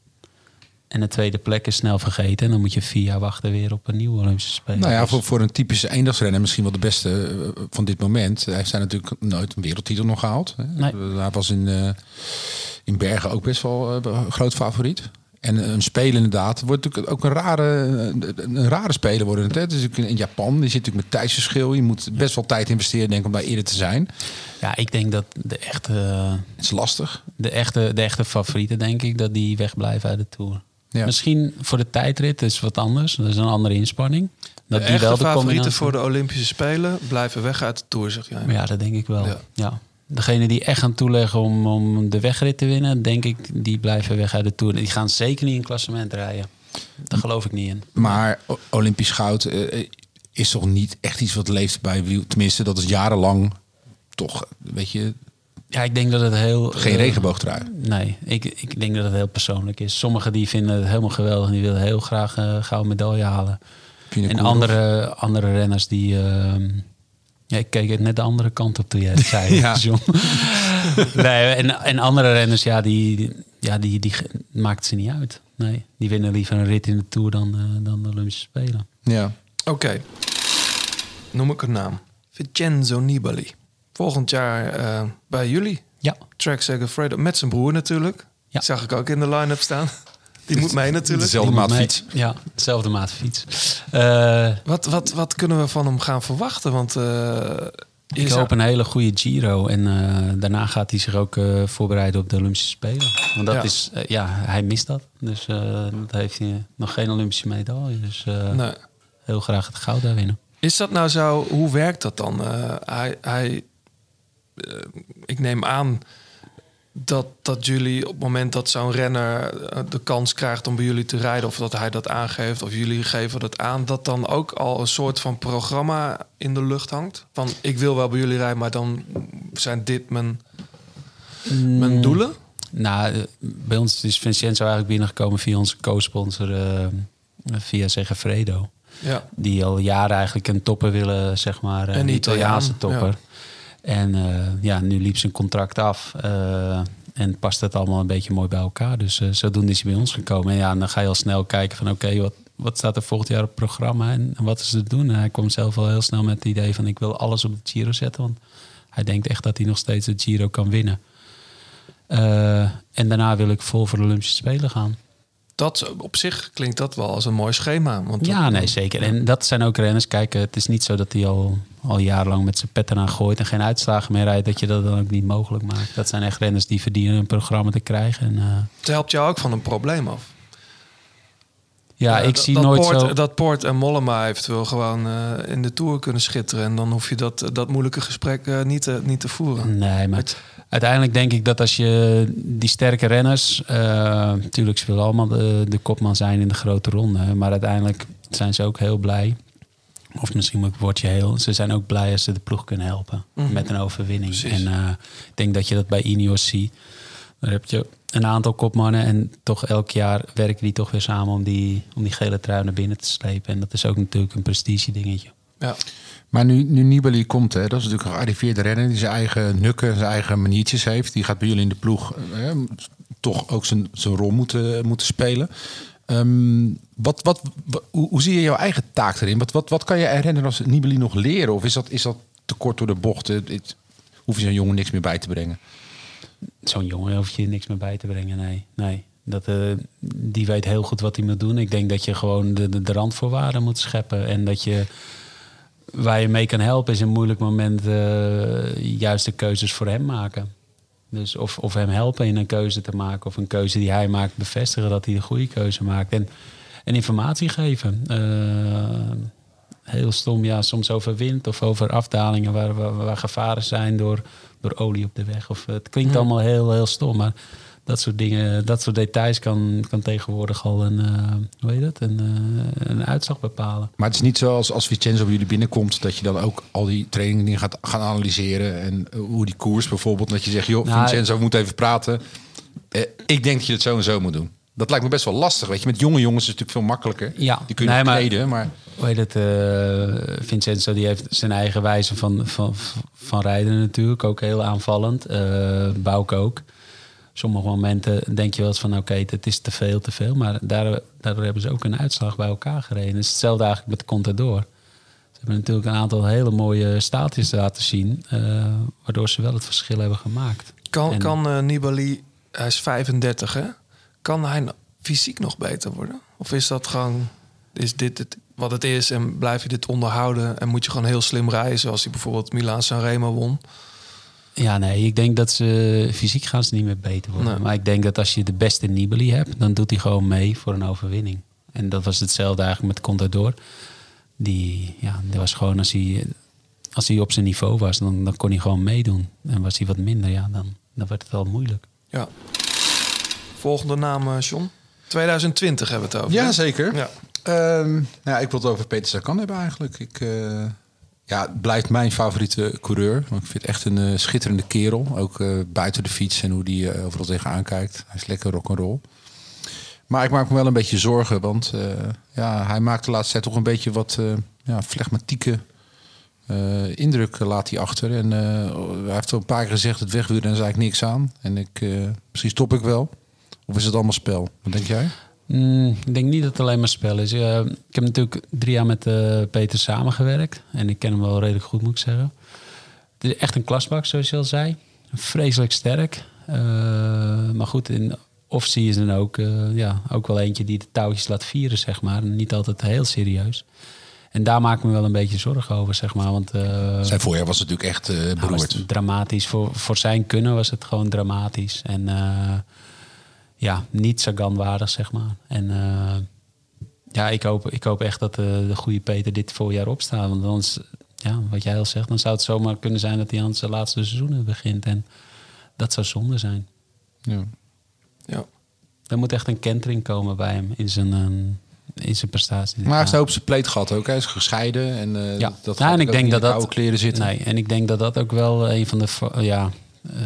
En de tweede plek is snel vergeten. En dan moet je vier jaar wachten weer op een nieuwe Olympische Spelen. Nou ja, Dus- voor, voor een typische eendagsrenner misschien wel de beste eh, van dit moment. Hij heeft zijn natuurlijk nooit een wereldtitel nog gehaald. hè. Nee. Eh, Hij was in, eh, in Bergen ook best wel eh, groot favoriet. En een speler inderdaad wordt natuurlijk ook een rare, een, rare speler worden. het, Hè? Dus ook in Japan, die zit natuurlijk met tijdsverschil. Je moet best wel tijd investeren denk ik, om daar eerder te zijn. Ja, ik denk dat de echte, Het is lastig. de echte, de echte favorieten, denk ik, dat die wegblijven uit de Tour. Ja. Misschien voor de tijdrit is wat anders. Dat is een andere inspanning. Dat de die echte wel de favorieten combinatie- voor de Olympische Spelen blijven weg uit de Tour, zeg jij. Ja, dat denk ik wel. Ja. Ja. degene die echt gaan toeleggen om, om de wegrit te winnen, denk ik, die blijven weg uit de Tour. Die gaan zeker niet in klassement rijden. Daar geloof ik niet in. Maar Olympisch goud eh, is toch niet echt iets wat leeft bij wiel. Tenminste, dat is jarenlang toch, weet je, Ja, ik denk dat het heel... geen eh, regenboogtrui. Nee, ik, ik denk dat het heel persoonlijk is. Sommigen die vinden het helemaal geweldig en die willen heel graag eh gouden medaille halen. En andere, andere renners die... ehm, ja, ik keek net de andere kant op toen jij het zei. Ja. John. nee, en, en andere renners, ja, die, die- ja, die, die maakt ze niet uit. Nee, die winnen liever een rit in de Tour dan, eh, dan de Olympische Spelen. Ja. Oké. Noem ik een naam. Vincenzo Nibali. Volgend jaar eh, bij jullie. Ja. Track Segafredo. Met zijn broer natuurlijk. Ja. Zag ik ook in de line-up staan. Die moet mee natuurlijk. Dezelfde maat fiets. Ja, dezelfde maat fiets. Eh, Wat, wat, wat kunnen we van hem gaan verwachten? Want eh, ik zou- hoop een hele goede Giro. En eh, daarna gaat hij zich ook eh, voorbereiden op de Olympische Spelen. Want dat Ja. is, ja, hij mist dat. Dus eh dat heeft hij nog geen Olympische medaille. Dus eh, Nee. heel graag het goud daar winnen. Is dat nou zo? Hoe werkt dat dan? Eh, hij, hij, eh, ik neem aan dat, dat jullie op het moment dat zo'n renner eh, de kans krijgt om bij jullie te rijden, of dat hij dat aangeeft, of jullie geven dat aan, dat dan ook al een soort van programma in de lucht hangt? Van ik wil wel bij jullie rijden, maar dan zijn dit mijn, mijn doelen? Nou, eh, bij ons is Vincenzo eigenlijk binnengekomen via onze co-sponsor, eh, via Segafredo. Ja. Die al jaren eigenlijk een topper willen, zeg maar. Een Italiaanse Italiaan, topper. En eh, ja, nu liep zijn contract af. eh, en past het allemaal een beetje mooi bij elkaar. Dus eh, zodoende is hij bij ons gekomen. En ja, en dan ga je al snel kijken van oké, wat, wat staat er volgend jaar op het programma? En, wat is er te doen? En hij kwam zelf al heel snel met het idee van ik wil alles op de Giro zetten. Want hij denkt echt dat hij nog steeds de Giro kan winnen. En daarna wil ik vol voor de Olympische Spelen gaan. Dat op zich klinkt dat wel als een mooi schema. Want Ja, nee, zeker. En dat zijn ook renners. Kijk, het is niet zo dat hij al, al jarenlang met zijn pet eraan gooit en geen uitslagen meer rijdt, dat je dat dan ook niet mogelijk maakt. Dat zijn echt renners die verdienen een programma te krijgen. En, eh, Het helpt jou ook van een probleem af. ja, Eh, ik zie dat nooit Poort, zo. Dat Poort en Mollema eventueel gewoon eh, in de Tour kunnen schitteren. En dan hoef je dat, dat moeilijke gesprek niet, te, niet te voeren. Nee, maar uiteindelijk denk ik dat als je die sterke renners... natuurlijk, ze willen allemaal de, de kopman zijn in de grote ronde. Maar uiteindelijk zijn ze ook heel blij. Of misschien word je heel... Ze zijn ook blij als ze de ploeg kunnen helpen. Mhm. Met een overwinning. Precies. En eh, ik denk dat je dat bij Ineos ziet. Daar heb je een aantal kopmannen. En toch elk jaar werken die toch weer samen om die, om die gele trui naar binnen te slepen. En dat is ook natuurlijk een prestige dingetje. Ja. Maar nu, nu Nibali komt, hè, dat is natuurlijk een gearriveerde renner die zijn eigen nukken, zijn eigen maniertjes heeft. Die gaat bij jullie in de ploeg eh, toch ook zijn, zijn rol moeten, moeten spelen. Ehm, wat, wat, hoe, zie je jouw eigen taak erin? Wat, wat, wat kan je renner als Nibali nog leren? Of is dat, is dat te kort door de bocht? Hoef je zo'n jongen niks meer bij te brengen? Zo'n jongen hoef je niks meer bij te brengen. Nee, nee. Dat, eh, die weet heel goed wat hij moet doen. Ik denk dat je gewoon de, de, de randvoorwaarden moet scheppen. En dat je waar je mee kan helpen is in een moeilijk moment eh, juiste keuzes voor hem maken. Dus of, of hem helpen in een keuze te maken. Of een keuze die hij maakt bevestigen dat hij de goede keuze maakt. En, en informatie geven. Eh, heel stom, ja, soms over wind of over afdalingen waar, waar, waar gevaren zijn door, door olie op de weg. Of, het klinkt Ja. allemaal heel, heel stom, maar dat soort dingen, dat soort details kan, kan tegenwoordig al een, eh, hoe heet dat, een, eh, een uitslag bepalen. Maar het is niet zo als, Vincenzo bij jullie binnenkomt... dat je dan ook al die trainingen gaat gaan analyseren... en eh, hoe die koers bijvoorbeeld... dat je zegt, joh, Nou, Vincenzo, we moeten even praten. Eh, ik denk dat je het zo en zo moet doen. Dat lijkt me best wel lastig, weet je. Met jonge jongens is het natuurlijk veel makkelijker. Ja, Die kun je nee, maar- maar... Hoe heet het? eh, Vincenzo die heeft zijn eigen wijze van, van, van rijden natuurlijk. Ook heel aanvallend. Eh Bouke ook. Sommige momenten denk je wel eens van... oké, het is te veel, te veel. Maar daar, daardoor hebben ze ook een uitslag bij elkaar gereden. Het is hetzelfde eigenlijk met Contador. Ze hebben natuurlijk een aantal hele mooie staaltjes laten zien... eh, waardoor ze wel het verschil hebben gemaakt. Kan, En- kan eh, Nibali, hij is 35 hè? Kan hij nou fysiek nog beter worden? Of is dat gewoon, is dit het, wat het is en blijf je dit onderhouden en moet je gewoon heel slim rijden zoals hij bijvoorbeeld Milaan Sanremo won? Ja, nee, ik denk dat ze fysiek gaan ze niet meer beter worden. Nee. Maar ik denk dat als je de beste Nibali hebt, dan doet hij gewoon mee voor een overwinning. En dat was hetzelfde eigenlijk met Contador. Die, ja, dat was gewoon als hij als hij op zijn niveau was, dan, dan kon hij gewoon meedoen. En was hij wat minder, ja, dan, dan werd het wel moeilijk. Ja. Volgende naam, eh, John. 2020 hebben we het over. Ja, hè? zeker. Ja. Ehm, nou, ik wil het over Peter Sagan hebben eigenlijk. Ik, eh, ja, blijft mijn favoriete coureur. Ik vind het echt een eh, schitterende kerel. Ook eh, buiten de fiets en hoe die eh, overal tegenaan kijkt. Hij is lekker rock'n'roll. Maar ik maak me wel een beetje zorgen. Want ja, hij maakt de laatste tijd toch een beetje wat ja, flegmatieke indruk laat hij achter. En hij heeft wel een paar keer gezegd, het wegwielen is eigenlijk niks aan. En ik, misschien stop ik wel. Of is het allemaal spel? Wat denk jij? Mm, ik denk niet dat het alleen maar spel is. Ik heb natuurlijk drie jaar met eh, Peter samengewerkt. En ik ken hem wel redelijk goed, moet ik zeggen. Het is echt een klasbak, zoals je al zei. Vreselijk sterk. Eh, maar goed, in off-season ook, eh, ja, ook wel eentje die de touwtjes laat vieren, zeg maar. Niet altijd heel serieus. En daar maak ik me wel een beetje zorgen over, zeg maar. Want, Zijn voorjaar was natuurlijk echt nou, beroerd. dramatisch. Voor, voor zijn kunnen was het gewoon dramatisch. En ja, niet Sagan-waardig, zeg maar. En eh, ja, ik hoop, ik hoop echt dat de, de goede Peter dit voorjaar opstaat. Want anders, ja, wat jij al zegt, dan zou het zomaar kunnen zijn dat hij aan zijn laatste seizoenen begint. En dat zou zonde zijn. Ja. Ja. Er moet echt een kentering komen bij hem in zijn, eh, in zijn prestatie. Maar hij heeft een hoop zijn pleet gehad ook. Hij is gescheiden. En, eh, Ja, dat ja gaat en ik ook denk dat de dat. koude kleren zitten. Nee, en ik denk dat dat ook wel een van de, ja,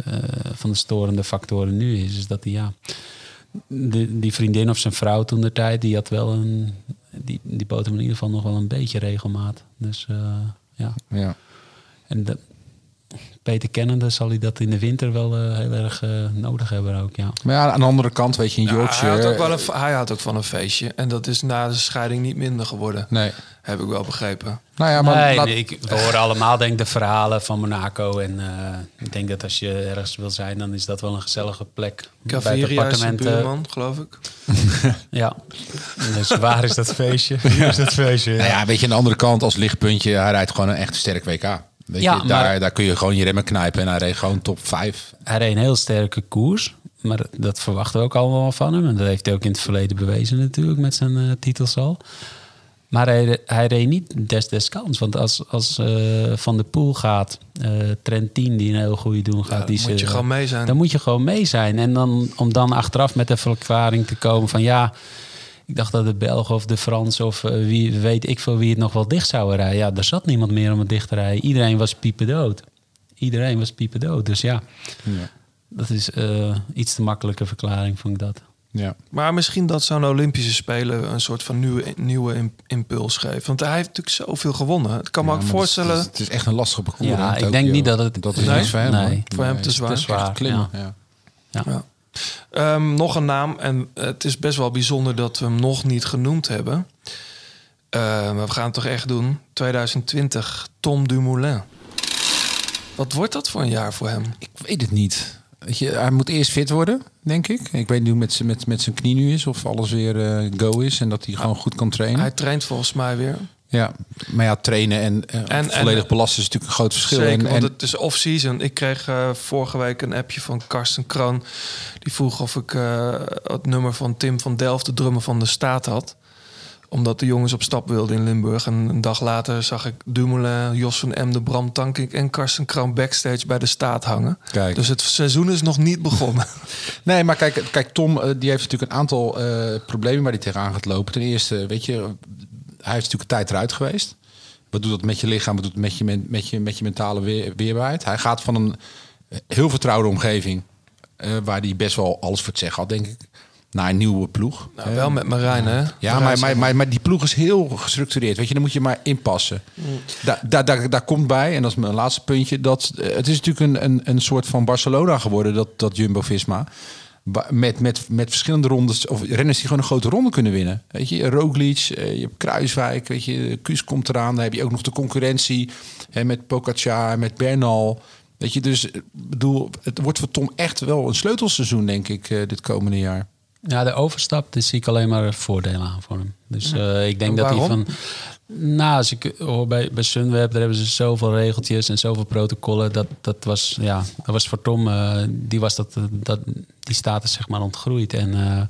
eh, van de storende factoren nu is. Is dat hij, ja. De, die vriendin of zijn vrouw toen de tijd, die had wel een. Die, die bood hem in ieder geval nog wel een beetje regelmaat. Dus eh, ja. Ja. En de, Peter kennende zal hij dat in de winter wel eh, heel erg eh, nodig hebben ook, ja. Maar ja, aan de andere kant, weet je, in Yorkshire... hij, houdt ook wel een, hij houdt ook van een feestje. En dat is na de scheiding niet minder geworden. Nee. Heb ik wel begrepen. Nou ja, maar nee, laat- nee, ik, we horen allemaal denk ik de verhalen van Monaco. En eh, ik denk dat als je ergens wil zijn, dan is dat wel een gezellige plek. bij het Caviria appartement. eh, buurman, geloof ik. Ja. Dus waar is dat feestje? Hier is dat feestje. Nou ja, weet je, aan de andere kant, als lichtpuntje, hij rijdt gewoon een echt sterk WK. Weet Ja, je, daar, maar- daar kun je gewoon je remmen knijpen en hij reed gewoon top 5. Hij reed een heel sterke koers. Maar dat verwachten we ook allemaal van hem. En dat heeft hij ook in het verleden bewezen natuurlijk met zijn eh, titels al. Maar hij, hij reed niet des des kans. Want als, als eh, Van der Poel gaat, eh Trentin die een heel goede doen gaat... dan die moet ze- je gewoon mee zijn. Dan moet je gewoon mee zijn. En dan, om dan achteraf met de verklaring te komen van... ja, ik dacht dat de Belgen of de Fransen of eh, wie weet ik veel wie het nog wel dicht zouden rijden. Ja, er zat niemand meer om het dicht te rijden. Iedereen was piependood. Iedereen was piependood. Dus ja, Ja. dat is eh, iets te makkelijke verklaring, vond ik dat. Ja. Maar misschien dat zo'n Olympische Spelen een soort van nieuwe, nieuwe im- impuls geeft. Want hij heeft natuurlijk zoveel gewonnen. Het kan me ook voorstellen... Het is, het is echt een lastige parcours. Ja, ik denk niet dat het- Dat is Nee? voor hem. Nee. Voor hem te het is zwaar. echt Zwaar, klimmen. ja. Ja. Ehm, nog een naam, en het is best wel bijzonder dat we hem nog niet genoemd hebben. Eh, maar we gaan het toch echt doen. 2020, Tom Dumoulin. Wat wordt dat voor een jaar voor hem? Ik weet het niet. Weet je, hij moet eerst fit worden, denk ik. Ik weet niet hoe met, met, met zijn knie nu is. Of alles weer eh, go is. En dat hij gewoon goed kan trainen. Hij traint volgens mij weer. Ja, maar ja, trainen en, eh, En- volledig en- belasten is natuurlijk een groot verschil. Zeker, en, want en, het is off-season. Ik kreeg eh, vorige week een appje van Karsten Kroon. Die vroeg of ik eh, het nummer van Tim van Delft, de drummer van de staat, had. Omdat de jongens op stap wilden in Limburg. En een dag later zag ik Dumoulin, Jos van Emden, Bram Tankink en Karsten Kroon backstage bij de staat hangen. Kijk. Dus het seizoen is nog niet begonnen. Nee, maar kijk, kijk Tom die heeft natuurlijk een aantal problemen waar hij tegenaan gaat lopen. Ten eerste, weet je, hij is natuurlijk een tijd eruit geweest. Wat doet dat met je lichaam? Wat doet het met je, met je, met je mentale weer, weerbaarheid? Hij gaat van een eh, heel vertrouwde omgeving, eh, waar hij best wel alles voor het zeggen had, denk ik, naar een nieuwe ploeg. Nou, wel met Marijn, hè? Ja, Marijn maar, maar, maar, maar die ploeg is heel gestructureerd. Weet je, dan moet je maar inpassen. Daar, daar, daar, daar komt bij, en dat is mijn laatste puntje, dat eh, het is natuurlijk een, een, een soort van Barcelona geworden, dat, dat Jumbo-Visma. Met, met, met verschillende rondes, of renners die gewoon een grote ronde kunnen winnen. Weet je, Roglic, eh, je hebt Kruiswijk, weet je, Kuus komt eraan. Dan heb je ook nog de concurrentie hè, met Pogacar, met Bernal. Weet je, dus ik bedoel, het wordt voor Tom echt wel een sleutelseizoen, denk ik, eh, dit komende jaar. Ja, de overstap, daar zie ik alleen maar voordelen aan voor hem. Dus eh, ik denk En dat hij van... Nou, als ik hoor bij, bij Sunweb, daar hebben ze zoveel regeltjes en zoveel protocollen. Dat, dat, was, ja, dat was voor Tom, eh, die was dat, dat, die status zeg maar ontgroeid. En eh,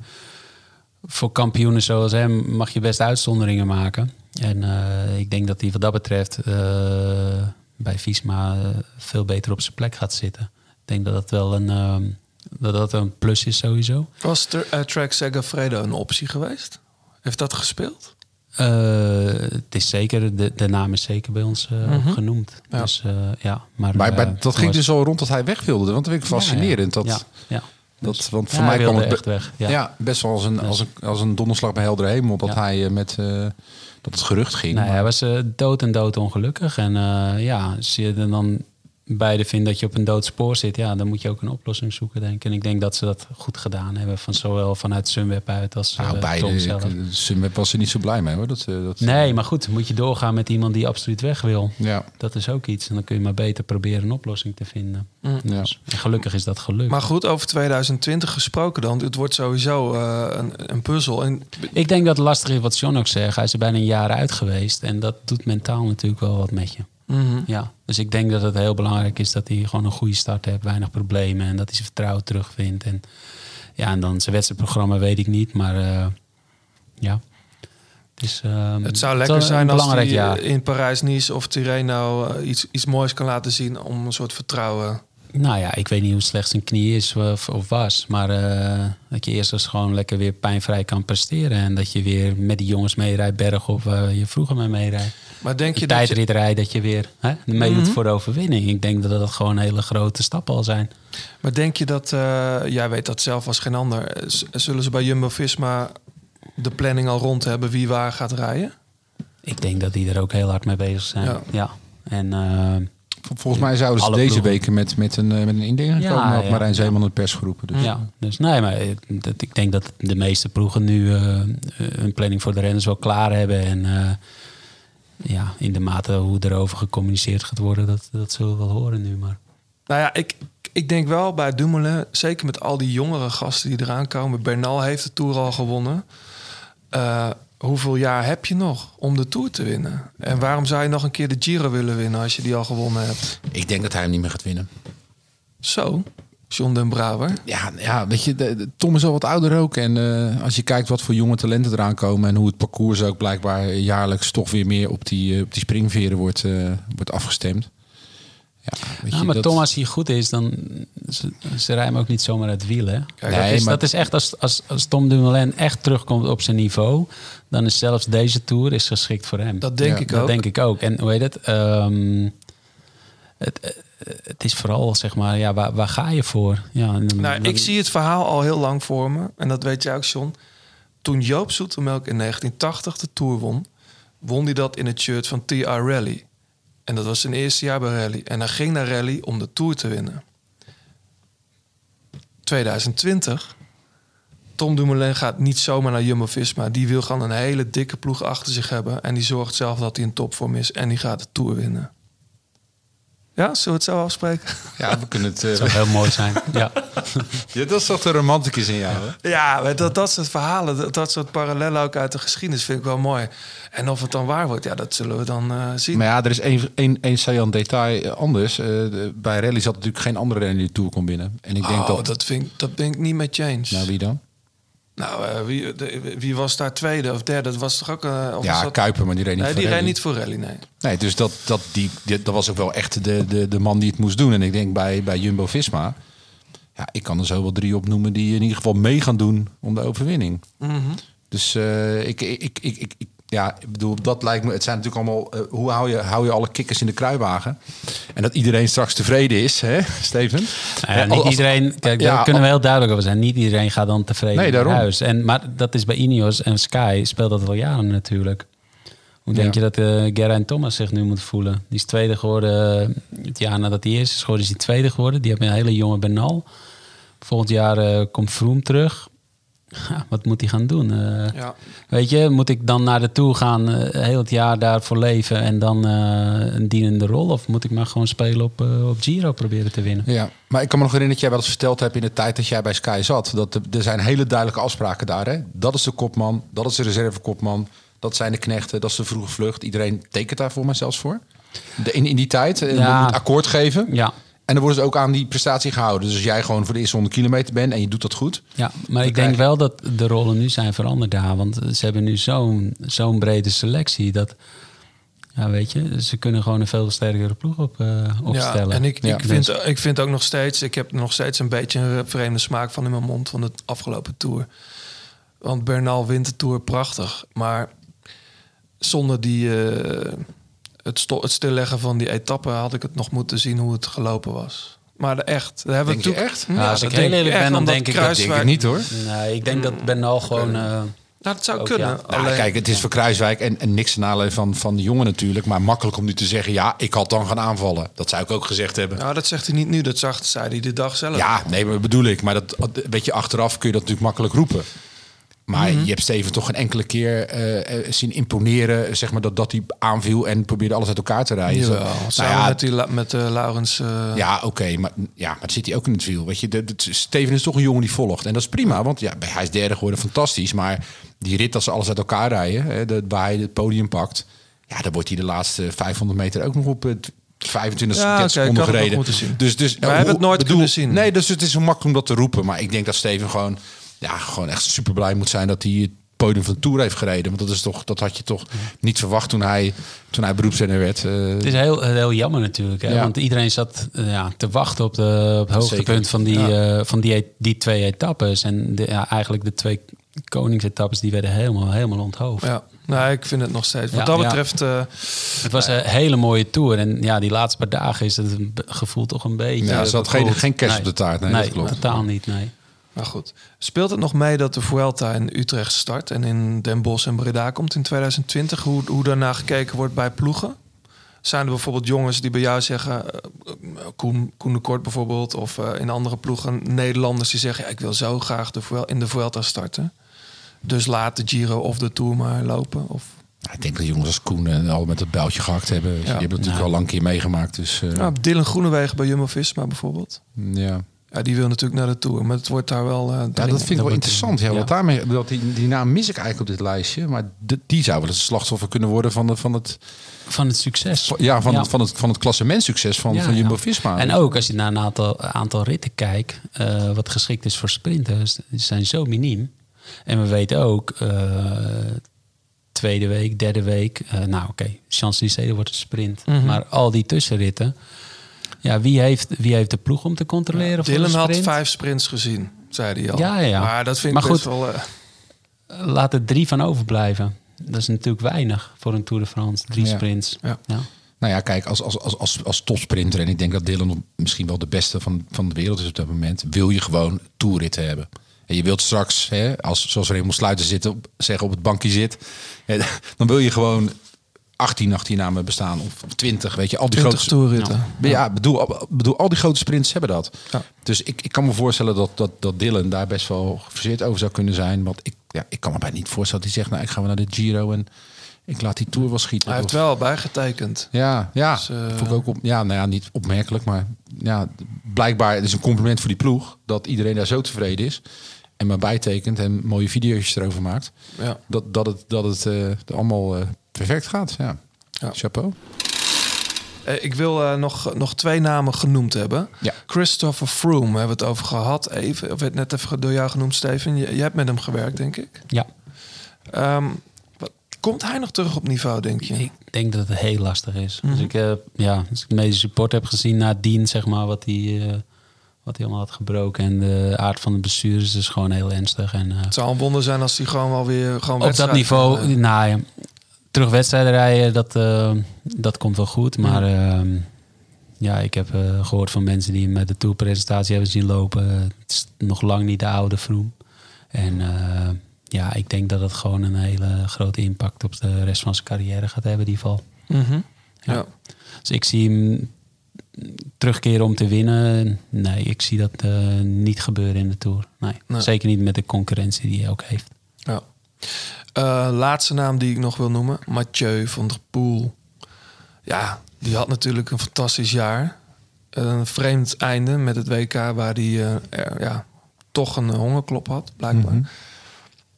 voor kampioenen zoals hem mag je best uitzonderingen maken. En eh, ik denk dat hij wat dat betreft eh, bij Visma eh, veel beter op zijn plek gaat zitten. Ik denk dat dat wel een, dat dat een plus is sowieso. Was uh, Track Segafredo een optie geweest? Heeft dat gespeeld? Eh, het is zeker, de, de naam is zeker bij ons eh, Mhm. genoemd. Ja. Dus eh, ja, maar, Maar, eh, maar dat ging was- dus al rond dat hij weg wilde. Want dat vind ik fascinerend. Ja, Dat, ja, ja. Dat, want Ja, voor mij kwam het echt weg, Ja. ja. best wel als een, als, een, als een donderslag bij heldere hemel. Dat hij met eh, dat het gerucht ging. Nee, Maar- hij was dood en dood ongelukkig. En eh, ja, je dan beide vindt dat je op een dood spoor zit, ja, dan moet je ook een oplossing zoeken, denk ik. En ik denk dat ze dat goed gedaan hebben, van zowel vanuit Sunweb uit als nou, eh, beide. Tom zelf. ik- Sunweb was er niet zo blij mee hoor. Dat, eh, dat, Nee, maar goed, moet je doorgaan met iemand die absoluut weg wil. Ja. Dat is ook iets. En dan kun je maar beter proberen een oplossing te vinden. Mm. Ja. Dus, en gelukkig is dat gelukt. Maar goed, over 2020 gesproken dan. Het wordt sowieso eh, een, een puzzel. En Ik denk dat het lastig is wat John ook zegt. Hij is er bijna een jaar uit geweest. En dat doet mentaal natuurlijk wel wat met je. Mhm. Ja, dus ik denk dat het heel belangrijk is dat hij gewoon een goede start heeft, weinig problemen en dat hij zijn vertrouwen terugvindt. En ja, en dan zijn wedstrijdprogramma weet ik niet, maar eh, ja. Dus, ehm, het zou lekker zijn als hij jaar. in Parijs-Nice of Tirreno eh, iets, iets moois kan laten zien om een soort vertrouwen. Nou ja, ik weet niet hoe slecht zijn knie is of, of was. Maar eh, dat je eerst eens gewoon lekker weer pijnvrij kan presteren. En dat je weer met die jongens meerijdt berg waar je vroeger mee meerijdt. Maar denk je de dat je- dat je weer hè, meedoet Mhm. voor de overwinning. Ik denk dat dat gewoon hele grote stappen al zijn. Maar denk je dat, eh, jij weet dat zelf als geen ander, eh, z- zullen ze bij Jumbo-Visma de planning al rond hebben wie waar gaat rijden? Ik denk dat die er ook heel hard mee bezig zijn. Ja. Ja. En, eh, Volgens mij zouden ze deze ploegen. weken met, met een, met een indeling Ja, komen. Had ja, Marijn ja. Zeeman in de pers geroepen. Dus. Ja, dus nee, maar ik- dat, ik denk dat de meeste ploegen nu eh, een planning voor de renners wel klaar hebben. En eh, ja, in de mate hoe erover gecommuniceerd gaat worden, dat, dat zullen we wel horen nu. Maar Nou ja, ik, ik denk wel bij Dumoulin, zeker met al die jongere gasten die eraan komen. Bernal heeft de Tour al gewonnen. Eh, hoeveel jaar heb je nog om de Tour te winnen? En waarom zou je nog een keer de Giro willen winnen als je die al gewonnen hebt? Ik denk dat hij hem niet meer gaat winnen. Zo, John den Braber. Ja, ja weet je, de- de- Tom is al wat ouder ook. En eh, als je kijkt wat voor jonge talenten eraan komen... en hoe het parcours ook blijkbaar jaarlijks toch weer meer op die, eh, op die springveren wordt, eh, wordt afgestemd. Ja, weet Ja, je, maar dat- Tom, als hij goed is, dan ze, ze rijmen ook niet zomaar uit wielen. hè? Kijk, dat, nee, is, maar- dat is echt als, als, als Tom Dumoulin echt terugkomt op zijn niveau, dan is zelfs deze tour is geschikt voor hem. Dat denk Ja, ik dat ook. denk ik ook. En hoe heet het? Ehm, het, het is vooral zeg maar, ja, waar, waar ga je voor? Ja, en Nou, dan- ik zie het verhaal al heel lang voor me. En dat weet jij ook, John. Toen Joop Zoetemelk in 1980 de Tour won... won hij dat in het shirt van TR Rally. En dat was zijn eerste jaar bij Rally. En hij ging naar Rally om de Tour te winnen. 2020... Tom Dumoulin gaat niet zomaar naar Jumbo-Visma. Die wil gewoon een hele dikke ploeg achter zich hebben. En die zorgt zelf dat hij in topvorm is. En die gaat de Tour winnen. Ja, zullen we het zo afspreken? Ja, we kunnen het... Het zou heel mooi zijn. Ja. Ja, dat is toch de romanticus in jou, hè? Ja, dat, dat soort verhalen, dat, dat soort parallellen ook uit de geschiedenis vind ik wel mooi. En of het dan waar wordt, ja, dat zullen we dan eh, zien. Maar ja, er is één, één, één saillant detail eh, anders. Eh, de- bij rally zat natuurlijk geen andere renner die de Tour kon binnen. En ik denk oh, dat... dat, vind ik, dat ben ik niet met James. Nou, wie dan? Nou, eh, wie, de- wie was daar tweede of derde? Dat was toch ook... eh, of Ja, dat... Kuiper, maar die reed niet Nee, voor die reed rally. niet voor rally, nee. Nee, dus dat, dat, die, die- dat was ook wel echt de, de, de man die het moest doen. En ik denk bij, bij Jumbo-Visma... Ja, ik kan er zo wel drie opnoemen die in ieder geval mee gaan doen om de overwinning. Mhm. Dus eh, ik, ik, ik, ik, ik- ja, ik bedoel, dat lijkt me. Het zijn natuurlijk allemaal. eh, hoe hou je, hou je alle kikkers in de kruiwagen? En dat iedereen straks tevreden is, hè, Steven? Nou ja, Eh, niet als- iedereen, kijk, Ja, daar kunnen we heel duidelijk over zijn. Niet iedereen gaat dan tevreden Nee, naar daarom. huis. En, maar dat is bij Ineos en Sky speelt dat al jaren natuurlijk. Hoe denk Ja. je dat eh Geraint Thomas zich nu moet voelen? Die is tweede geworden eh, het jaar nadat hij eerst is geworden. Is hij tweede geworden. Die heeft een hele jonge Bernal. Volgend jaar komt Froome terug. Ja, wat moet hij gaan doen? Eh, Ja. Weet je, moet ik dan naar de Tour gaan, eh, heel het jaar daarvoor leven en dan eh, een dienende rol? Of moet ik maar gewoon spelen op, op Giro proberen te winnen? Ja, maar ik kan me nog herinneren dat jij wel eens verteld hebt in de tijd dat jij bij Sky zat. Dat er, er zijn hele duidelijke afspraken daar. Hè? Dat is de kopman, dat is de reservekopman, dat zijn de knechten, dat is de vroege vlucht. Iedereen tekent daar voor mij zelfs voor. De, in, in die tijd Ja. moet akkoord geven. Ja. En dan worden ze ook aan die prestatie gehouden. Dus als jij gewoon voor de eerste 100 kilometer bent en je doet dat goed. Ja, maar ik denk je- wel dat de rollen nu zijn veranderd daar. Want ze hebben nu zo'n zo'n brede selectie. Dat, Ja, weet je, ze kunnen gewoon een veel sterkere ploeg op, eh, opstellen. Ja, en ik, Ja. ik, vind, ik vind ook nog steeds, ik heb nog steeds een beetje een vreemde smaak van in mijn mond van de afgelopen tour. Want Bernal wint de tour prachtig, maar zonder die, eh, het, sto- het stilleggen van die etappe had ik het nog moeten zien hoe het gelopen was. Maar de echt, daar hebben we echt? Ja, Nou, als dat ik heel eerlijk ben, dan denk ik dat- Kruiswijk- Denk ik niet hoor. Nee, ik denk dat Bernal gewoon... eh, Nou, dat zou ook, kunnen. ja. Nou, Alleen, kijk, het is voor Kruiswijk en, en niks ten van, van de jongen natuurlijk. Maar makkelijk om nu te zeggen, ja, ik had dan gaan aanvallen. Dat zou ik ook gezegd hebben. nou, dat zegt hij niet nu, dat zag, zei hij de dag zelf. Ja, nee, maar bedoel ik. Maar dat, weet je, achteraf kun je dat natuurlijk makkelijk roepen. Maar Mhm. je hebt Steven toch een enkele keer eh, eh, zien imponeren, zeg maar, dat, dat hij aanviel en probeerde alles uit elkaar te rijden. Jawel, Nou samen ja, met, die, met eh, Laurens. ja, oké, maar, ja, maar zit hij ook in het wiel. Weet je, de, de- Steven is toch een jongen die volgt. En dat is prima, want ja, hij is derde geworden, fantastisch. Maar die rit, als ze alles uit elkaar rijden, hè, de, waar hij het podium pakt... ja, dan wordt hij de laatste 500 meter ook nog op het 25 Ja, 30 oké, ik seconden gereden. Dus, dus, we hebben het nooit bedoel- kunnen zien. Nee, dus het is zo makkelijk om dat te roepen. Maar ik denk dat Steven gewoon, ja, gewoon echt super blij moet zijn... dat hij het podium van de Tour heeft gereden. Want dat, is toch, dat had je toch niet verwacht toen hij, toen hij beroepsrenner werd. Eh, Het is heel, heel jammer natuurlijk. Hè? Ja. Want iedereen zat eh, ja, te wachten op, de, op het hoogtepunt van, die, Ja. eh, van die, die twee etappes. En de, ja, eigenlijk de twee koningsetappes die werden helemaal, helemaal onthoofd. Ja, nou, ik vind het nog steeds. Wat Ja, dat ja. betreft, eh, Het was een hele mooie tour. En ja, die laatste paar dagen is het gevoel toch een beetje... Ja, er zat geen- geen kerst op de taart. Nee, dat klopt. totaal niet, nee. Maar goed. Speelt het nog mee dat de Vuelta in Utrecht start en in Den Bosch en Breda komt in 2020? Hoe, hoe daarna gekeken wordt bij ploegen? Zijn er bijvoorbeeld jongens die bij jou zeggen, eh, Koen, Koen de Kort bijvoorbeeld, of eh, in andere ploegen Nederlanders die zeggen, ja, ik wil zo graag de, Vuel- in de Vuelta starten. Dus laat de Giro of de Tour maar lopen. Of, Ja, ik denk dat jongens als Koen en al met het bijltje gehakt hebben. Die hebben het natuurlijk Ja. al lang een keer meegemaakt. Dus eh, nou, Dylan Groenewegen bij Jumbo-Visma bijvoorbeeld. ja. Ja, die wil natuurlijk naar de Tour, maar het wordt daar wel... eh, Ja, dat vind ik wel interessant. Ja, ja. Want daarmee, dat die, die naam mis ik eigenlijk op dit lijstje. Maar de- die zou wel eens een slachtoffer kunnen worden van, de, van het, Van het succes. ja, van, Het, van het, van het klassementsucces van, Ja, van ja. Jumbo-Visma. En ook als je naar een aantal, aantal ritten kijkt, eh, wat geschikt is voor sprinters, die zijn zo miniem. En we weten ook, eh, tweede week, derde week, eh, nou oké, Champs-Élysées wordt een sprint. Mhm. Maar al die tussenritten, ja, wie heeft, wie heeft de ploeg om te controleren voor Dylan had vijf sprints gezien, zei hij al. Ja, ja. Maar dat vind Maar ik best goed, wel... eh, Laat er drie van overblijven. Dat is natuurlijk weinig voor een Tour de France. Drie Ja. sprints. Ja. Ja. Nou ja, kijk, als, als, als, als, als topsprinter... en ik denk dat Dylan misschien wel de beste van, van de wereld is op dat moment... wil je gewoon toerritten hebben. En je wilt straks, hè, als, zoals Raymond Sluiter zit, op, zeggen op het bankje zit... hè, dan wil je gewoon 18 achternamen bestaan of 20, weet je, al die 20 grote toerritten. Ja, ja bedoel, bedoel, al die grote sprints hebben dat. Ja. Dus ik, ik kan me voorstellen dat, dat, dat Dylan daar best wel geforceerd over zou kunnen zijn. Want ik, ja, ik kan me bijna niet voorstellen dat hij zegt, nou, ik ga wel naar de Giro en ik laat die Tour wel schieten. Hij heeft Of- wel bijgetekend. ja, ja. Dus, eh, vond ik ook op, ja, nou ja, niet opmerkelijk, maar ja, blijkbaar het is een compliment voor die ploeg dat iedereen daar zo tevreden is en maar bijtekent en mooie video's erover maakt. Ja. Dat, dat het, dat het eh, allemaal eh, perfect gaat. Ja. Ja. Chapeau. Eh, ik wil eh, nog, nog twee namen genoemd hebben. Ja. Christopher Froome hebben we het over gehad. Even, of werd net even door jou genoemd, Steven. Je, je hebt met hem gewerkt, denk ik. ja. Ehm, wat, komt hij nog terug op niveau, denk je? Ik denk dat het heel lastig is. Als ik, eh, ja, als ik de medische support heb gezien nadien, zeg maar, wat hij, eh, wat hij allemaal had gebroken. En de aard van de bestuur is dus gewoon heel ernstig. En, eh, Het zou een wonder zijn als hij gewoon wel weer gewoon op dat niveau, nou ja, terug wedstrijden rijden, dat, eh, dat komt wel goed. Maar ehm, ja, ik heb eh, gehoord van mensen die hem met de tourpresentatie hebben zien lopen. Het is nog lang niet de oude Vroom. En eh, ja, ik denk dat het gewoon een hele grote impact op de rest van zijn carrière gaat hebben, die val. mhm. Ja. Ja. Dus ik zie hem terugkeren om te winnen. Nee, ik zie dat niet gebeuren in de Tour. Nee, Nee. Zeker niet met de concurrentie die hij ook heeft. Ja. Eh, laatste naam die ik nog wil noemen. Mathieu van der Poel. Ja, die had natuurlijk een fantastisch jaar. Een vreemd einde met het WK waar hij eh, ja, toch een hongerklop had, blijkbaar. Mhm.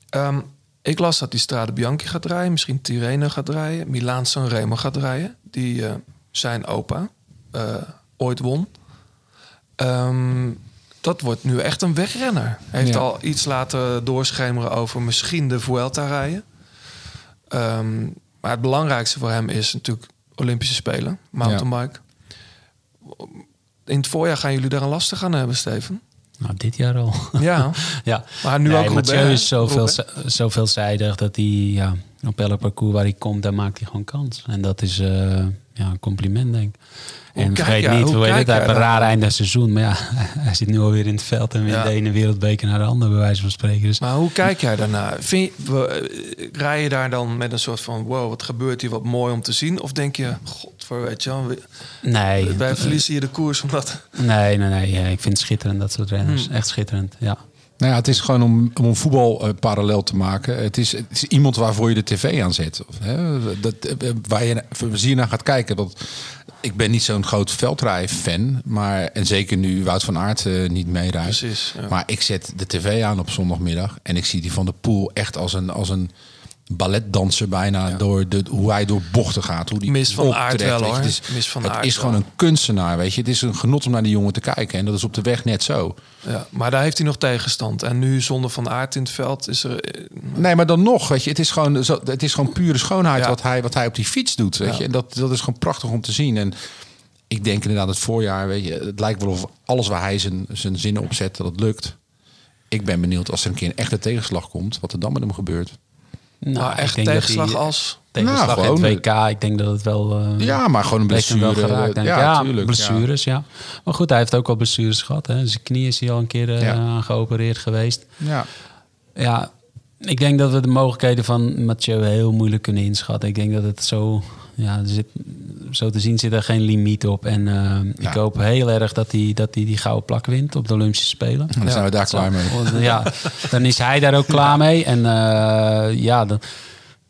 Ehm, ik las dat hij Strade Bianchi gaat rijden. Misschien Tirreno gaat rijden. Milaan Sanremo gaat rijden. Die eh, zijn opa eh, ooit won. Ehm, dat wordt nu echt een wegrenner. Hij heeft Ja. al iets laten doorschemeren over misschien de Vuelta rijden. Ehm, Maar het belangrijkste voor hem is natuurlijk Olympische Spelen, mountainbike. In het voorjaar gaan jullie daar een lastig aan hebben, Steven. Nou, dit jaar al. Ja. ja. Maar nu nee, ook Mathieu is zoveel, Roubaix. zo veelzijdig dat hij ja, op elk parcours waar hij komt, daar maakt hij gewoon kans. En dat is eh, ja, een compliment, denk ik. Hoe En kijk vergeet niet, hoe hoe heet het, een raar einde seizoen. Maar ja, hij zit nu alweer in het veld en Ja. de ene wereldbeker naar de andere, bij wijze van spreken. Dus Maar hoe kijk jij daarnaar? Vind je, eh, rij je daar dan met een soort van... wow, wat gebeurt hier, wat mooi om te zien? Of denk je, godver, weet je wel... we- nee. Wij verliezen hier de koers omdat... Nee, nee, nee. Ik vind het schitterend, dat soort renners. Hmm. Echt schitterend, ja. Nou ja, het is gewoon om, om voetbal eh, parallel te maken. Het is, het is iemand waarvoor je de tv aanzet. Of, hè, dat, eh, waar je plezier naar gaat kijken. Dat, ik ben niet zo'n groot veldrij-fan. Maar, en zeker nu Wout van Aert eh, niet meerijdt. Precies, ja. Maar ik zet de tv aan op zondagmiddag. En ik zie die van de Poel echt als een, als een balletdanser bijna. Door de, hoe hij door bochten gaat. Hoe die Mis van Aert wel, hoor. Het is, Mis van het Aert is gewoon een kunstenaar. Weet je. Het is een genot om naar die jongen te kijken. En dat is op de weg net zo. Ja, maar daar heeft hij nog tegenstand. En nu zonder Van Aert in het veld is er... eh, Nee, maar dan nog, weet je, het is gewoon, het is gewoon pure schoonheid Ja. wat, hij, wat hij op die fiets doet. Weet je? En dat, dat is gewoon prachtig om te zien. En ik denk inderdaad het voorjaar, weet je, het lijkt wel of alles waar hij zijn, zijn zinnen op zet, dat het lukt. Ik ben benieuwd als er een keer een echte tegenslag komt, wat er dan met hem gebeurt. Nou, echt denk dat tegenslag als... Tegenslag Nou, in gewoon, het WK, ik denk dat het wel... eh, Ja, maar gewoon een blessure. Wel geraakt, denk ik. Ja, ja, tuurlijk, blessures, ja. Maar goed, hij heeft ook al blessures gehad. Hè. Zijn knie is hij al een keer eh, Ja. aan geopereerd geweest. Ja. Ja, ik denk dat we de mogelijkheden van Mathieu heel moeilijk kunnen inschatten. Ik denk dat het zo... Ja, er zit, zo te zien zit er geen limiet op. En eh, ik hoop heel erg dat hij, dat hij die gouden plak wint op de Olympische Spelen. Dan zijn we daar Zo. klaar mee. Ja, dan is hij daar ook klaar mee. En eh, ja, dan,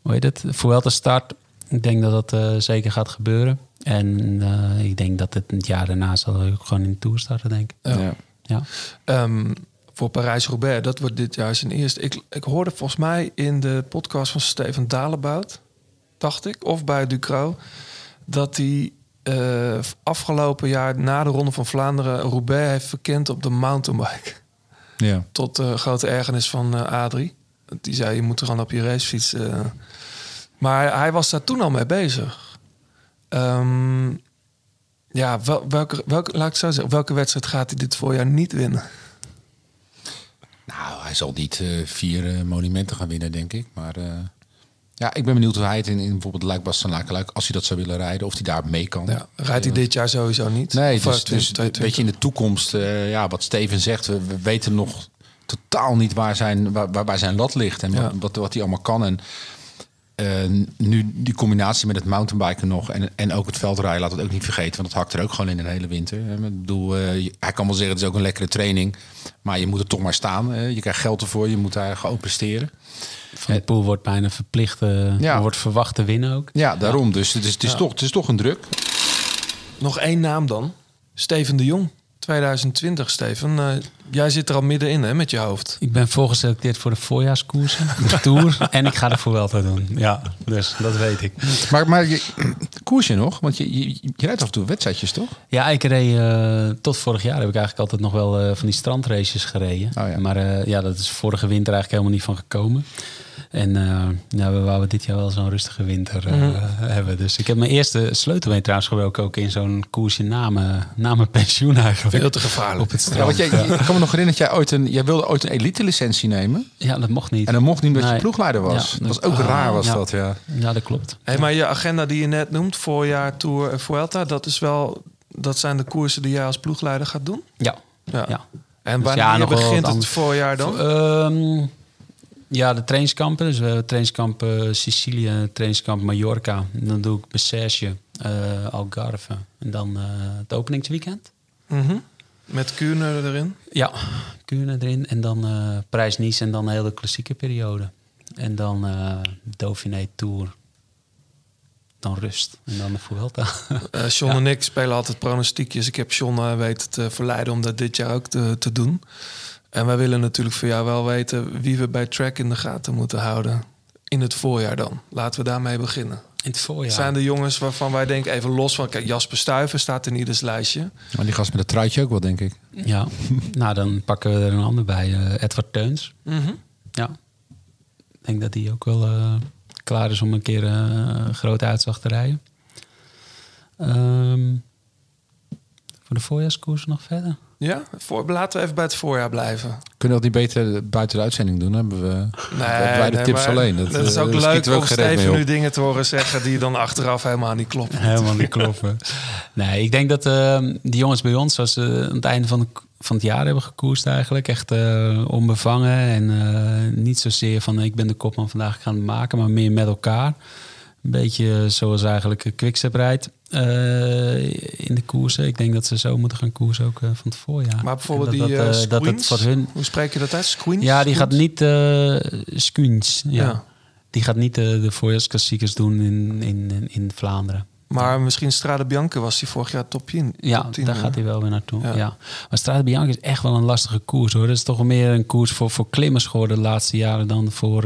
hoe heet het? Vuelta start. Ik denk dat dat eh, zeker gaat gebeuren. En eh, ik denk dat het het jaar daarna zal ook gewoon in de Tour starten, denk ik. Ja. Ja. Ehm, voor Parijs-Roubaix, dat wordt dit jaar zijn eerste. Ik, ik hoorde volgens mij in de podcast van Steven Dalebout, dacht ik, of bij Ducro, dat hij eh, afgelopen jaar na de Ronde van Vlaanderen Roubaix heeft verkend op de mountainbike. Ja. Tot grote ergernis van eh, Adrie. Die zei, je moet er gewoon op je racefiets. eh. Maar hij was daar toen al mee bezig. Ehm, ja, wel, welke, welke, laat ik zo zeggen, welke wedstrijd gaat hij dit voorjaar niet winnen? Nou, hij zal niet eh, vier monumenten gaan winnen, denk ik. Maar eh, ja, ik ben benieuwd hoe hij het in, in bijvoorbeeld Luik Bastenaken, als hij dat zou willen rijden, of hij daar mee kan. Ja, rijdt hij dit jaar sowieso niet? Nee, dus, eh, dus 2022? weet je, in de toekomst, eh, ja, wat Steven zegt, we, we weten nog totaal niet waar zijn, waar, waar, waar zijn lat ligt en wat, Ja. wat, wat hij allemaal kan. En eh, nu die combinatie met het mountainbiken nog en, en ook het veldrijden, laat het ook niet vergeten, want dat hakt er ook gewoon in de hele winter. hè. Ik bedoel, eh, je- hij kan wel zeggen, het is ook een lekkere training, maar je moet er toch maar staan. hè. Je krijgt geld ervoor, je moet daar gewoon presteren. Van de Poel wordt bijna verplicht, eh, Ja. wordt verwacht te winnen ook. Ja, daarom. Dus het is, het is, Ja. toch, het is toch een druk. Nog één naam dan. Steven de Jong. 2020, Steven. Eh, jij zit er al middenin hè, met je hoofd. Ik ben voorgeselecteerd voor de voorjaarskoersen, de Tour. en ik ga er voor wel te doen. Ja, dus dat weet ik. Maar, maar je, koers je nog? Want je, je, je rijdt af en toe wedstrijdjes, toch? Ja, ik reed eh, tot vorig jaar heb ik eigenlijk altijd nog wel eh, van die strandraces gereden. Oh ja. Maar eh, ja, dat is vorige winter eigenlijk helemaal niet van gekomen. En eh ja, we wouden dit jaar wel zo'n rustige winter eh, Mhm. hebben. Dus ik heb mijn eerste sleutelbeen trouwens gebroken ook in zo'n koersje na mijn, na mijn pensioen eigenlijk. Veel te gevaarlijk. Op het Ja, strand. want jij, ik kan me nog herinneren dat jij ooit een, jij wilde ooit een elite licentie nemen. Ja, dat mocht niet. En dat mocht niet omdat je ploegleider was. Ja, dat was ook ah, raar was ja. dat, ja. Ja, dat klopt. Hey, maar je agenda die je net noemt, voorjaar Tour en Vuelta, dat is wel, dat zijn de koersen die jij als ploegleider gaat doen. Ja. Ja. ja. En Dus wanneer begint het voorjaar dan? Ehm, ja, de trainingskampen. Dus we hebben trainingskamp Sicilië, trainingskamp Mallorca. En dan doe ik Bessège, eh Algarve. En dan eh, het openingsweekend. Mhm. Met Kuurne erin. Ja, Kuurne erin. En dan eh Parijs-Nice en dan een hele klassieke periode. En dan Dauphiné Tour. Dan rust. En dan de Vuelta. John en ik spelen altijd pronostiekjes. Ik heb John weten te verleiden om dat dit jaar ook te, te doen. En wij willen natuurlijk voor jou wel weten wie we bij track in de gaten moeten houden. In het voorjaar dan. Laten we daarmee beginnen. In het voorjaar. Zijn de jongens waarvan wij denken even los van... Kijk, Jasper Stuyven staat in ieders lijstje. Maar die gast met het truitje ook wel, denk ik. Ja, nou dan pakken we er een ander bij. eh, Edward Teuns. Mhm. Ja. Ik denk dat hij ook wel... eh, klaar is om een keer eh, een grote uitslag te rijden. Ehm, voor de voorjaarskoers nog verder. Ja, voor, laten we even bij het voorjaar blijven. Kunnen we dat niet beter buiten de uitzending doen? Hebben we Nee, wij de nee, tips maar alleen? Dat, is ook eh, daar leuk om Steven nu dingen te horen zeggen die dan achteraf helemaal niet kloppen. Helemaal niet kloppen. Nee, ik denk dat ehm, die jongens bij ons, zoals ze aan het einde van, van het jaar hebben gekoerst eigenlijk, echt eh, onbevangen en eh, niet zozeer van ik ben de kopman vandaag, ik ga het maken, maar meer met elkaar. Een beetje zoals eigenlijk Quickstep rijdt eh, in de koersen. Ik denk dat ze zo moeten gaan koersen ook eh, van het voorjaar. Maar bijvoorbeeld dat, die eh, dat het voor hun hoe spreek je dat uit? Squeens? ja, die gaat niet uh. Ja. Ja. Die gaat niet de, voorjaarsklassiekers doen in, in, in, Vlaanderen. Maar misschien Strade Bianca was die vorig jaar top 10. Ja, top 10, daar hè? gaat hij wel weer naartoe. Ja. Ja. Maar Strade Bianca is echt wel een lastige koers hoor. Dat is toch meer een koers voor, voor klimmers geworden de laatste jaren dan voor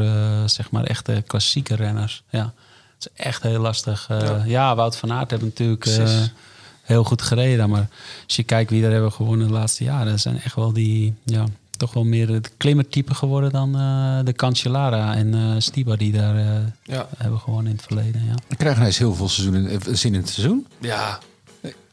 zeg maar echte klassieke renners. Ja, is echt heel lastig. Eh, Ja. ja. Wout van Aert heeft natuurlijk eh, heel goed gereden. Maar als je kijkt wie er hebben gewonnen de laatste jaren, dat zijn echt wel die, ja, toch wel meer de klimmertype geworden dan eh, de Cancellara en eh Stiba die daar eh, Ja. hebben gewonnen in het verleden. Ja. We krijgen ineens heel veel seizoen in, eh, zin in het seizoen. Ja.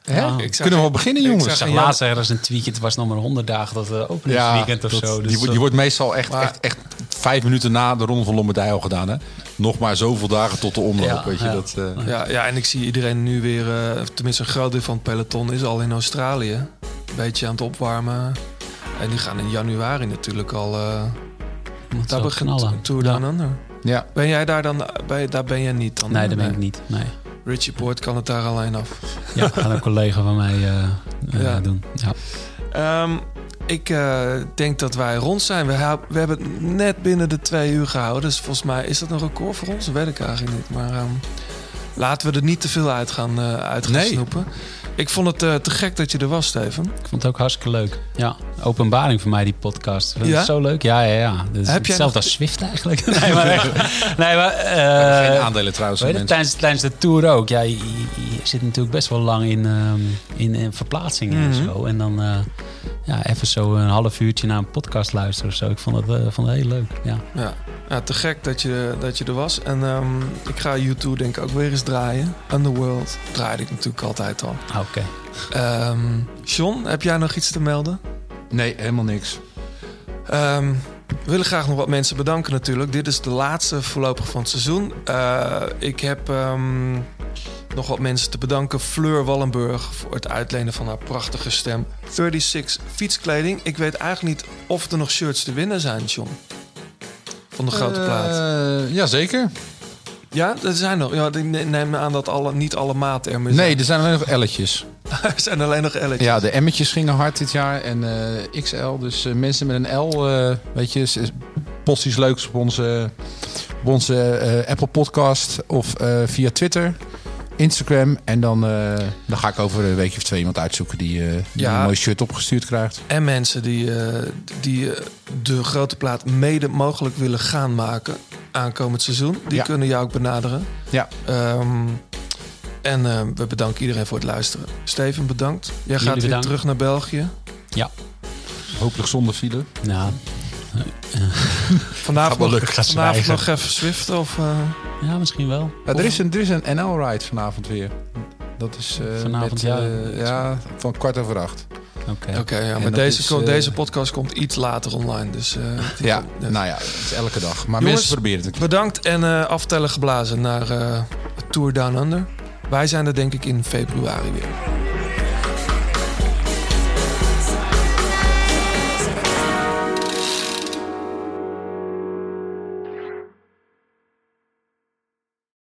Hè? Ja. Ik zag Kunnen we al beginnen, jongens? Ik zag een laatst ergens een tweetje, het was nog maar 100 dagen tot de openingsweekend of dat- zo. die, Dus, wordt- die wordt meestal echt, Maar- echt, echt vijf minuten na de Ronde van Lombardij al gedaan. Hè? Nog maar zoveel dagen tot de omloop. Ja, weet je, ja. dat, eh, Ja, ja, en ik zie iedereen nu weer, eh, tenminste een groot deel van het peloton is al in Australië. Een beetje aan het opwarmen. En die gaan in januari natuurlijk al... eh moet daar begint knallen. Tour Ja. Down Under. ja. Ben jij daar dan... Bij, daar ben jij niet dan? Nee, dat ben ik niet. Nee. Richie Poort kan het daar alleen af. Ja, gaat een collega van mij eh, eh, Ja. doen. Ja. Ehm, ik eh, denk dat wij rond zijn. We, we hebben het net binnen de twee uur gehouden. Dus volgens mij is dat een record voor ons. Dat weet ik eigenlijk niet. Maar ehm, laten we er niet te veel uit gaan, eh, uit gaan Nee. snoepen. Ik vond het eh, te gek dat je er was, Steven. Ik vond het ook hartstikke leuk. Ja, openbaring voor mij, die podcast. Is Ja? Zo leuk. Ja, ja, ja. Dat is Heb jij hetzelfde nog- als Swift eigenlijk. nee, maar echt. Nee, maar... eh, Geen aandelen trouwens. Weet je, tijdens, tijdens de tour ook. Ja, je, zit natuurlijk best wel lang in, ehm, in, in verplaatsingen en Mhm. zo. En dan eh, ja, even zo een half uurtje naar een podcast luisteren of zo. Ik vond het, eh, vond het heel leuk. Ja. Ja, ja te gek dat je, dat je er was. En ehm, ik ga YouTube denk ik ook weer eens draaien. Underworld draaide ik natuurlijk altijd al. Ah, Oké. Ehm John, heb jij nog iets te melden? Nee, helemaal niks. Ehm, we willen graag nog wat mensen bedanken natuurlijk. Dit is de laatste voorlopig van het seizoen. Eh, ik heb ehm, nog wat mensen te bedanken. Fleur Wallenburg voor het uitlenen van haar prachtige stem. 36 fietskleding. Ik weet eigenlijk niet of er nog shirts te winnen zijn, John. Van de grote plaat. Eh, Jazeker. Ja, er zijn nog. Ja, ik ne- neem aan dat alle, niet alle maten er meer Nee, zijn. er zijn alleen nog L'tjes. er zijn alleen nog L'tjes. Ja, de M'tjes gingen hard dit jaar en eh, XL. Dus eh, mensen met een L, eh, weet je, post iets leuks op onze, op onze Apple Podcast of via Twitter, Instagram. En dan, eh, dan ga ik over een weekje of twee iemand uitzoeken die, eh, die Ja. een mooi shirt opgestuurd krijgt. En mensen die, eh, die de grote plaat mede mogelijk willen gaan maken aankomend seizoen. Die Ja. kunnen jou ook benaderen. Ja. Ehm, en eh, we bedanken iedereen voor het luisteren. Steven, bedankt. Jij gaat weer terug naar België. Ja. Hopelijk zonder file. Nou, Vanavond, wel nog, vanavond nog even Swift of... ja, misschien wel. Ja, er, is een, er is een NL-ride vanavond weer. Dat is eh, Vanavond, met, ja. eh, ja, van kwart over acht. Oké. Oké, ja, maar deze, is, eh, deze podcast komt iets later online. Dus, eh, Ja, dus- nou ja, het is elke dag. Maar Jongens, mensen proberen het een keer. Bedankt en eh, aftellen geblazen naar eh, Tour Down Under. Wij zijn er denk ik in februari weer.